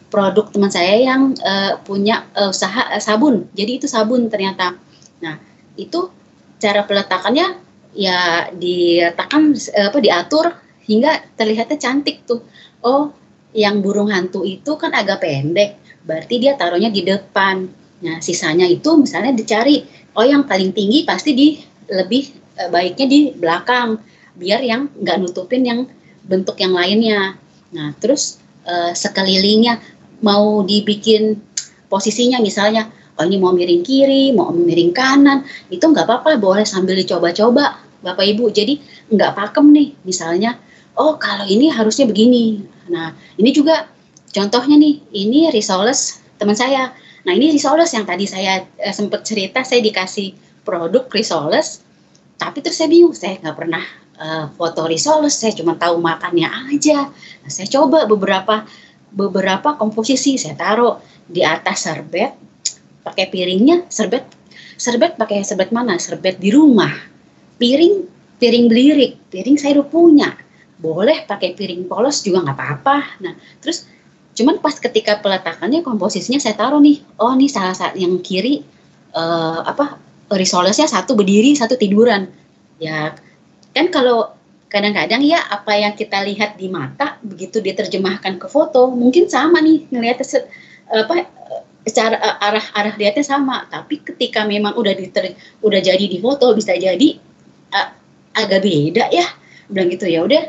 produk teman saya yang e, punya e, usaha e, sabun. Jadi itu sabun ternyata. Nah itu cara peletakannya ya diletakkan apa diatur hingga terlihatnya cantik tuh. Oh yang burung hantu itu kan agak pendek berarti dia taruhnya di depan. Nah sisanya itu misalnya dicari oh yang paling tinggi pasti di lebih e, baiknya di belakang biar yang nggak nutupin yang bentuk yang lainnya. Nah terus e, sekelilingnya mau dibikin posisinya misalnya oh ini mau miring kiri mau miring kanan itu nggak apa-apa boleh sambil dicoba-coba bapak ibu. Jadi nggak pakem nih misalnya oh kalau ini harusnya begini. Nah ini juga contohnya nih ini risoles teman saya Nah ini risoles yang tadi saya eh, sempat cerita saya dikasih produk risoles, tapi terus saya bingung saya nggak pernah uh, foto risoles, saya cuma tahu makannya aja. Nah, saya coba beberapa beberapa komposisi saya taruh di atas serbet pakai piringnya serbet serbet pakai serbet mana? Serbet di rumah. Piring piring belirik piring saya udah punya. Boleh pakai piring polos juga nggak apa-apa. Nah terus Cuman pas ketika peletakannya komposisinya saya taruh nih, oh nih salah satu yang kiri uh, apa risolesnya satu berdiri, satu tiduran. Ya kan kalau kadang-kadang ya apa yang kita lihat di mata begitu diterjemahkan ke foto mungkin sama nih ngelihat apa secara arah arah lihatnya sama. Tapi ketika memang udah diter, udah jadi di foto bisa jadi uh, agak beda ya. Bilang gitu ya udah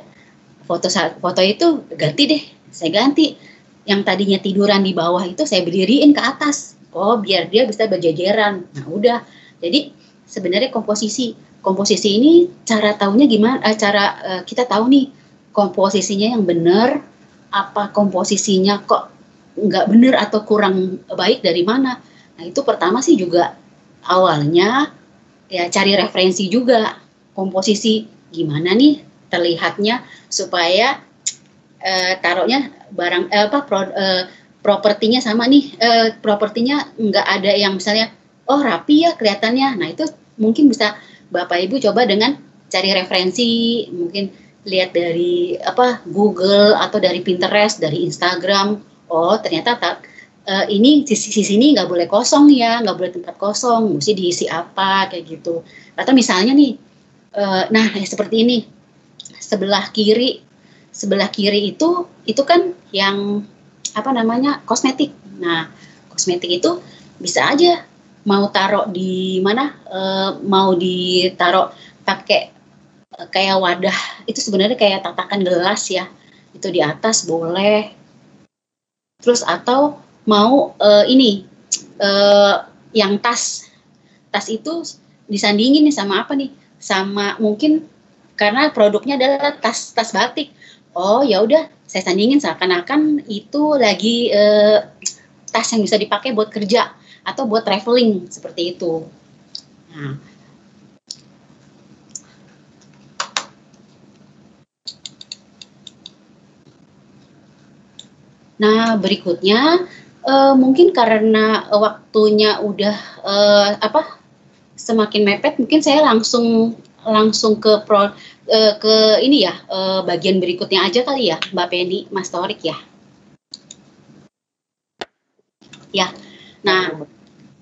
foto foto itu ganti deh saya ganti yang tadinya tiduran di bawah itu saya berdiriin ke atas. Oh, biar dia bisa berjajaran. Nah, udah. Jadi sebenarnya komposisi komposisi ini cara tahunya gimana? Eh, cara eh, kita tahu nih komposisinya yang benar apa komposisinya kok nggak benar atau kurang baik dari mana? Nah, itu pertama sih juga awalnya ya cari referensi juga komposisi gimana nih terlihatnya supaya uh, taruhnya barang uh, apa pro, uh, propertinya sama nih uh, propertinya nggak ada yang misalnya oh rapi ya kelihatannya. Nah itu mungkin bisa bapak ibu coba dengan cari referensi mungkin lihat dari apa Google atau dari Pinterest dari Instagram. Oh ternyata tak uh, ini sisi sisi ini nggak boleh kosong ya nggak boleh tempat kosong mesti diisi apa kayak gitu. Atau misalnya nih uh, nah seperti ini sebelah kiri sebelah kiri itu itu kan yang apa namanya kosmetik. Nah, kosmetik itu bisa aja mau taruh di mana e, mau ditaruh pakai kayak wadah. Itu sebenarnya kayak tatakan gelas ya. Itu di atas boleh. Terus atau mau uh, ini uh, yang tas. Tas itu disandingin nih sama apa nih? Sama mungkin karena produknya adalah tas tas batik oh ya udah saya sandingin seakan-akan itu lagi uh, tas yang bisa dipakai buat kerja atau buat traveling seperti itu. Nah. Nah, berikutnya uh, mungkin karena waktunya udah uh, apa semakin mepet, mungkin saya langsung langsung ke pro uh, ke ini ya uh, bagian berikutnya aja kali ya, Mbak Penny, Mas Torik ya. Ya, nah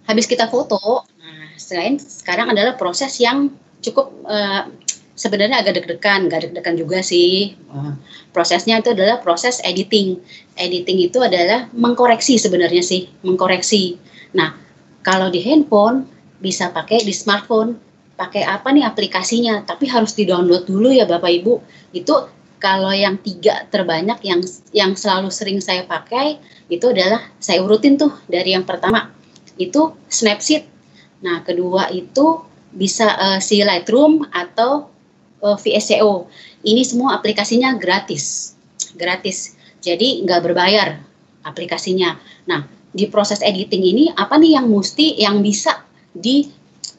habis kita foto, nah selain sekarang adalah proses yang cukup uh, sebenarnya agak deg-degan, gak deg-degan juga sih. Prosesnya itu adalah proses editing. Editing itu adalah mengkoreksi sebenarnya sih, mengkoreksi. Nah, kalau di handphone bisa pakai di smartphone, pakai apa nih aplikasinya, tapi harus di-download dulu ya Bapak Ibu. Itu kalau yang tiga terbanyak yang yang selalu sering saya pakai itu adalah saya urutin tuh dari yang pertama itu Snapseed. Nah, kedua itu bisa uh, si Lightroom atau uh, eh, VSCO. Ini semua aplikasinya gratis, gratis. Jadi nggak berbayar aplikasinya. Nah, di proses editing ini apa nih yang mesti yang bisa di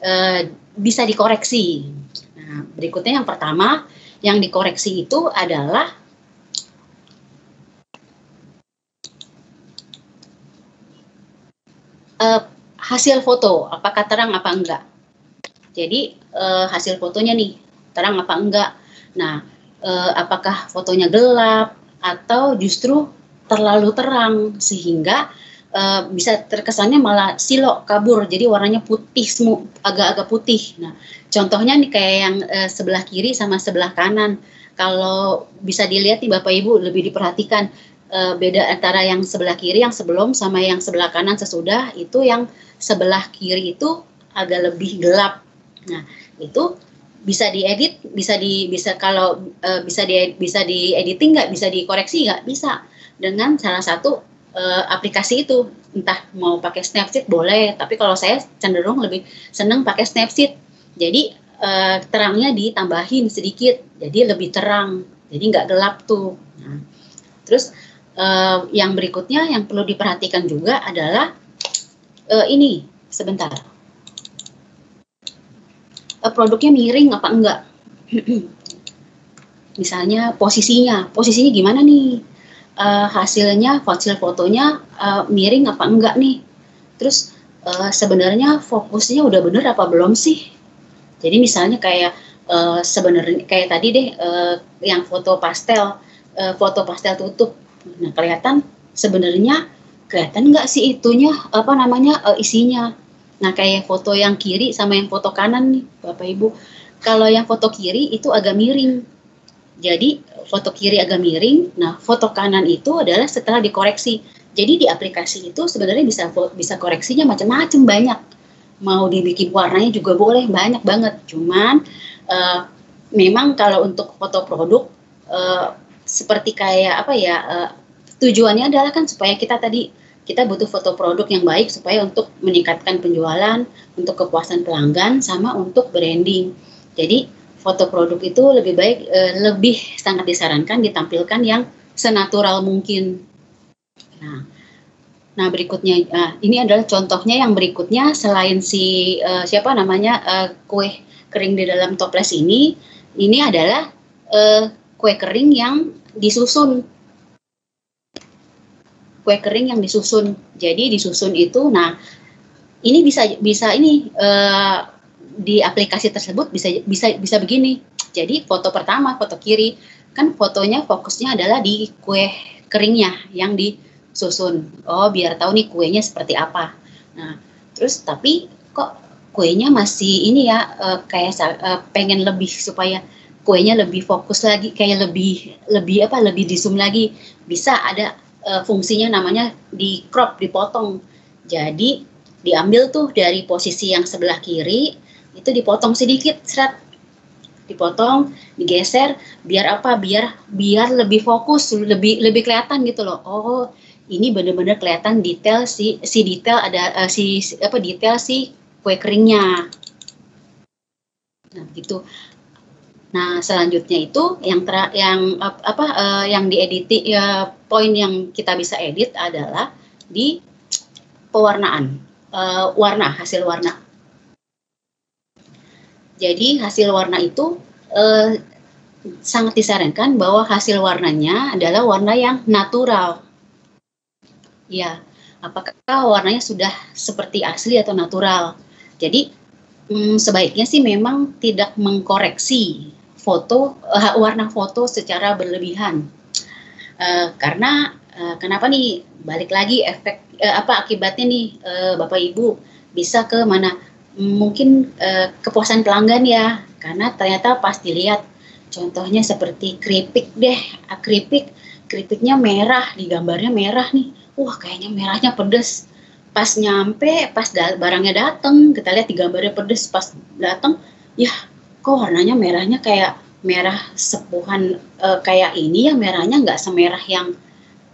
uh, bisa dikoreksi. Nah, berikutnya yang pertama yang dikoreksi itu adalah uh, hasil foto, apakah terang apa enggak. Jadi uh, hasil fotonya nih terang apa enggak. Nah, eh, apakah fotonya gelap atau justru terlalu terang sehingga eh, bisa terkesannya malah silok kabur jadi warnanya putih agak-agak putih. Nah, contohnya nih kayak yang eh, sebelah kiri sama sebelah kanan. Kalau bisa dilihat nih Bapak Ibu lebih diperhatikan eh, beda antara yang sebelah kiri yang sebelum sama yang sebelah kanan sesudah itu yang sebelah kiri itu agak lebih gelap. Nah, itu bisa diedit bisa di bisa kalau uh, bisa di bisa di editing nggak bisa dikoreksi nggak bisa dengan salah satu uh, aplikasi itu. Entah mau pakai Snapseed boleh. Tapi kalau saya cenderung lebih seneng pakai Snapseed jadi uh, terangnya ditambahin sedikit. Jadi lebih terang. Jadi nggak gelap tuh. Nah, terus uh, yang berikutnya yang perlu diperhatikan juga adalah uh, ini. Sebentar. Produknya miring apa enggak. Misalnya posisinya, posisinya gimana nih? Uh, hasilnya hasil fotonya uh, miring apa enggak nih? Terus uh, sebenarnya fokusnya udah bener apa belum sih? Jadi misalnya kayak uh, sebenarnya kayak tadi deh uh, yang foto pastel, uh, foto pastel tutup. Nah kelihatan sebenarnya kelihatan nggak sih itunya apa namanya uh, isinya Nah, kayak foto yang kiri sama yang foto kanan nih, Bapak Ibu. Kalau yang foto kiri itu agak miring. Jadi, foto kiri agak miring, nah foto kanan itu adalah setelah dikoreksi. Jadi di aplikasi itu sebenarnya bisa bisa koreksinya macam-macam banyak. Mau dibikin warnanya juga boleh banyak banget. Cuman uh, memang kalau untuk foto produk uh, seperti kayak apa ya uh, tujuannya adalah kan supaya kita tadi kita butuh foto produk yang baik supaya untuk meningkatkan penjualan, untuk kepuasan pelanggan, sama untuk branding. Jadi foto produk itu lebih baik, e, lebih sangat disarankan ditampilkan yang senatural mungkin. Nah, nah berikutnya, uh, ini adalah contohnya yang berikutnya selain si uh, siapa namanya uh, kue kering di dalam toples ini, ini adalah kue kering yang disusun kue kering yang disusun. Jadi disusun itu, nah ini bisa bisa ini uh, di aplikasi tersebut bisa bisa bisa begini. Jadi foto pertama, foto kiri kan fotonya fokusnya adalah di kue keringnya yang disusun. Oh biar tahu nih kuenya seperti apa. Nah terus tapi kok kuenya masih ini ya uh, kayak uh, pengen lebih supaya kuenya lebih fokus lagi kayak lebih lebih apa lebih di zoom lagi bisa ada uh, fungsinya namanya di crop dipotong jadi diambil tuh dari posisi yang sebelah kiri itu dipotong sedikit serat dipotong, digeser, biar apa? Biar biar lebih fokus, lebih lebih kelihatan gitu loh. Oh, ini benar-benar kelihatan detail si si detail ada uh, si, si apa detail si kue keringnya. Nah, gitu. Nah, selanjutnya itu yang ter, yang apa uh, yang diedit ya poin yang kita bisa edit adalah di pewarnaan uh, warna hasil warna. Jadi hasil warna itu uh, sangat disarankan bahwa hasil warnanya adalah warna yang natural. Ya, apakah warnanya sudah seperti asli atau natural? Jadi hmm, sebaiknya sih memang tidak mengkoreksi foto uh, warna foto secara berlebihan uh, karena uh, kenapa nih balik lagi efek uh, apa akibatnya nih uh, bapak ibu bisa ke mana mungkin uh, kepuasan pelanggan ya. Karena ternyata pas dilihat contohnya seperti keripik deh. Keripik keripiknya merah di gambarnya merah nih. Wah kayaknya merahnya pedes. Pas nyampe pas da barangnya dateng kita lihat di gambarnya pedes. Pas dateng ya kok warnanya merahnya kayak merah sepuhan uh, kayak ini ya? Merahnya nggak semerah yang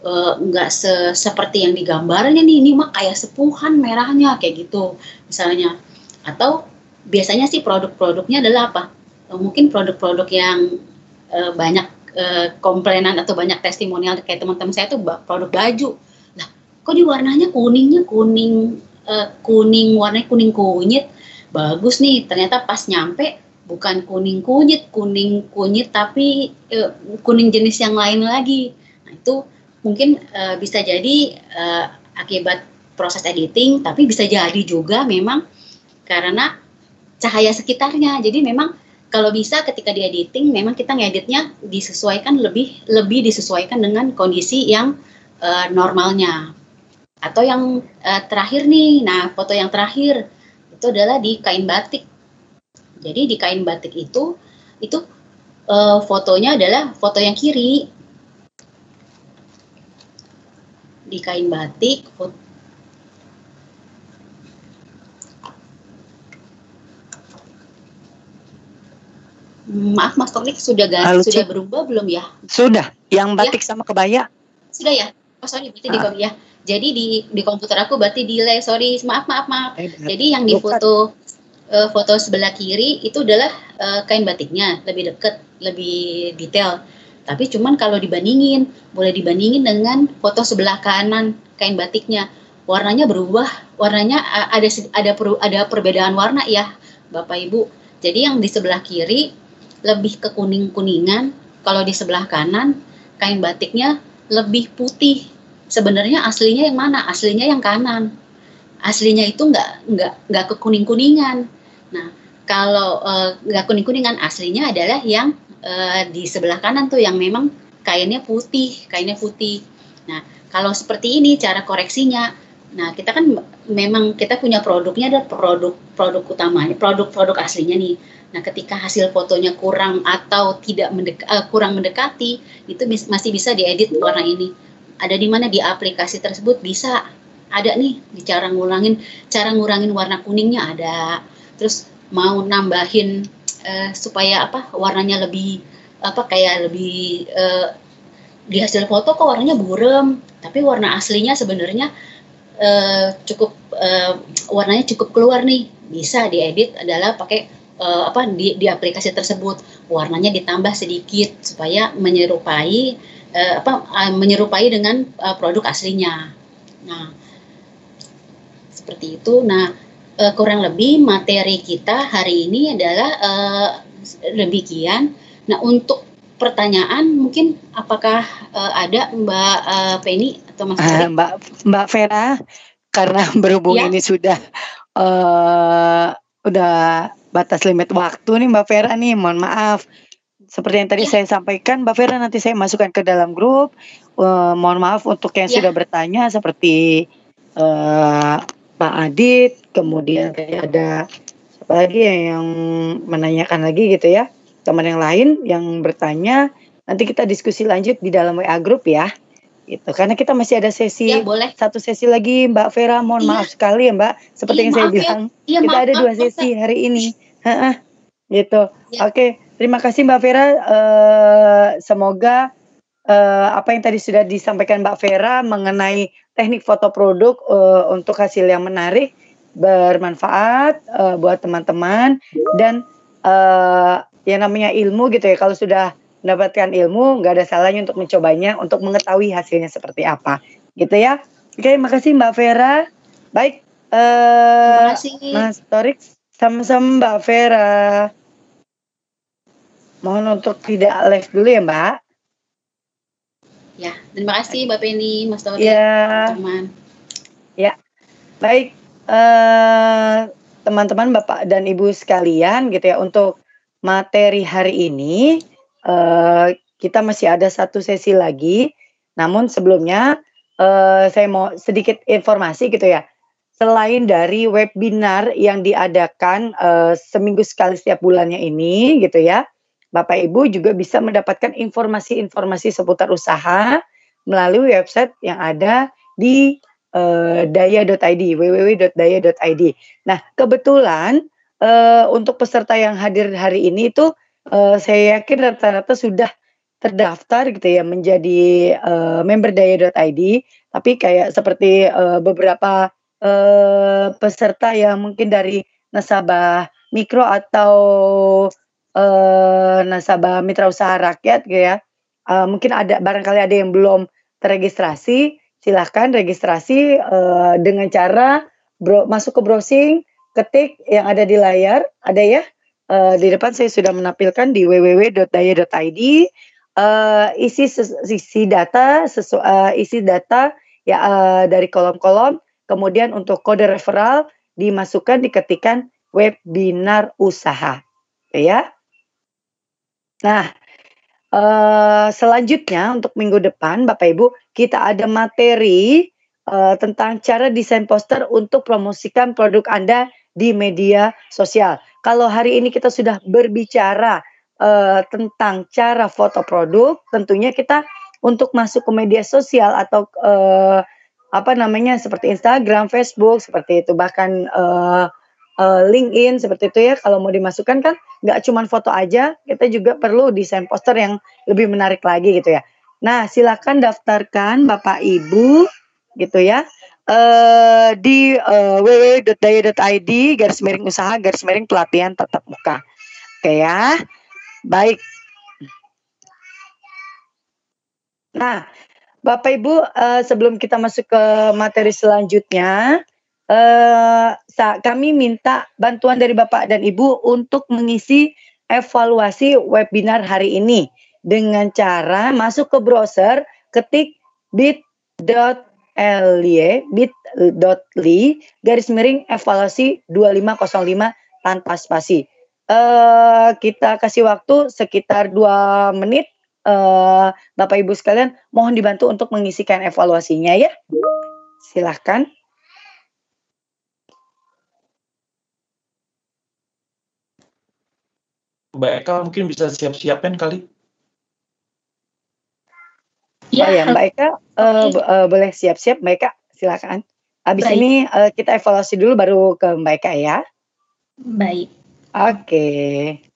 uh, nggak se seperti yang digambarnya nih. Ini mah kayak sepuhan merahnya kayak gitu. Misalnya atau biasanya sih produk-produknya adalah apa? Mungkin produk-produk yang uh, banyak uh, komplainan atau banyak testimonial kayak teman-teman saya tuh produk baju. Lah kok di warnanya kuningnya kuning uh, kuning warnanya kuning kunyit? Bagus nih ternyata pas nyampe bukan kuning kunyit, kuning kunyit tapi uh, kuning jenis yang lain lagi. Nah, itu mungkin uh, bisa jadi uh, akibat proses editing, tapi bisa jadi juga memang karena cahaya sekitarnya. Jadi memang kalau bisa ketika di editing memang kita ngeditnya disesuaikan lebih lebih disesuaikan dengan kondisi yang uh, normalnya. Atau yang uh, terakhir nih, nah foto yang terakhir itu adalah di kain batik jadi di kain batik itu itu uh, fotonya adalah foto yang kiri. Di kain batik foto, Maaf Mas Tonik sudah gak, Halo, sudah berubah belum ya? Sudah. Yang ya. batik ya? sama kebaya. Sudah ya? Oh sorry berarti ah. di ya. Jadi di di komputer aku berarti delay. Sorry, maaf maaf maaf. Eh, Jadi yang di foto uh, foto sebelah kiri itu adalah uh, kain batiknya lebih dekat, lebih detail. Tapi cuman kalau dibandingin, boleh dibandingin dengan foto sebelah kanan kain batiknya. Warnanya berubah, warnanya ada ada per, ada perbedaan warna ya, Bapak Ibu. Jadi yang di sebelah kiri lebih ke kuning-kuningan, kalau di sebelah kanan kain batiknya lebih putih. Sebenarnya aslinya yang mana? Aslinya yang kanan aslinya itu nggak nggak nggak ke kuning kuningan Nah, kalau eh, nggak uh, kuning-kuningan aslinya adalah yang uh, di sebelah kanan tuh yang memang kainnya putih, kainnya putih. Nah, kalau seperti ini cara koreksinya, nah kita kan memang kita punya produknya ada produk-produk utamanya, produk-produk aslinya nih. Nah, ketika hasil fotonya kurang atau tidak mendek, uh, kurang mendekati, itu masih bisa diedit warna ini. Ada di mana? Di aplikasi tersebut bisa. Ada nih cara ngurangin cara ngurangin warna kuningnya ada. Terus mau nambahin uh, supaya apa warnanya lebih apa kayak lebih uh, di hasil foto kok warnanya burem tapi warna aslinya sebenarnya uh, cukup uh, warnanya cukup keluar nih. Bisa diedit adalah pakai uh, apa di, di aplikasi tersebut warnanya ditambah sedikit supaya menyerupai uh, apa uh, menyerupai dengan uh, produk aslinya nah seperti itu nah uh, kurang lebih materi kita hari ini adalah uh, demikian. Nah, untuk pertanyaan mungkin apakah uh, ada Mbak uh, Penny atau Mas uh, Mbak Mbak Vera karena berhubung ya. ini sudah uh, udah batas limit waktu nih Mbak Vera nih, mohon maaf. Seperti yang tadi ya. saya sampaikan, Mbak Vera nanti saya masukkan ke dalam grup. Uh, mohon maaf untuk yang ya. sudah bertanya seperti uh, Pak Adit, kemudian kayak ada siapa lagi ya yang menanyakan lagi gitu ya, teman yang lain yang bertanya, nanti kita diskusi lanjut di dalam WA grup ya. Gitu. Karena kita masih ada sesi ya, boleh. satu sesi lagi Mbak Vera, mohon iya. maaf sekali ya Mbak, seperti iya, yang saya ya. bilang, ya, kita maaf, ada dua sesi hari ini. Gitu. Ya. Oke, terima kasih Mbak Vera. Uh, semoga uh, apa yang tadi sudah disampaikan Mbak Vera mengenai teknik foto produk uh, untuk hasil yang menarik, bermanfaat uh, buat teman-teman dan uh, yang namanya ilmu gitu ya. Kalau sudah mendapatkan ilmu, nggak ada salahnya untuk mencobanya, untuk mengetahui hasilnya seperti apa, gitu ya. Oke, makasih Mbak Vera. Baik, uh, terima kasih. Mas Torik, sama-sama Mbak Vera. Mohon untuk tidak live dulu ya Mbak. Ya, terima kasih Mbak Penny, Mas Tori, ya. teman. Ya, baik teman eh, teman-teman Bapak dan Ibu sekalian gitu ya untuk materi hari ini uh, kita masih ada satu sesi lagi. Namun sebelumnya uh, saya mau sedikit informasi gitu ya. Selain dari webinar yang diadakan uh, seminggu sekali setiap bulannya ini gitu ya, Bapak Ibu juga bisa mendapatkan informasi-informasi seputar usaha melalui website yang ada di uh, daya.id www.daya.id. Nah, kebetulan uh, untuk peserta yang hadir hari ini itu uh, saya yakin rata-rata sudah terdaftar gitu ya menjadi uh, member daya.id, tapi kayak seperti uh, beberapa uh, peserta yang mungkin dari nasabah mikro atau uh, nasabah mitra usaha rakyat gitu ya. Uh, mungkin ada barangkali ada yang belum terregistrasi, silahkan registrasi uh, dengan cara bro, masuk ke browsing, ketik yang ada di layar, ada ya. Uh, di depan saya sudah menampilkan di www.daya.id uh, isi isi data sesu, uh, isi data ya uh, dari kolom-kolom kemudian untuk kode referral dimasukkan diketikkan webinar usaha ya Nah, uh, selanjutnya untuk minggu depan Bapak Ibu, kita ada materi uh, tentang cara desain poster untuk promosikan produk Anda di media sosial. Kalau hari ini kita sudah berbicara uh, tentang cara foto produk, tentunya kita untuk masuk ke media sosial atau uh, apa namanya seperti Instagram, Facebook seperti itu. Bahkan uh, uh, LinkedIn seperti itu ya. Kalau mau dimasukkan kan nggak cuma foto aja kita juga perlu desain poster yang lebih menarik lagi gitu ya. Nah silakan daftarkan bapak ibu gitu ya uh, di uh, www.daya.id garis miring usaha garis miring pelatihan tatap muka. Oke ya baik. Nah Bapak Ibu, uh, sebelum kita masuk ke materi selanjutnya, uh, kami minta bantuan dari Bapak dan Ibu untuk mengisi evaluasi webinar hari ini dengan cara masuk ke browser, ketik bit.ly bit.ly garis miring evaluasi 2505 tanpa spasi. Uh, kita kasih waktu sekitar dua menit. Uh, Bapak Ibu sekalian, mohon dibantu untuk mengisikan evaluasinya ya. Silahkan. Mbak Eka mungkin bisa siap-siapin kali. Ya, oh ya Mbak Eka uh, uh, boleh siap-siap Mbak Eka silakan. Habis Baik. ini uh, kita evaluasi dulu baru ke Mbak Eka ya. Baik. Oke. Okay.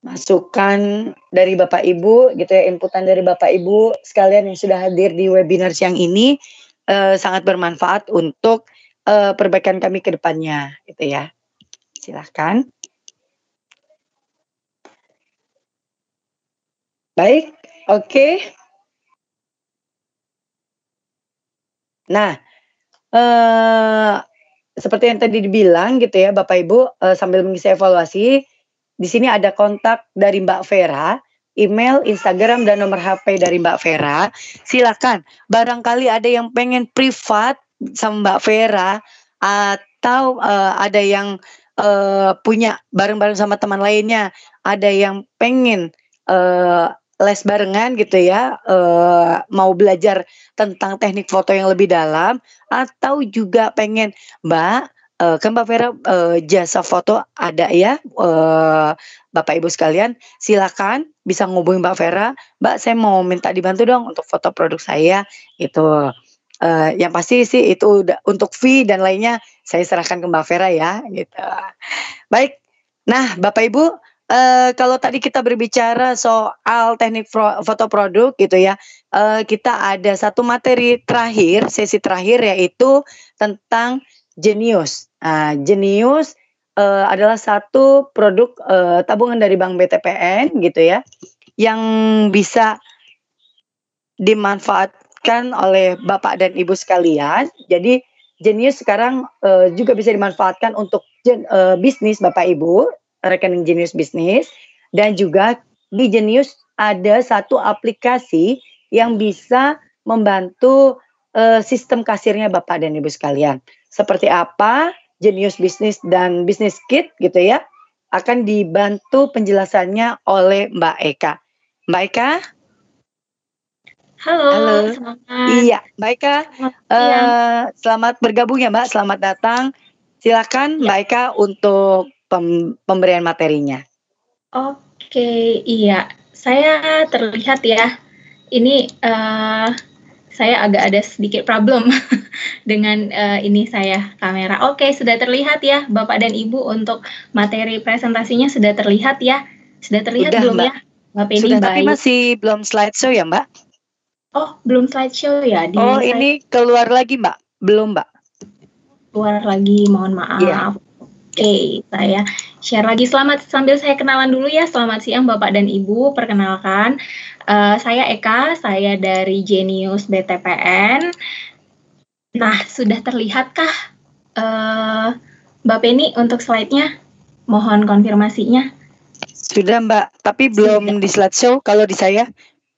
Masukan dari Bapak Ibu gitu ya, inputan dari Bapak Ibu sekalian yang sudah hadir di webinar siang ini uh, sangat bermanfaat untuk uh, perbaikan kami ke depannya gitu ya. Silahkan. Baik, oke. Okay. Nah, uh, seperti yang tadi dibilang gitu ya Bapak Ibu uh, sambil mengisi evaluasi di sini ada kontak dari Mbak Vera, email, Instagram, dan nomor HP dari Mbak Vera. Silakan. Barangkali ada yang pengen privat sama Mbak Vera atau uh, ada yang uh, punya bareng-bareng sama teman lainnya, ada yang pengen uh, les barengan gitu ya, uh, mau belajar tentang teknik foto yang lebih dalam, atau juga pengen Mbak uh, kan Mbak Vera uh, jasa foto ada ya uh, Bapak Ibu sekalian. Silakan bisa ngubungi Mbak Vera. Mbak saya mau minta dibantu dong untuk foto produk saya itu uh, yang pasti sih itu udah untuk fee dan lainnya saya serahkan ke Mbak Vera ya gitu. Baik. Nah Bapak Ibu Uh, kalau tadi kita berbicara soal teknik foto produk gitu ya, uh, kita ada satu materi terakhir, sesi terakhir yaitu tentang Genius. Uh, Genius uh, adalah satu produk uh, tabungan dari Bank BTPN gitu ya, yang bisa dimanfaatkan oleh Bapak dan Ibu sekalian. Jadi Genius sekarang uh, juga bisa dimanfaatkan untuk uh, bisnis Bapak Ibu rekening Genius Bisnis dan juga di Genius ada satu aplikasi yang bisa membantu uh, sistem kasirnya Bapak dan Ibu sekalian. Seperti apa Genius Bisnis dan Bisnis Kit gitu ya akan dibantu penjelasannya oleh Mbak Eka. Mbak Eka? Halo, Halo. selamat. Iya, Mbak Eka. Selamat, uh, selamat bergabung ya Mbak, selamat datang. Silakan ya. Mbak Eka untuk pem, pemberian materinya. Oke, iya. Saya terlihat ya. Ini uh, saya agak ada sedikit problem dengan uh, ini saya kamera. Oke, sudah terlihat ya Bapak dan Ibu untuk materi presentasinya sudah terlihat ya. Sudah terlihat sudah, belum Mbak. ya? Mbak Penny sudah, baik. tapi masih belum slideshow ya, Mbak? Oh, belum slideshow ya? Di oh, ini keluar lagi, Mbak? Belum, Mbak? Keluar lagi, mohon maaf. Yeah. Oke, saya share lagi. Selamat sambil saya kenalan dulu ya. Selamat siang Bapak dan Ibu. Perkenalkan, uh, saya Eka, saya dari Genius BTPN. Nah, sudah terlihatkah uh, Mbak Penny untuk slide-nya? Mohon konfirmasinya. Sudah Mbak, tapi belum sudah. di slideshow. Kalau di saya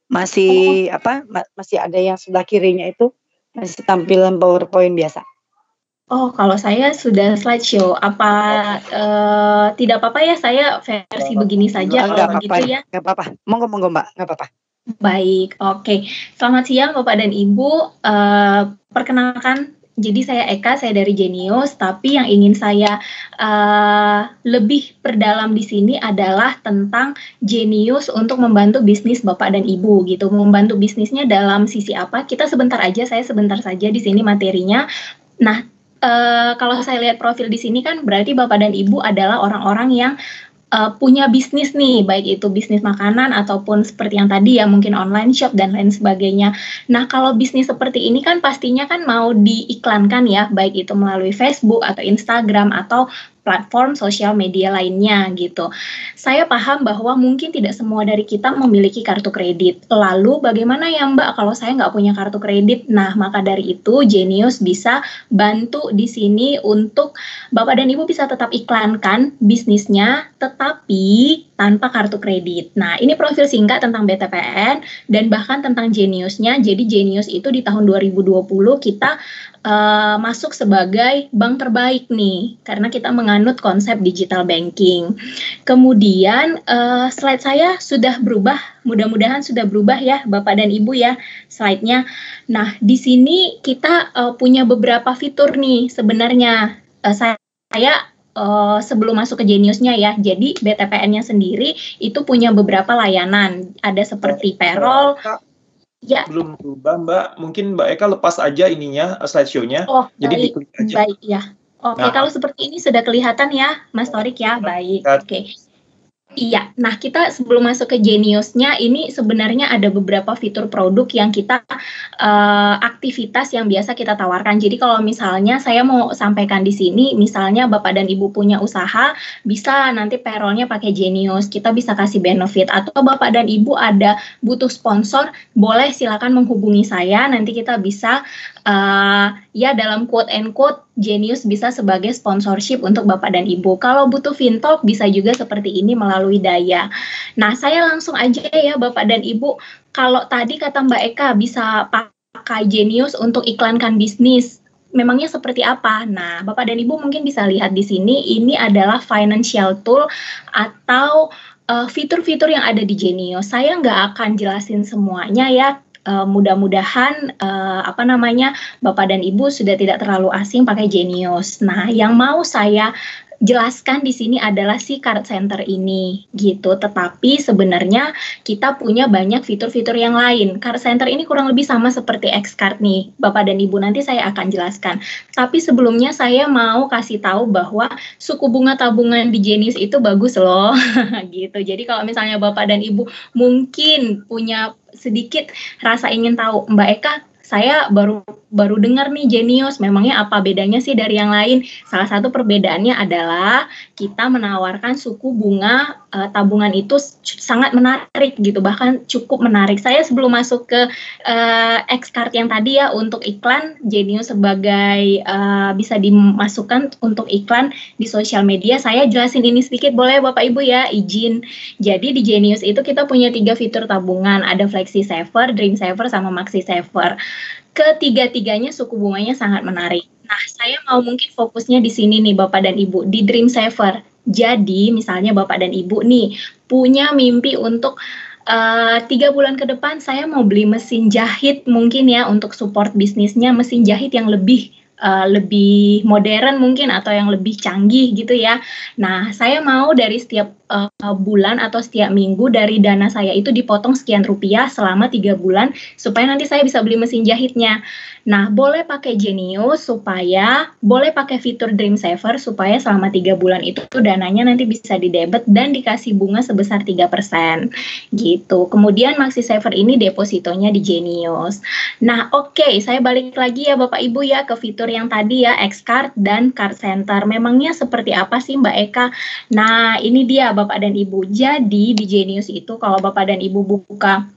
masih oh. apa? Masih ada yang sebelah kirinya itu masih tampilan PowerPoint biasa. Oh, kalau saya sudah slideshow. Apa uh, tidak apa-apa ya saya versi begini saja kalau apa begitu ya? Enggak apa-apa. Monggo monggo Mbak, enggak apa-apa. Baik, oke. Okay. Selamat siang Bapak dan Ibu. Uh, perkenalkan, jadi saya Eka, saya dari Genius. Tapi yang ingin saya uh, lebih perdalam di sini adalah tentang Genius untuk membantu bisnis Bapak dan Ibu gitu. Membantu bisnisnya dalam sisi apa? Kita sebentar aja, saya sebentar saja di sini materinya. Nah, uh, kalau saya lihat profil di sini kan berarti Bapak dan Ibu adalah orang-orang yang uh, punya bisnis nih, baik itu bisnis makanan ataupun seperti yang tadi ya mungkin online shop dan lain sebagainya. Nah, kalau bisnis seperti ini kan pastinya kan mau diiklankan ya, baik itu melalui Facebook atau Instagram atau platform sosial media lainnya gitu. Saya paham bahwa mungkin tidak semua dari kita memiliki kartu kredit. Lalu bagaimana ya Mbak kalau saya nggak punya kartu kredit? Nah maka dari itu Genius bisa bantu di sini untuk Bapak dan Ibu bisa tetap iklankan bisnisnya tetapi tanpa kartu kredit. Nah, ini profil singkat tentang BTPN dan bahkan tentang Geniusnya. Jadi Genius itu di tahun 2020 kita uh, masuk sebagai bank terbaik nih karena kita menganut konsep digital banking. Kemudian uh, slide saya sudah berubah, mudah-mudahan sudah berubah ya Bapak dan Ibu ya slide-nya. Nah, di sini kita uh, punya beberapa fitur nih sebenarnya. Uh, saya uh, sebelum masuk ke Geniusnya ya. Jadi BTPN-nya sendiri itu punya beberapa layanan. Ada seperti payroll, Ya. Belum berubah, Mbak. Mungkin Mbak Eka lepas aja ininya, uh, slideshow-nya. Oh, Jadi baik. aja. Baik, ya. Oke, nah. kalau seperti ini sudah kelihatan ya, Mas Torik ya. Baik. Oke. Iya, nah kita sebelum masuk ke Geniusnya ini sebenarnya ada beberapa fitur produk yang kita uh, aktivitas yang biasa kita tawarkan. Jadi kalau misalnya saya mau sampaikan di sini, misalnya bapak dan ibu punya usaha, bisa nanti payrollnya pakai Genius, kita bisa kasih benefit. Atau bapak dan ibu ada butuh sponsor, boleh silakan menghubungi saya, nanti kita bisa uh, ya dalam quote and quote Genius bisa sebagai sponsorship untuk Bapak dan Ibu. Kalau butuh Fintalk bisa juga seperti ini melalui Daya. Nah, saya langsung aja ya Bapak dan Ibu, kalau tadi kata Mbak Eka bisa pakai Genius untuk iklankan bisnis, memangnya seperti apa? Nah, Bapak dan Ibu mungkin bisa lihat di sini, ini adalah financial tool atau eh, fitur-fitur yang ada di Genius. Saya nggak akan jelasin semuanya ya, uh, mudah-mudahan uh, apa namanya Bapak dan Ibu sudah tidak terlalu asing pakai Genius. Nah, yang mau saya jelaskan di sini adalah si card center ini gitu. Tetapi sebenarnya kita punya banyak fitur-fitur yang lain. Card center ini kurang lebih sama seperti X card nih, Bapak dan Ibu nanti saya akan jelaskan. Tapi sebelumnya saya mau kasih tahu bahwa suku bunga tabungan di Genius itu bagus loh gitu. Jadi kalau misalnya Bapak dan Ibu mungkin punya sedikit rasa ingin tahu Mbak Eka saya baru baru dengar nih Genius, memangnya apa bedanya sih dari yang lain? Salah satu perbedaannya adalah kita menawarkan suku bunga uh, tabungan itu sangat menarik gitu, bahkan cukup menarik. Saya sebelum masuk ke uh, X card yang tadi ya untuk iklan Genius sebagai uh, bisa dimasukkan untuk iklan di sosial media, saya jelasin ini sedikit boleh Bapak Ibu ya izin. Jadi di Genius itu kita punya tiga fitur tabungan, ada Flexi Saver, Dream Saver, sama Maxi Saver ketiga-tiganya suku bunganya sangat menarik. Nah, saya mau mungkin fokusnya di sini nih Bapak dan Ibu, di Dream Saver. Jadi, misalnya Bapak dan Ibu nih punya mimpi untuk uh, tiga bulan ke depan saya mau beli mesin jahit mungkin ya untuk support bisnisnya mesin jahit yang lebih uh, lebih modern mungkin atau yang lebih canggih gitu ya. Nah, saya mau dari setiap uh, bulan atau setiap minggu dari dana saya itu dipotong sekian rupiah selama tiga bulan supaya nanti saya bisa beli mesin jahitnya. Nah, boleh pakai Genius supaya boleh pakai fitur Dream Saver supaya selama tiga bulan itu dananya nanti bisa didebet dan dikasih bunga sebesar 3%. Gitu. Kemudian Maxi Saver ini depositonya di Genius. Nah, oke, okay, saya balik lagi ya Bapak Ibu ya ke fitur yang tadi ya X Card dan Card Center. Memangnya seperti apa sih Mbak Eka? Nah, ini dia Bapak dan Ibu. Jadi di Genius itu kalau Bapak dan Ibu buka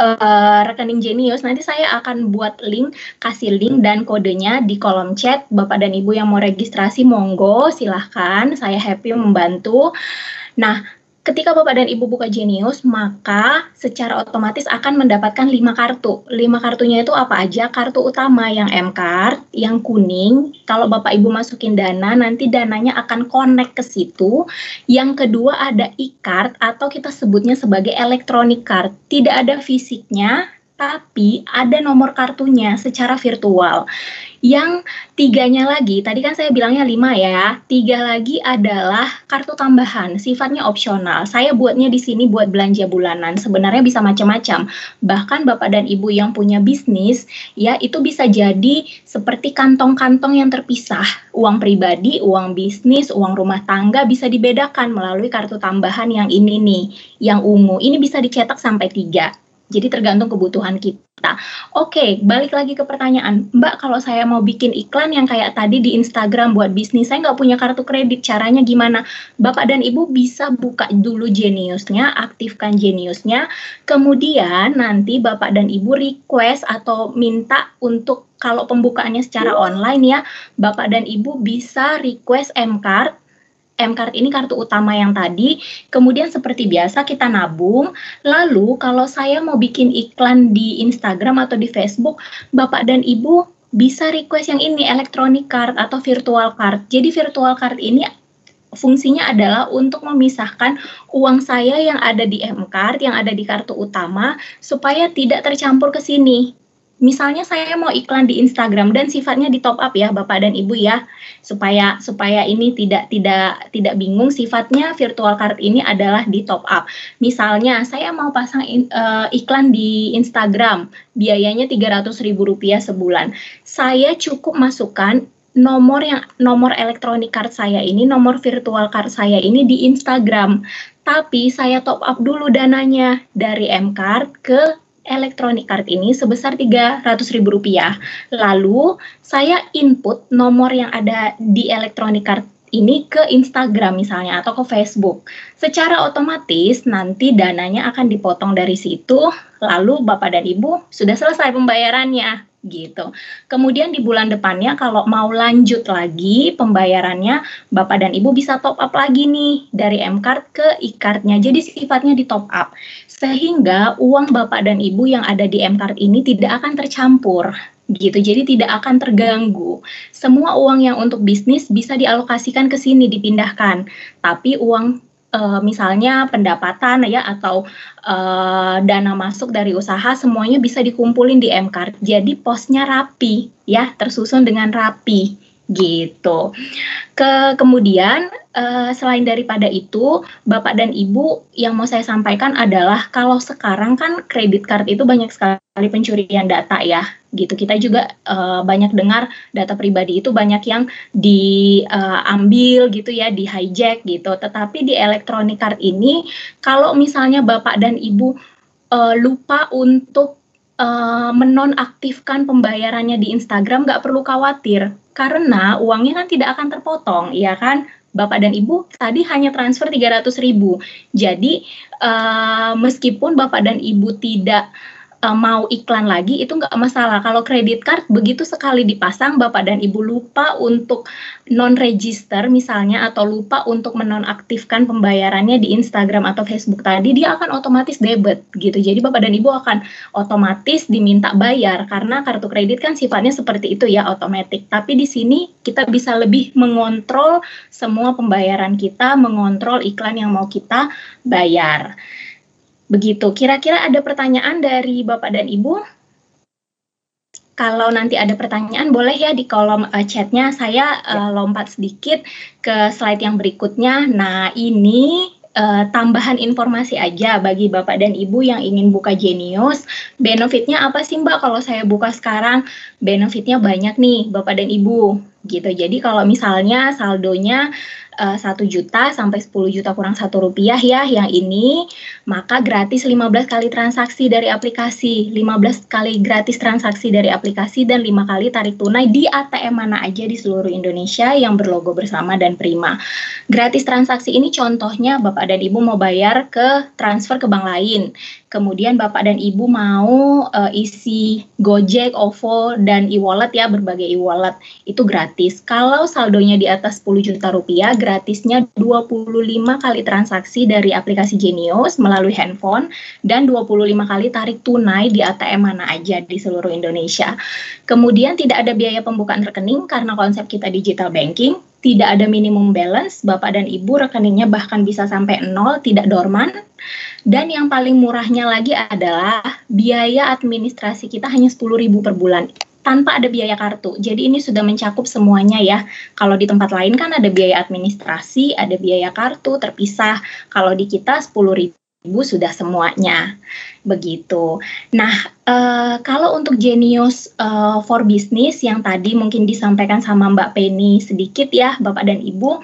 uh, rekening Genius nanti saya akan buat link kasih link dan kodenya di kolom chat. Bapak dan Ibu yang mau registrasi monggo silahkan. Saya happy membantu. Nah ketika Bapak dan Ibu buka Genius, maka secara otomatis akan mendapatkan lima kartu. Lima kartunya itu apa aja? Kartu utama yang M card, yang kuning. Kalau Bapak Ibu masukin dana, nanti dananya akan connect ke situ. Yang kedua ada e-card atau kita sebutnya sebagai electronic card. Tidak ada fisiknya, tapi ada nomor kartunya secara virtual. Yang tiganya lagi, tadi kan saya bilangnya lima ya, tiga lagi adalah kartu tambahan, sifatnya opsional. Saya buatnya di sini buat belanja bulanan, sebenarnya bisa macam-macam. Bahkan Bapak dan Ibu yang punya bisnis, ya itu bisa jadi seperti kantong-kantong yang terpisah. Uang pribadi, uang bisnis, uang rumah tangga bisa dibedakan melalui kartu tambahan yang ini nih, yang ungu. Ini bisa dicetak sampai tiga jadi tergantung kebutuhan kita. Oke, balik lagi ke pertanyaan. Mbak, kalau saya mau bikin iklan yang kayak tadi di Instagram buat bisnis, saya nggak punya kartu kredit, caranya gimana? Bapak dan Ibu bisa buka dulu Geniusnya, aktifkan Geniusnya, kemudian nanti Bapak dan Ibu request atau minta untuk kalau pembukaannya secara online ya, Bapak dan Ibu bisa request M-Card M-Card ini kartu utama yang tadi, kemudian seperti biasa kita nabung, lalu kalau saya mau bikin iklan di Instagram atau di Facebook, Bapak dan Ibu bisa request yang ini, electronic card atau virtual card. Jadi virtual card ini fungsinya adalah untuk memisahkan uang saya yang ada di M-Card, yang ada di kartu utama, supaya tidak tercampur ke sini misalnya saya mau iklan di Instagram dan sifatnya di top up ya Bapak dan Ibu ya supaya supaya ini tidak tidak tidak bingung sifatnya virtual card ini adalah di top up. Misalnya saya mau pasang in, uh, iklan di Instagram biayanya rp rupiah sebulan. Saya cukup masukkan nomor yang nomor elektronik card saya ini, nomor virtual card saya ini di Instagram. Tapi saya top up dulu dananya dari M-Card ke elektronik card ini sebesar Rp300.000. Lalu saya input nomor yang ada di elektronik card ini ke Instagram misalnya atau ke Facebook. Secara otomatis nanti dananya akan dipotong dari situ, lalu Bapak dan Ibu sudah selesai pembayarannya gitu. Kemudian di bulan depannya kalau mau lanjut lagi pembayarannya, Bapak dan Ibu bisa top up lagi nih dari M-Card ke e-cardnya. Jadi sifatnya di top up. Sehingga uang Bapak dan Ibu yang ada di M-Card ini tidak akan tercampur gitu. Jadi tidak akan terganggu. Semua uang yang untuk bisnis bisa dialokasikan ke sini dipindahkan. Tapi uang uh, misalnya pendapatan ya atau uh, dana masuk dari usaha semuanya bisa dikumpulin di Mcard. Jadi posnya rapi ya, tersusun dengan rapi gitu. Ke kemudian uh, selain daripada itu, Bapak dan Ibu yang mau saya sampaikan adalah kalau sekarang kan kredit card itu banyak sekali pencurian data ya, gitu. Kita juga uh, banyak dengar data pribadi itu banyak yang diambil uh, gitu ya, di hijack gitu. Tetapi di electronic card ini kalau misalnya Bapak dan Ibu uh, lupa untuk uh, menonaktifkan pembayarannya di Instagram nggak perlu khawatir karena uangnya kan tidak akan terpotong, ya kan? Bapak dan Ibu tadi hanya transfer 300 ribu. Jadi uh, meskipun Bapak dan Ibu tidak uh, mau iklan lagi itu nggak masalah. Kalau kredit card begitu sekali dipasang bapak dan ibu lupa untuk non register misalnya atau lupa untuk menonaktifkan pembayarannya di Instagram atau Facebook tadi dia akan otomatis debit gitu. Jadi bapak dan ibu akan otomatis diminta bayar karena kartu kredit kan sifatnya seperti itu ya otomatis. Tapi di sini kita bisa lebih mengontrol semua pembayaran kita, mengontrol iklan yang mau kita bayar. Begitu. Kira-kira ada pertanyaan dari Bapak dan Ibu? Kalau nanti ada pertanyaan, boleh ya di kolom uh, chatnya saya uh, lompat sedikit ke slide yang berikutnya. Nah, ini uh, tambahan informasi aja bagi Bapak dan Ibu yang ingin buka Genius. Benefitnya apa sih Mbak kalau saya buka sekarang? Benefitnya banyak nih Bapak dan Ibu gitu. Jadi kalau misalnya saldonya Eh, satu uh, juta sampai 10 juta kurang satu rupiah ya yang ini maka gratis 15 kali transaksi dari aplikasi 15 kali gratis transaksi dari aplikasi dan 5 kali tarik tunai di ATM mana aja di seluruh Indonesia yang berlogo bersama dan prima gratis transaksi ini contohnya Bapak dan Ibu mau bayar ke transfer ke bank lain kemudian Bapak dan Ibu mau uh, isi Gojek, OVO, dan e-wallet ya, berbagai e-wallet, itu gratis. Kalau saldonya di atas 10 juta rupiah, gratisnya 25 kali transaksi dari aplikasi Genius melalui handphone, dan 25 kali tarik tunai di ATM mana aja di seluruh Indonesia. Kemudian tidak ada biaya pembukaan rekening karena konsep kita digital banking, tidak ada minimum balance, Bapak dan Ibu rekeningnya bahkan bisa sampai nol, tidak dorman. Dan yang paling murahnya lagi adalah biaya administrasi kita hanya 10.000 per bulan tanpa ada biaya kartu. Jadi ini sudah mencakup semuanya ya. Kalau di tempat lain kan ada biaya administrasi, ada biaya kartu terpisah. Kalau di kita 10.000 sudah semuanya begitu. Nah, uh, kalau untuk Genius uh, for Business yang tadi mungkin disampaikan sama Mbak Penny sedikit ya, Bapak dan Ibu,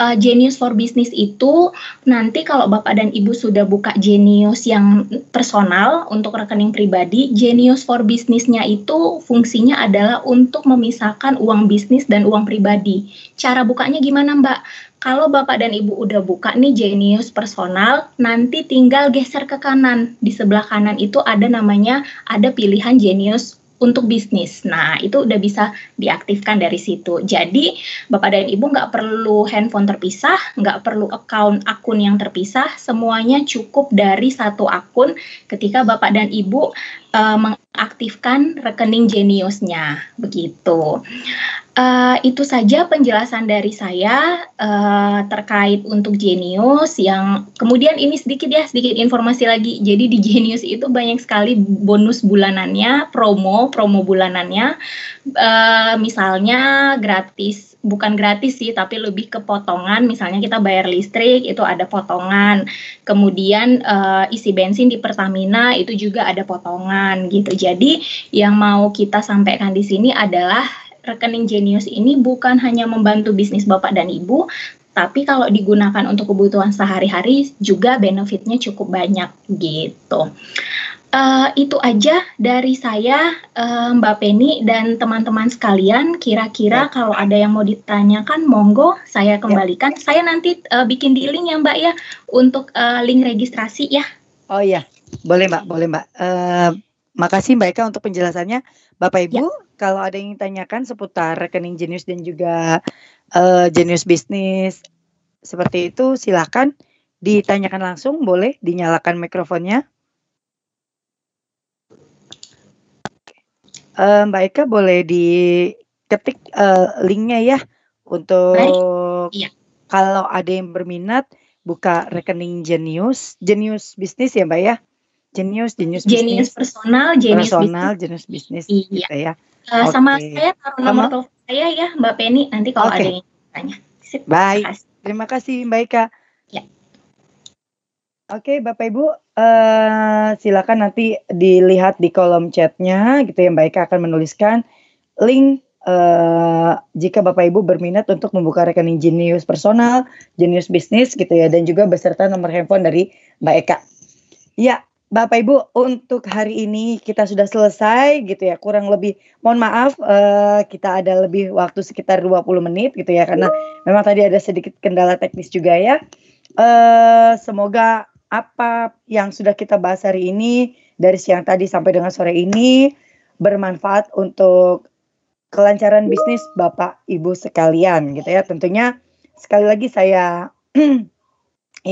uh, Genius for Business itu nanti kalau Bapak dan Ibu sudah buka Genius yang personal untuk rekening pribadi, Genius for Business-nya itu fungsinya adalah untuk memisahkan uang bisnis dan uang pribadi. Cara bukanya gimana, Mbak? kalau Bapak dan Ibu udah buka nih Genius personal, nanti tinggal geser ke kanan. Di sebelah kanan itu ada namanya ada pilihan Genius untuk bisnis. Nah, itu udah bisa diaktifkan dari situ. Jadi, Bapak dan Ibu nggak perlu handphone terpisah, nggak perlu account akun yang terpisah, semuanya cukup dari satu akun ketika Bapak dan Ibu uh, mengaktifkan rekening Geniusnya. Begitu. Uh, itu saja penjelasan dari saya uh, terkait untuk Genius yang kemudian ini sedikit ya sedikit informasi lagi. Jadi di Genius itu banyak sekali bonus bulanannya, promo promo bulanannya. Uh, misalnya gratis bukan gratis sih tapi lebih ke potongan. Misalnya kita bayar listrik itu ada potongan. Kemudian uh, isi bensin di Pertamina itu juga ada potongan gitu. Jadi yang mau kita sampaikan di sini adalah rekening Genius ini bukan hanya membantu bisnis Bapak dan Ibu, tapi kalau digunakan untuk kebutuhan sehari-hari juga benefitnya cukup banyak gitu. Uh, itu aja dari saya uh, Mbak Penny dan teman-teman sekalian. Kira-kira ya. kalau ada yang mau ditanyakan, monggo saya ya. kembalikan. Ya. Saya nanti uh, bikin di link ya Mbak ya untuk uh, link registrasi ya. Oh iya, boleh Mbak, boleh Mbak. Uh, makasih Mbak Eka untuk penjelasannya. Bapak Ibu, ya kalau ada yang tanyakan seputar rekening Genius dan juga uh, Genius bisnis seperti itu, silakan ditanyakan langsung, boleh dinyalakan mikrofonnya. Uh, Mbak Eka boleh diketik uh, linknya ya untuk Iya. kalau ada yang berminat buka rekening Genius, Genius bisnis ya Mbak ya? Genius, Genius, Genius personal, Genius personal, bisnis. Genius bisnis Iya. gitu ya. Eh, Sama Oke. saya taruh Sama? nomor telepon saya ya Mbak Penny nanti kalau Oke. ada yang tanya. Sip, Baik. Terima kasih Mbak Ika. Oke, Bapak Ibu, eh silakan nanti dilihat di kolom chatnya gitu ya Mbak akan menuliskan link eh jika Bapak Ibu berminat untuk membuka rekening Genius personal, Genius bisnis gitu ya dan juga beserta nomor handphone dari Mbak Eka. Ya, Bapak Ibu, untuk hari ini kita sudah selesai gitu ya. Kurang lebih mohon maaf eh, kita ada lebih waktu sekitar 20 menit gitu ya karena memang tadi ada sedikit kendala teknis juga ya. Eh semoga apa yang sudah kita bahas hari ini dari siang tadi sampai dengan sore ini bermanfaat untuk kelancaran bisnis Bapak Ibu sekalian gitu ya. Tentunya sekali lagi saya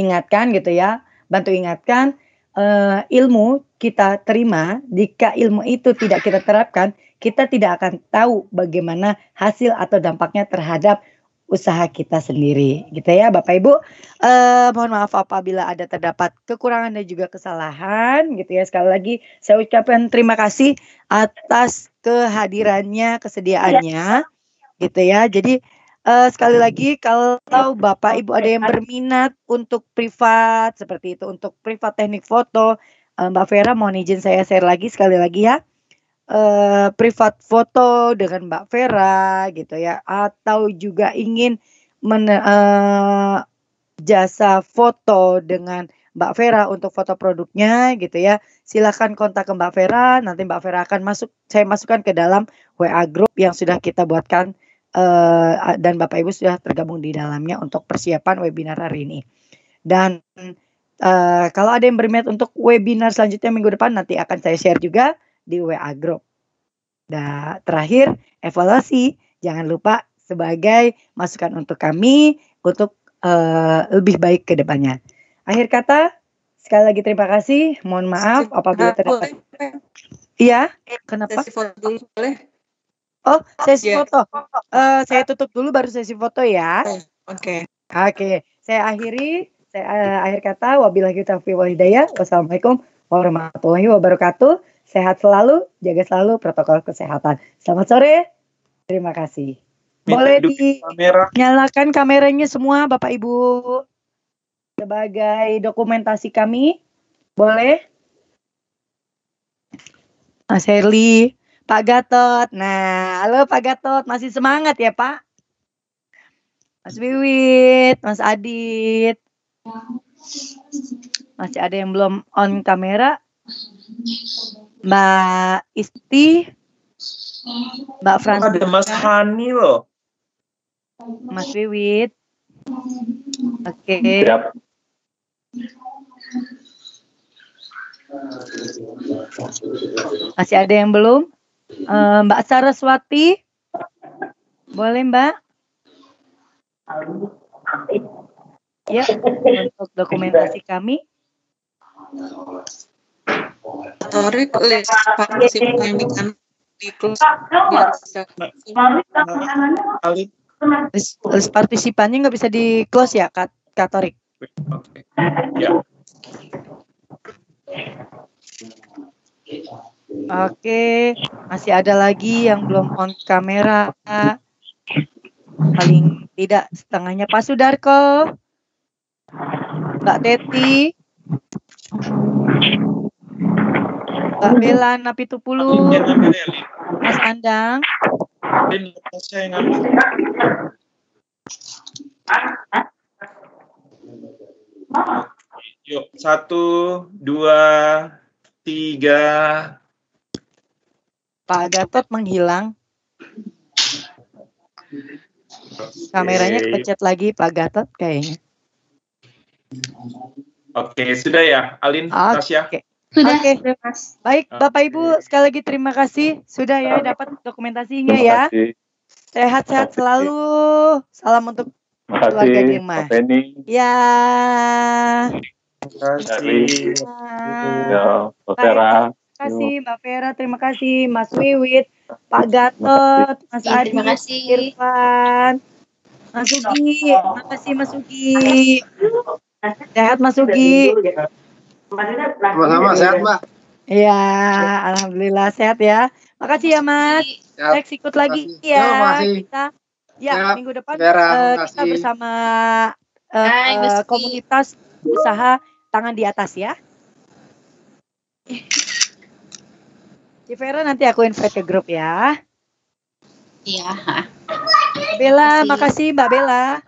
ingatkan gitu ya, bantu ingatkan eh, ilmu kita terima, jika ilmu itu tidak kita terapkan, kita tidak akan tahu bagaimana hasil atau dampaknya terhadap usaha kita sendiri, gitu ya, Bapak Ibu. Eh, mohon maaf apabila ada terdapat kekurangan dan juga kesalahan, gitu ya. Sekali lagi saya ucapkan terima kasih atas kehadirannya, kesediaannya, gitu ya. Jadi eh, sekali lagi kalau Bapak Ibu ada yang berminat untuk privat seperti itu, untuk privat teknik foto, eh, Mbak Vera mohon izin saya share lagi sekali lagi ya. Eh, privat foto dengan Mbak Vera gitu ya, atau juga ingin men, eh, jasa foto dengan Mbak Vera untuk foto produknya gitu ya. Silakan kontak ke Mbak Vera, nanti Mbak Vera akan masuk saya masukkan ke dalam WA group yang sudah kita buatkan eh, dan Bapak Ibu sudah tergabung di dalamnya untuk persiapan webinar hari ini. Dan eh, kalau ada yang berminat untuk webinar selanjutnya minggu depan nanti akan saya share juga di WA group. Dan terakhir evaluasi jangan lupa sebagai masukan untuk kami untuk eh, lebih baik ke depannya. Akhir kata sekali lagi terima kasih. Mohon maaf apabila terdapat Iya, kenapa? Sesi foto dulu boleh? Oh, sesi Iya. foto. Eh, saya tutup dulu baru sesi foto ya. Oke. Oke, saya akhiri. Saya eh, akhir kata wabillahi taufiq wal hidayah. Wassalamualaikum warahmatullahi wabarakatuh. Sehat selalu, jaga selalu protokol kesehatan. Selamat sore. Terima kasih. Boleh hidupin kamera. dinyalakan kameranya semua Bapak Ibu. Sebagai dokumentasi kami. Boleh? Mas Herli, Pak Gatot. Nah, halo Pak Gatot, masih semangat ya Pak? Mas Wiwit, Mas Adit. Masih ada yang belum on kamera? Mbak Isti, Mbak Frans, Ada Mas Hani loh. Mas Wiwit. Oke. Siap. Masih ada yang belum? Eh, Mbak Saraswati, boleh Mbak? Ya, untuk dokumentasi kami. Torik list partisipan ini kan di close biar bisa Ali. List, partisipannya nggak bisa di close ya, Kak, Kak Torik? Oke. Ya. Oke, masih ada lagi yang belum on kamera. Paling tidak setengahnya Pak Sudarko, Mbak Teti, Mbak Bella Napitupulu, Yang ambil ya, Lin. Mas Andang. Lin, saya yang ambil. Yuk, satu, dua, tiga. Pak Gatot menghilang. Kameranya Oke. kepencet lagi Pak Gatot kayaknya. Oke, sudah ya, Alin, Tasya. Oke. Sudah, Mas. Baik, Bapak Ibu sekali lagi terima kasih sudah ya dapat dokumentasinya ya. Sehat-sehat selalu. Salam untuk keluarga di rumah. Ya. Terima kasih. Ya, Vera. Terima kasih Mbak Vera, terima kasih Mas Wiwit, Pak Gatot, Mas Iya, Adi, terima kasih. Irfan, Mas Ugi, terima kasih Mas Ugi. Sehat Mas Ugi. Sama-sama sehat, Mbak. Iya, alhamdulillah sehat ya. Makasih ya Mas. Next ikut lagi Makasih. ya. Makasih. Kita ya Ya, minggu depan Vera, eh, kita makasih. bersama eh, Hai, eh, komunitas usaha tangan di atas ya. Civera nanti aku invite ke grup ya. Iya. Bella, makasih Mbak Bella.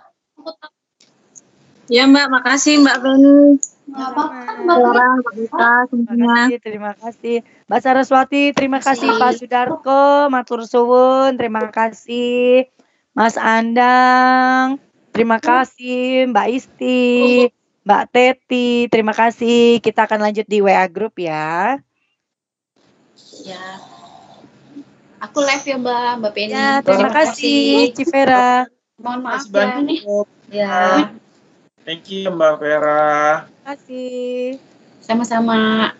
Ya Mbak, makasih Mbak Beni. Terima kasih, terima kasih. Mbak Saraswati, terima kasih Pak Sudarko, Matur Suwun, terima kasih. Mas Andang, terima kasih. Mbak Isti, Mbak Teti, terima kasih. Kita akan lanjut di WA Group ya. Ya. Aku live ya Mbak, Mbak Penny. Ya, terima kasih Civera. Mohon maaf ya. Ya. Thank you Mbak Vera. Terima kasih. Sama-sama.